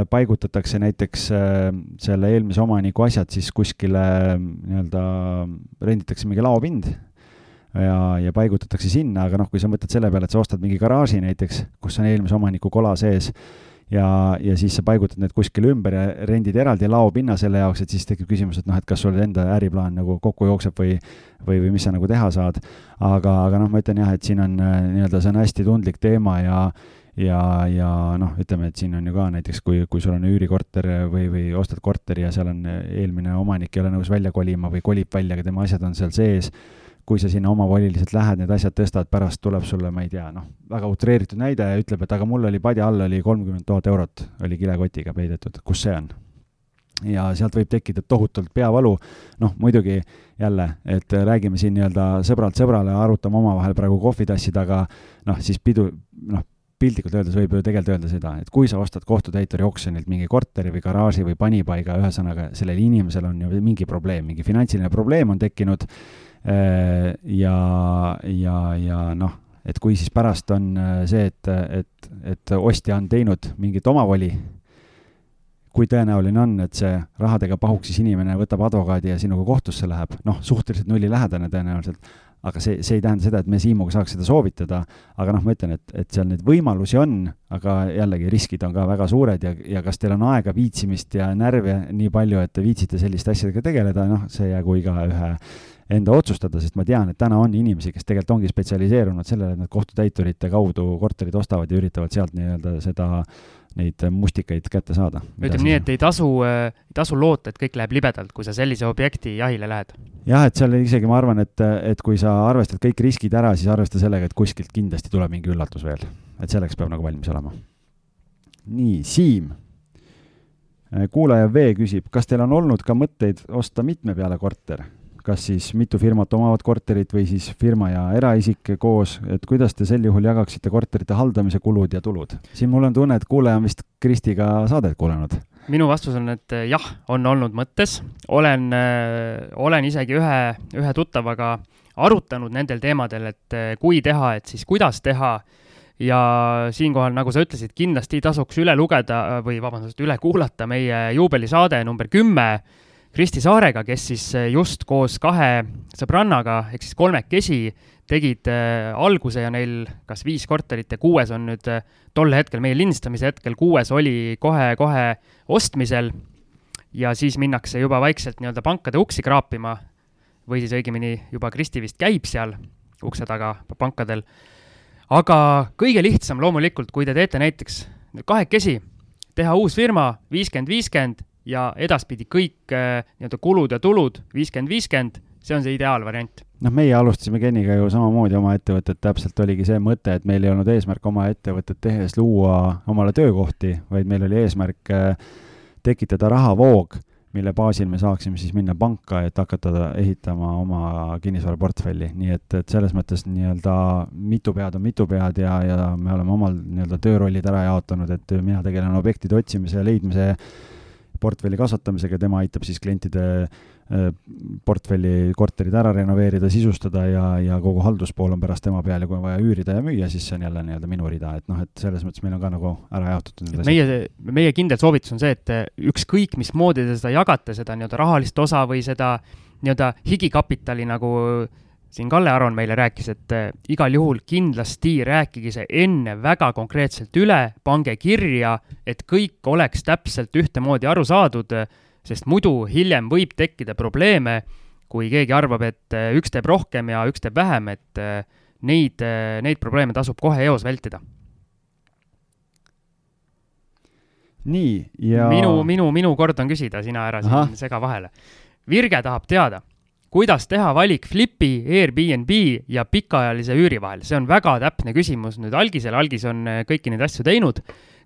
paigutatakse näiteks äh, selle eelmise omaniku asjad siis kuskile nii-öelda, renditakse mingi laopind ja, ja paigutatakse sinna, aga noh, kui sa mõtled selle peale, et sa ostad mingi garaaži näiteks, kus on eelmise omaniku kola sees, ja, ja siis sa paigutad need kuskile ümber ja rendid eraldi laopinna selle jaoks, et siis tekib küsimus, et noh, et kas sul enda äriplaan nagu kokku jookseb või, või, või mis sa nagu teha saad. aga, aga noh, ma ütlen jah, et siin on äh, nii-öelda, see on hästi tundlik teema ja ja, ja noh, ütleme, et siin on ju ka näiteks, kui, kui sul on üürikorter või, või ostad korteri ja seal on eelmine omanik ei ole nõus välja kolima või kolib välja, aga tema asjad on seal sees, kui sa sinna omavoliliselt lähed, need asjad tõstad, pärast tuleb sulle, ma ei tea, noh, väga utreeritud näide ja ütleb, et aga mul oli padja all oli kolmkümmend tuhat eurot, oli kilekotiga peidetud, kus see on? ja sealt võib tekkida tohutult peavalu, noh muidugi jälle, et räägime siin nii-öelda sõbralt sõbrale, arutame omavahel praegu kohvitassi taga, noh siis pidu, noh piltlikult öeldes võib ju tegelikult öelda seda, et kui sa ostad kohtutäituri oksjonilt mingi korteri või garaaži või panipaiga, ühesõnaga sellel inimesel on ju mingi probleem, mingi finantsiline probleem on tekkinud äh, ja, ja, ja noh, et kui siis pärast on äh, see, et, et, et ostja on teinud mingit omavoli, kui tõenäoline on, et see rahadega pahuksis inimene võtab advokaadi ja sinuga kohtusse läheb, noh, suhteliselt nullilähedane tõenäoliselt aga see, see ei tähenda seda, et me Siimuga saaks seda soovitada, aga noh, ma ütlen, et, et seal neid võimalusi on, aga jällegi riskid on ka väga suured ja, ja kas teil on aega, viitsimist ja närve nii palju, et te viitsite selliste asjadega tegeleda, noh, see jäägu igaühe enda otsustada, sest ma tean, et täna on inimesi, kes tegelikult ongi spetsialiseerunud sellele, et nad kohtutäiturite kaudu korterid ostavad ja üritavad sealt nii-öelda seda neid mustikaid kätte saada. ütleme nii, et ei tasu, äh, ei tasu loota, et kõik läheb libedalt, kui sa sellise objekti jahile lähed. jah, et seal isegi ma arvan, et, et kui sa arvestad kõik riskid ära, siis arvesta sellega, et kuskilt kindlasti tuleb mingi üllatus veel. et selleks peab nagu valmis olema. nii, Siim. Äh, kuulaja V küsib, kas teil on olnud ka mõtteid osta mitme peale korter? Kas siis mitu firmat omavad korterit või siis firma ja eraisik koos, et kuidas te sel juhul jagaksite korterite haldamise kulud ja tulud? siin mul on tunne, et kuulaja on vist Kristiga saadet kuulanud. minu vastus on, et eh, jah, on olnud mõttes, olen, eh, olen isegi ühe, ühe tuttavaga arutanud nendel teemadel, et eh, kui teha, et siis kuidas teha ja siinkohal, nagu sa ütlesid, kindlasti tasuks üle lugeda või vabandust, üle kuulata meie juubelisaade number kümme Kristi Saarega, kes siis eh, just koos kahe sõbrannaga ehk siis kolmekesi tegid äh, alguse ja neil kas viis korterit ja kuues on nüüd äh, tol hetkel, meie lindistamise hetkel, kuues oli kohe-kohe ostmisel. ja siis minnakse juba vaikselt nii-öelda pankade uksi kraapima või siis õigemini juba Kristi vist käib seal ukse taga pankadel aga kõige lihtsam loomulikult, kui te teete näiteks kahekesi, teha uus firma, viiskümmend, viiskümmend ja edaspidi kõik äh, nii-öelda kulud ja tulud viiskümmend, viiskümmend, see on see ideaalvariant. Noh, meie alustasime Keniga ju samamoodi oma ettevõtet, täpselt oligi see mõte, et meil ei olnud eesmärk oma ettevõtet tehes luua omale töökohti, vaid meil oli eesmärk äh, tekitada rahavoog mille baasil me saaksime siis minna panka, et hakata ehitama oma kinnisvaraportfelli, nii et, et selles mõttes nii-öelda mitu pead on mitu pead ja, ja me oleme omal nii-öelda töörollid ära jaotanud, et mina tegelen objektide otsimise ja leidmise portfelli kasvatamisega, tema aitab siis klientide äh, portfelli korterid ära renoveerida, sisustada ja, ja kogu halduspool on pärast tema peal ja kui on vaja üürida ja müüa, siis see on jälle nii-öelda minu rida, et noh, et selles mõttes meil on ka nagu ära jaotatud. meie, meie kindel soovitus on see, et ükskõik mismoodi te seda jagate, seda nii-öelda rahalist osa või seda nii-öelda higikapitali nagu siin Kalle Aron meile rääkis, et äh, igal juhul kindlasti rääkige see enne väga konkreetselt üle, pange kirja, et kõik oleks täpselt ühtemoodi aru saadud, sest muidu hiljem võib tekkida probleeme, kui keegi arvab, et äh, üks teeb rohkem ja üks teeb vähem, et äh, neid, neid probleeme tasub kohe eos vältida. nii, ja minu, minu, minu kord on küsida, sina ära siin sega vahele. Virge tahab teada kuidas teha valik Flipi, Airbnb ja pikaajalise üüri vahel, see on väga täpne küsimus nüüd algisel, algis on äh, kõiki neid asju teinud.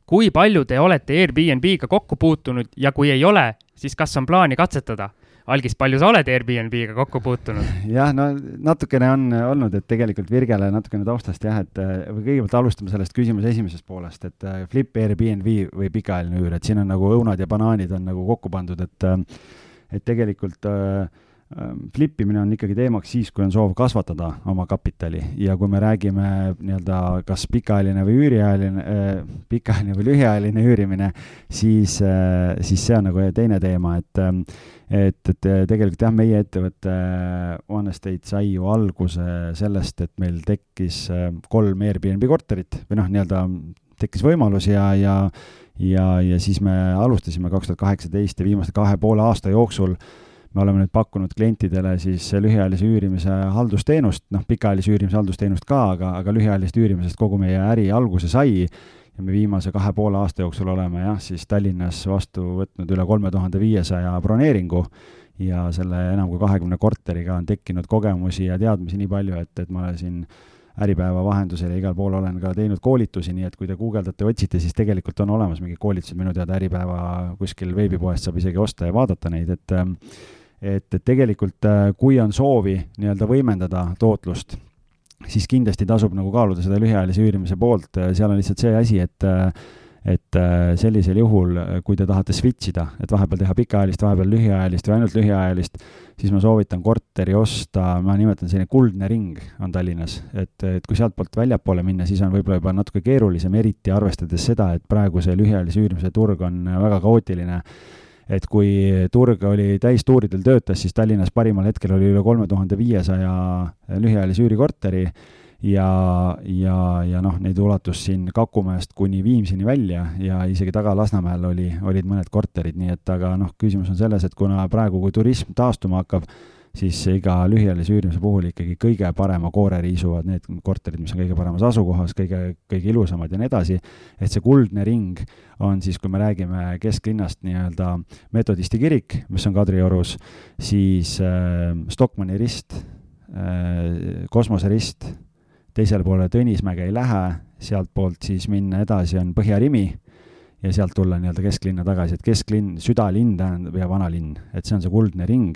kui palju te olete Airbnb-ga kokku puutunud ja kui ei ole, siis kas on plaani katsetada? algis, palju sa oled Airbnb-ga kokku puutunud? jah, no natukene on olnud, et tegelikult Virgele natukene taustast jah, et äh, või kõigepealt alustame sellest küsimuse esimesest poolest, et äh, Flip, Airbnb või pikaajaline üür, et siin on nagu õunad ja banaanid on nagu kokku pandud, et et tegelikult äh, Ehm, flipimine on ikkagi teemaks siis, kui on soov kasvatada oma kapitali. Ja kui me räägime nii-öelda kas pikaajaline või üüriajaline äh,, pikaajaline või lühiajaline üürimine, siis äh,, siis see on nagu teine teema, et et, et tegelikult jah, meie ettevõte One Estate sai ju alguse sellest, et meil tekkis kolm Airbnb korterit või noh, nii-öelda tekkis võimalus ja, ja ja, ja siis me alustasime kaks tuhat kaheksateist ja viimase kahe poole aasta jooksul äh, me oleme nüüd pakkunud klientidele siis lühiajalise üürimise haldusteenust, noh, pikaajalise üürimise haldusteenust ka, aga, aga lühiajalist üürimisest kogu meie äri alguse sai. Ja me viimase kahe poole aasta jooksul oleme jah, siis Tallinnas vastu võtnud üle kolme tuhande viiesaja broneeringu. Ja selle enam kui kahekümne korteriga on tekkinud kogemusi ja teadmisi nii palju, et, et ma siin Äripäeva vahendusel ja igal pool olen ka teinud koolitusi, nii et kui te guugeldate, otsite, siis tegelikult on olemas mingid koolitused, minu teada Äripäeva kuskil veebipoest saab isegi osta ja vaadata neid, et et, et tegelikult äh, kui on soovi nii-öelda võimendada tootlust, siis kindlasti tasub nagu kaaluda seda lühiajalise üürimise poolt, äh, seal on lihtsalt see asi, et äh, et sellisel juhul, kui te tahate switch ida, et vahepeal teha pikaajalist, vahepeal lühiajalist või ainult lühiajalist, siis ma soovitan korteri osta, ma nimetan selline kuldne ring on Tallinnas, et, et kui sealtpoolt väljapoole minna, siis on võib-olla juba natuke keerulisem, eriti arvestades seda, et praegu see lühiajalise üürimise turg on väga kaootiline et kui turg oli täistuuridel töötas, siis Tallinnas parimal hetkel oli üle kolme tuhande viiesaja lühiajalise üürikorteri ja, ja, ja noh, neid ulatus siin Kakumäest kuni Viimsini välja ja isegi taga Lasnamäel oli, olid mõned korterid, nii et aga noh, küsimus on selles, et kuna praegu, kui turism taastuma hakkab, siis iga lühiajalise üürimise puhul ikkagi kõige parema koore riisuvad need korterid, mis on kõige paremas asukohas, kõige, kõige ilusamad ja nii edasi. et see kuldne ring on siis, kui me räägime kesklinnast nii-öelda metodisti kirik, mis on Kadriorus, siis äh, Stockmanni rist äh,, Kosmose rist, teisele poole Tõnismäge ei lähe, sealtpoolt siis minna edasi on Põhja-Rimi ja sealt tulla nii-öelda kesklinna tagasi, et kesklinn, südalinn tähendab ja vanalinn, et see on see kuldne ring.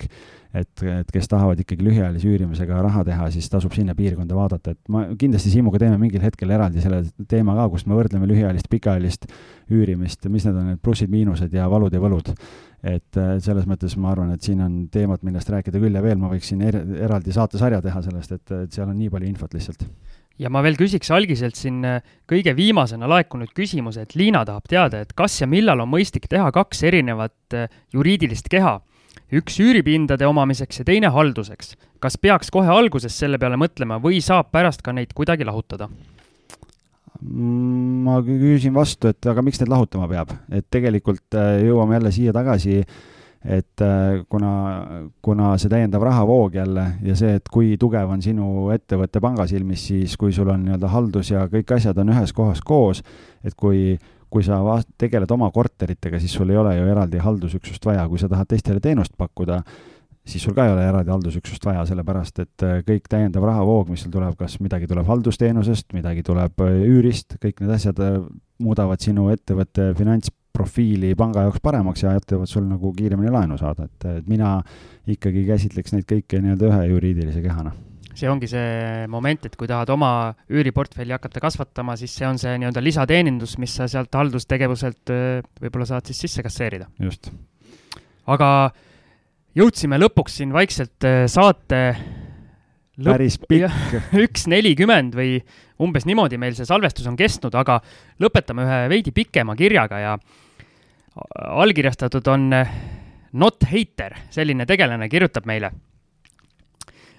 Et, et kes tahavad ikkagi lühiajalise üürimisega raha teha, siis tasub sinna piirkonda vaadata, et ma kindlasti Siimuga teeme mingil hetkel eraldi selle teema ka, kus me võrdleme lühiajalist, pikaajalist üürimist, mis need on need plussid-miinused ja valud ja võlud. et selles mõttes ma arvan, et siin on teemat, millest rääkida küll ja veel, ma võiksin er eraldi saatesarja teha sellest, et, et seal on nii palju infot lihtsalt ja ma veel küsiks algiselt siin äh, kõige viimasena laekunud küsimuse, et Liina tahab teada, et kas ja millal on mõistlik teha kaks erinevat äh, juriidilist keha üks üüripindade omamiseks ja teine halduseks. kas peaks kohe alguses selle peale mõtlema või saab pärast ka neid kuidagi lahutada? ma küsin vastu, et aga miks neid lahutama peab, et tegelikult äh, jõuame jälle siia tagasi, et äh, kuna, kuna see täiendav rahavoog jälle ja see, et kui tugev on sinu ettevõte panga silmis, siis kui sul on nii-öelda haldus ja kõik asjad on ühes kohas koos, et kui, kui sa tegeled oma korteritega, siis sul ei ole ju eraldi haldusüksust vaja, kui sa tahad teistele teenust pakkuda, siis sul ka ei ole eraldi haldusüksust vaja, sellepärast et äh, kõik täiendav rahavoog, mis sul tuleb, kas midagi tuleb haldusteenusest, midagi tuleb äh, üürist, kõik need asjad muudavad sinu ettevõtte finants profiili panga jaoks paremaks ja aitavad sul nagu kiiremini laenu saada, et, et mina ikkagi käsitleks neid kõiki nii-öelda ühe juriidilise kehana see ongi see moment, et kui tahad oma üüriportfelli hakata kasvatama, siis see on see nii-öelda lisateenindus, mis sa sealt haldustegevuselt võib-olla saad siis sisse kasseerida. just. aga jõudsime lõpuks siin vaikselt saate lõpp, päris pikk. üks nelikümmend või umbes niimoodi meil see salvestus on kestnud, aga lõpetame ühe veidi pikema kirjaga ja allkirjastatud on eh, Not Hater, selline tegelane kirjutab meile.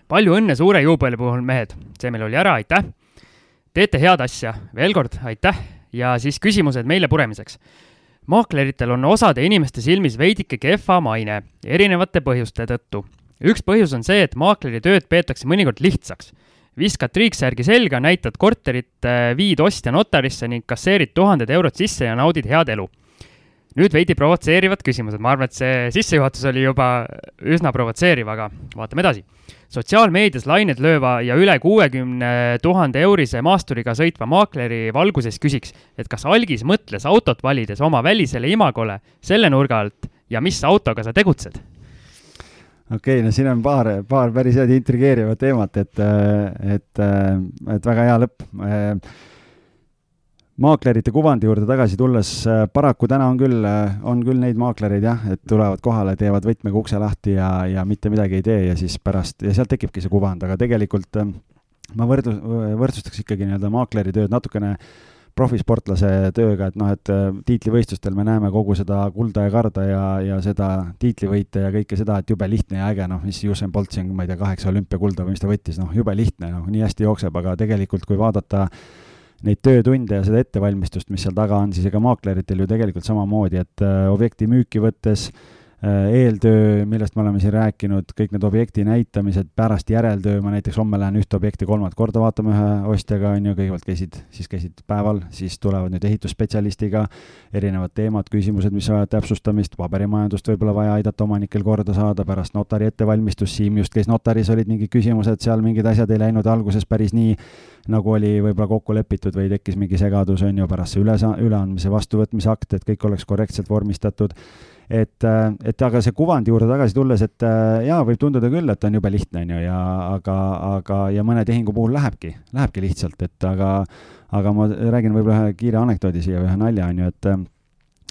palju õnne suure juubeli puhul, mehed, see meil oli ära, aitäh. teete head asja, veel kord aitäh ja siis küsimused meile puremiseks. maakleritel on osade inimeste silmis veidike kehva maine erinevate põhjuste tõttu. üks põhjus on see, et maakleri tööd peetakse mõnikord lihtsaks viskad triiksärgi selga, näitad korterit, eh, viid ostja notarisse ning kasseerid tuhanded eurod sisse ja naudid head elu nüüd veidi provotseerivad küsimused, ma arvan, et see sissejuhatus oli juba üsna provotseeriv, aga vaatame edasi. sotsiaalmeedias lained lööva ja üle kuuekümne tuhande eurise maasturiga sõitva maakleri valguses küsiks, et kas algis mõtles autot valides oma välisele imagole selle nurga alt ja mis autoga sa tegutsed? okei okay,, no siin on paar, paar päris head intrigeerivat teemat, et, et, et väga hea lõpp maaklerite kuvandi juurde tagasi tulles, äh, paraku täna on küll, äh, on küll neid maaklereid jah, et tulevad kohale, teevad võtmega ukse lahti ja, ja mitte midagi ei tee ja siis pärast, ja sealt tekibki see kuvand, aga tegelikult äh, ma võrdlu-, võrdsustaks ikkagi nii-öelda maakleri tööd natukene profisportlase tööga, et noh, et tiitlivõistlustel me näeme kogu seda kulda ja karda ja, ja seda tiitlivõite ja kõike seda, et jube lihtne ja äge, noh, mis Usain Bolt siin, ma ei tea, kaheksa olümpiakulda või mis ta võttis, noh, jube lihtne, noh, nii hästi jookseb, aga tegelikult kui vaadata äh, neid töötunde ja seda ettevalmistust, mis seal taga on, siis ega maakleritel ju tegelikult samamoodi, et äh, objekti müüki võttes äh, eeltöö, millest me oleme siin rääkinud, kõik need objekti näitamised, pärast järeltöö, ma näiteks homme lähen ühte objekti kolmandat korda vaatama ühe ostjaga, on ju, kõigepealt käisid, siis käisid päeval, siis tulevad nüüd ehitusspetsialistiga, erinevad teemad, küsimused, mis vajavad täpsustamist, paberimajandust võib-olla vaja aidata omanikel korda saada, pärast notari ettevalmistus, Siim just käis notaris, olid mingid küsimused, seal mingid asjad ei läinud alguses päris nii, nagu oli võib-olla kokku lepitud või tekkis mingi segadus, on ju, pärast see üle, üleandmise vastuvõtmise akt, et kõik oleks korrektselt vormistatud. Et, äh, et aga see kuvandi juurde tagasi tulles, et äh, jaa, võib tunduda küll, et on jube lihtne, on ju, ja aga, aga, ja mõne tehingu puhul lähebki, lähebki lihtsalt, et aga, aga ma räägin võib-olla ühe kiire anekdoodi siia või ühe nalja, on ju, et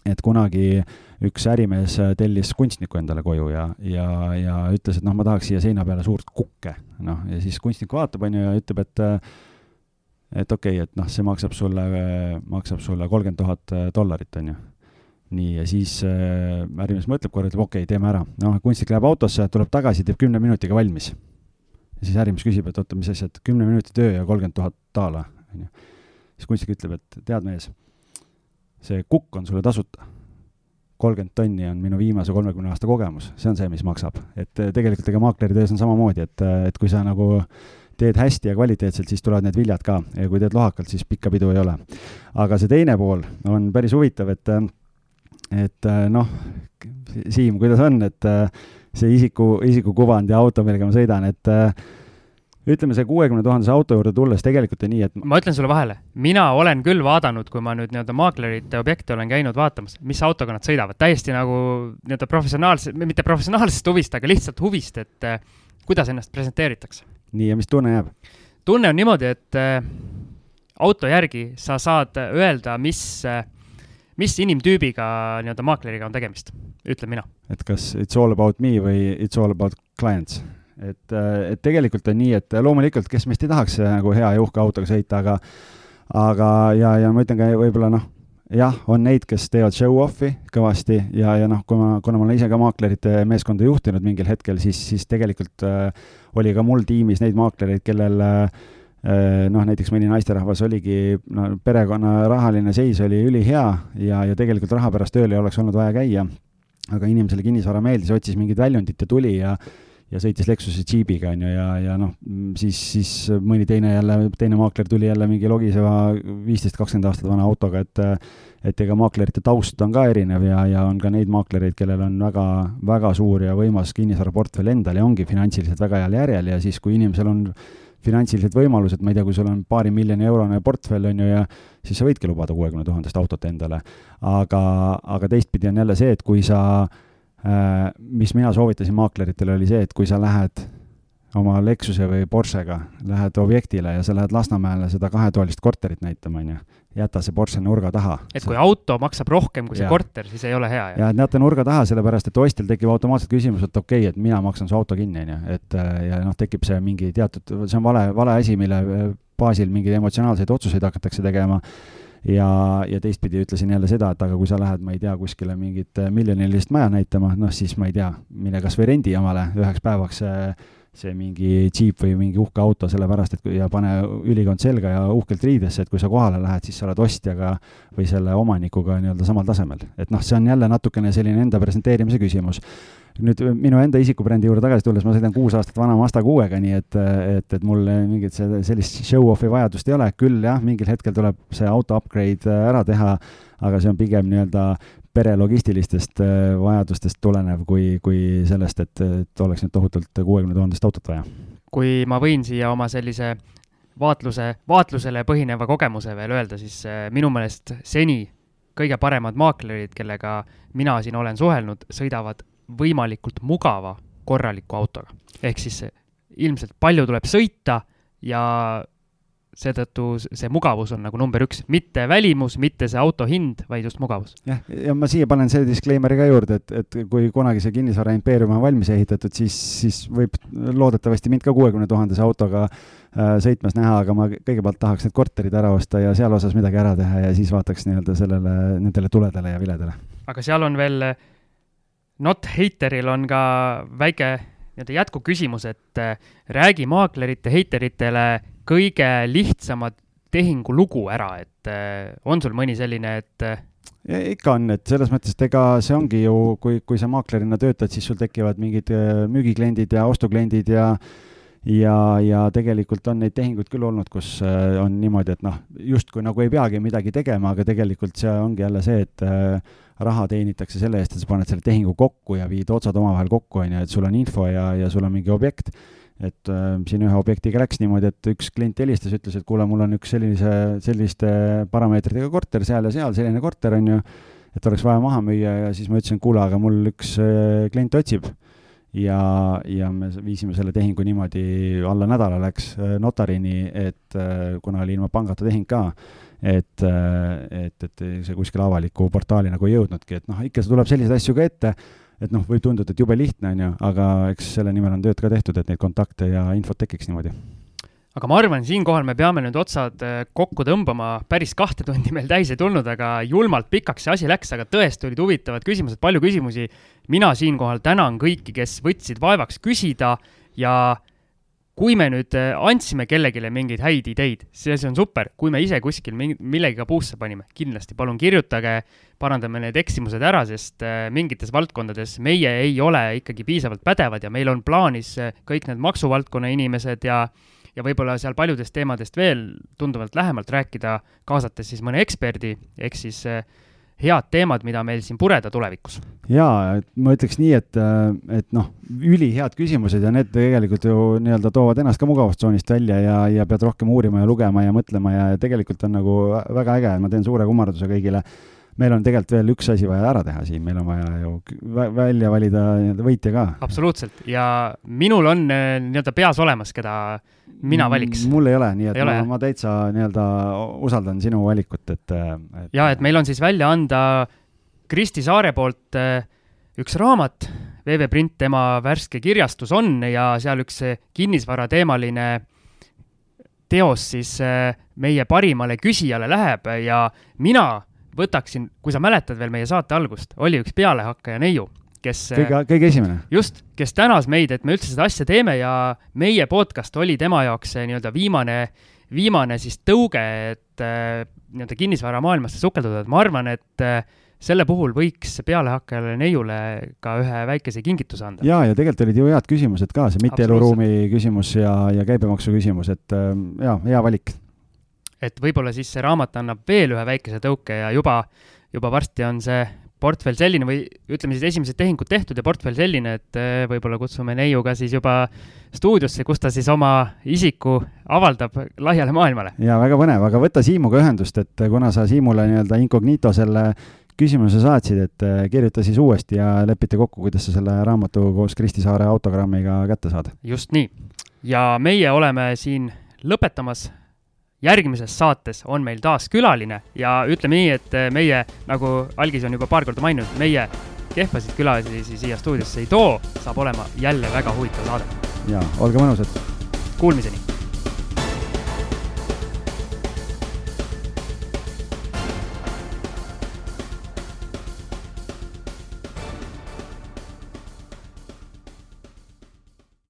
et kunagi üks ärimees tellis kunstniku endale koju ja, ja, ja ütles, et noh, ma tahaks siia seina peale suurt kukke. noh, ja siis kunstnik vaatab, on ju, ja ütleb, et et okei okay,, et noh, see maksab sulle, maksab sulle kolmkümmend tuhat dollarit, on ju. Nii, ja siis äh, ärimees mõtleb korra, ütleb okei okay,, teeme ära. noh, kunstnik läheb autosse, tuleb tagasi, teeb kümne minutiga valmis. ja siis ärimees küsib, et oota, mis asja, et kümne minuti töö ja kolmkümmend tuhat daala, on ju. siis kunstnik ütleb, et tead, mees, see kukk on sulle tasuta kolmkümmend tonni on minu viimase kolmekümne aasta kogemus, see on see, mis maksab. et äh, tegelikult ega maakleri töös on samamoodi, et, et kui sa nagu äh, teed hästi ja kvaliteetselt, siis tulevad need viljad ka ja kui teed lohakalt, siis pikka pidu ei ole. aga see teine pool on päris huvitav, et, et noh, Siim, kuidas on, et see isiku, isikukuvand ja auto, millega ma sõidan, et ütleme, see kuuekümne tuhandese auto juurde tulles tegelikult on nii, et ma ütlen sulle vahele, mina olen küll vaadanud, kui ma nüüd nii-öelda maaklerite objekte olen käinud vaatamas, mis autoga nad sõidavad, täiesti nagu nii-öelda professionaalse, mitte professionaalsest huvist, aga lihtsalt huvist, et äh, kuidas ennast presenteeritakse nii, ja mis tunne jääb? tunne on niimoodi, et äh, auto järgi sa saad öelda, mis äh,, mis inimtüübiga nii-öelda maakleriga on tegemist, ütlen mina. et kas it's all about me või it's all about clients? et, äh, et tegelikult on nii, et loomulikult, kes meist ei tahaks äh, nagu hea ja uhke autoga sõita, aga aga, ja, ja ma ütlen ka võib-olla noh, jah, on neid, kes teevad show-off'i kõvasti ja, ja noh, kui ma, kuna ma olen ise ka maaklerite meeskonda juhtinud mingil hetkel, siis, siis tegelikult äh, oli ka mul tiimis neid maaklereid, kellel äh, noh, näiteks mõni naisterahvas oligi, no perekonna rahaline seis oli ülihea ja, ja tegelikult raha pärast tööl ei oleks olnud vaja käia. Aga inimesele kinnisvara meeldis, otsis mingit väljundit ja tuli ja ja sõitis Lexuse džiibiga, on ju, ja, ja noh, siis, siis mõni teine jälle, teine maakler tuli jälle mingi logiseva viisteist, kakskümmend aastat vana autoga, et et ega maaklerite taust on ka erinev ja, ja on ka neid maaklereid, kellel on väga, väga suur ja võimas kinnisvaraportfell endal ja ongi finantsiliselt väga heal järjel ja siis, kui inimesel on finantsilised võimalused, ma ei tea, kui sul on paari miljoni eurone portfell, on ju, ja siis sa võidki lubada kuuekümne tuhandest autot endale. aga, aga teistpidi on jälle see, et kui sa äh,, mis mina soovitasin maakleritele, oli see, et kui sa lähed oma Lexuse või Porschega, lähed objektile ja sa lähed Lasnamäele seda kahetoalist korterit näitama, on ju, jäta see Porsche nurga taha. et kui auto maksab rohkem kui see ja. korter, siis ei ole hea, ja et jäta nurga taha, sellepärast et ostjal tekib automaatselt küsimus, et okei okay,, et mina maksan su auto kinni, on ju, et äh, ja noh, tekib see mingi teatud, see on vale, vale asi, mille äh, baasil mingeid emotsionaalseid otsuseid hakatakse tegema ja, ja teistpidi ütlesin jälle seda, et aga kui sa lähed, ma ei tea, kuskile mingit äh, miljonilist maja näitama, noh siis ma ei tea, mine kas või rendi omale üheks päevaks äh, see mingi džiip või mingi uhke auto, sellepärast et ja pane ülikond selga ja uhkelt riidesse, et kui sa kohale lähed, siis sa oled ostjaga või selle omanikuga nii-öelda samal tasemel. et noh, see on jälle natukene selline enda presenteerimise küsimus. nüüd minu enda isikubrändi juurde tagasi tulles, ma sõidan kuus aastat vana Mazda kuuega, nii et, et, et mul mingit sellist show-off'i vajadust ei ole, küll jah, mingil hetkel tuleb see auto upgrade ära teha, aga see on pigem nii-öelda pere logistilistest äh, vajadustest tulenev, kui, kui sellest, et, et oleks nüüd tohutult kuuekümne tuhandest autot vaja. kui ma võin siia oma sellise vaatluse, vaatlusele põhineva kogemuse veel öelda, siis äh, minu meelest seni kõige paremad maaklerid, kellega mina siin olen suhelnud, sõidavad võimalikult mugava, korraliku autoga. ehk siis ilmselt palju tuleb sõita ja seetõttu see mugavus on nagu number üks, mitte välimus, mitte see auto hind, vaid just mugavus. jah, ja ma siia panen selle disclaimer'i ka juurde, et, et kui kunagi see kinnisvara impeerium on valmis ehitatud, siis, siis võib loodetavasti mind ka kuuekümne tuhandese autoga äh, sõitmas näha, aga ma kõigepealt tahaks need korterid ära osta ja seal osas midagi ära teha ja siis vaataks nii-öelda sellele, nendele tuledele ja viledele. aga seal on veel, not hater'il on ka väike nii-öelda jätkuküsimus, et äh, räägi maaklerite heiteritele kõige lihtsamad tehingulugu ära, et äh, on sul mõni selline, et äh, Ja ikka on, et selles mõttes, et ega see ongi ju, kui, kui sa maaklerina töötad, siis sul tekivad mingid müügikliendid ja ostukliendid ja ja, ja tegelikult on neid tehinguid küll olnud, kus on niimoodi, et noh, justkui nagu ei peagi midagi tegema, aga tegelikult see ongi jälle see, et raha teenitakse selle eest, et sa paned selle tehingu kokku ja viid otsad omavahel kokku, on ju, et sul on info ja, ja sul on mingi objekt. Et äh, siin ühe objektiga läks niimoodi, et üks klient helistas, ütles, et kuule, mul on üks sellise, selliste parameetritega korter seal ja seal, selline korter on ju, et oleks vaja maha müüa ja siis ma ütlesin, et kuule, aga mul üks äh, klient otsib. Ja, ja me viisime selle tehingu niimoodi, alla nädala läks äh, notarini, et äh, kuna oli ilma pangata tehing ka, et, äh, et, et see kuskile avaliku portaali nagu ei jõudnudki, et noh, ikka tuleb selliseid asju ka ette, et noh, võib tunduda, et jube lihtne, on ju, aga eks selle nimel on tööd ka tehtud, et neid kontakte ja infot tekiks niimoodi aga ma arvan, siinkohal me peame nüüd otsad äh, kokku tõmbama, päris kahte tundi meil täis ei tulnud, aga julmalt pikaks see asi läks, aga tõesti olid huvitavad küsimused, palju küsimusi. mina siinkohal tänan kõiki, kes võtsid vaevaks küsida ja kui me nüüd äh, andsime kellelegi mingeid häid ideid, see asi on super, kui me ise kuskil millegagi puusse panime, kindlasti. Palun kirjutage, parandame need eksimused ära, sest äh, mingites valdkondades meie ei ole ikkagi piisavalt pädevad ja meil on plaanis äh, kõik need maksuvaldkonna inimesed ja ja võib-olla seal paljudest teemadest veel tunduvalt lähemalt rääkida, kaasates siis mõne eksperdi, ehk siis äh, head teemad, mida meil siin pureda tulevikus? jaa, ma ütleks nii, et, et noh, ülihead küsimused ja need tegelikult ju nii-öelda toovad ennast ka mugavustsoonist välja ja, ja pead rohkem uurima ja lugema ja mõtlema ja tegelikult on nagu väga äge, ma teen suure kummarduse kõigile meil on tegelikult veel üks asi vaja ära teha siin, meil on vaja ju välja valida nii-öelda võitja ka. absoluutselt ja minul on äh, nii-öelda peas olemas, keda mina valiks. mul ei ole, nii et ei ma, ma täitsa nii-öelda usaldan sinu valikut, et, et.... ja et meil on siis välja anda Kristi Saare poolt äh, üks raamat, VV Print tema värske kirjastus on ja seal üks kinnisvarateemaline teos siis äh, meie parimale küsijale läheb ja mina võtaksin, kui sa mäletad veel meie saate algust, oli üks pealehakkaja neiu, kes kõige, kõige esimene. just, kes tänas meid, et me üldse seda asja teeme ja meie podcast oli tema jaoks nii-öelda viimane, viimane siis tõuge, et äh, nii-öelda kinnisvaramaailmasse sukelduda, et ma arvan, et äh, selle puhul võiks pealehakkajale neiule ka ühe väikese kingituse anda. ja, ja tegelikult olid ju head küsimused ka, see mitteeluruumi küsimus ja, ja käibemaksu küsimus, et äh, ja hea valik. Et võib-olla siis see raamat annab veel ühe väikese tõuke ja juba, juba varsti on see portfell selline või ütleme siis esimesed tehingud tehtud ja portfell selline, et eh, võib-olla kutsume neiu ka siis juba stuudiosse, kus ta siis oma isiku avaldab laiale maailmale. ja väga põnev, aga võta Siimuga ühendust, et kuna sa Siimule nii-öelda incognito selle küsimuse saatsid, et eh, kirjuta siis uuesti ja lepite kokku, kuidas sa selle raamatu koos Kristi Saare autogrammiga kätte saad. just nii. ja meie oleme siin lõpetamas järgmises saates on meil taas külaline ja ütleme nii, et eh, meie, nagu Algis on juba paar korda maininud, meie kehvasid külalisi siia stuudiosse ei too, saab olema jälle väga huvitav saade. ja olge mõnusad. Kuulmiseni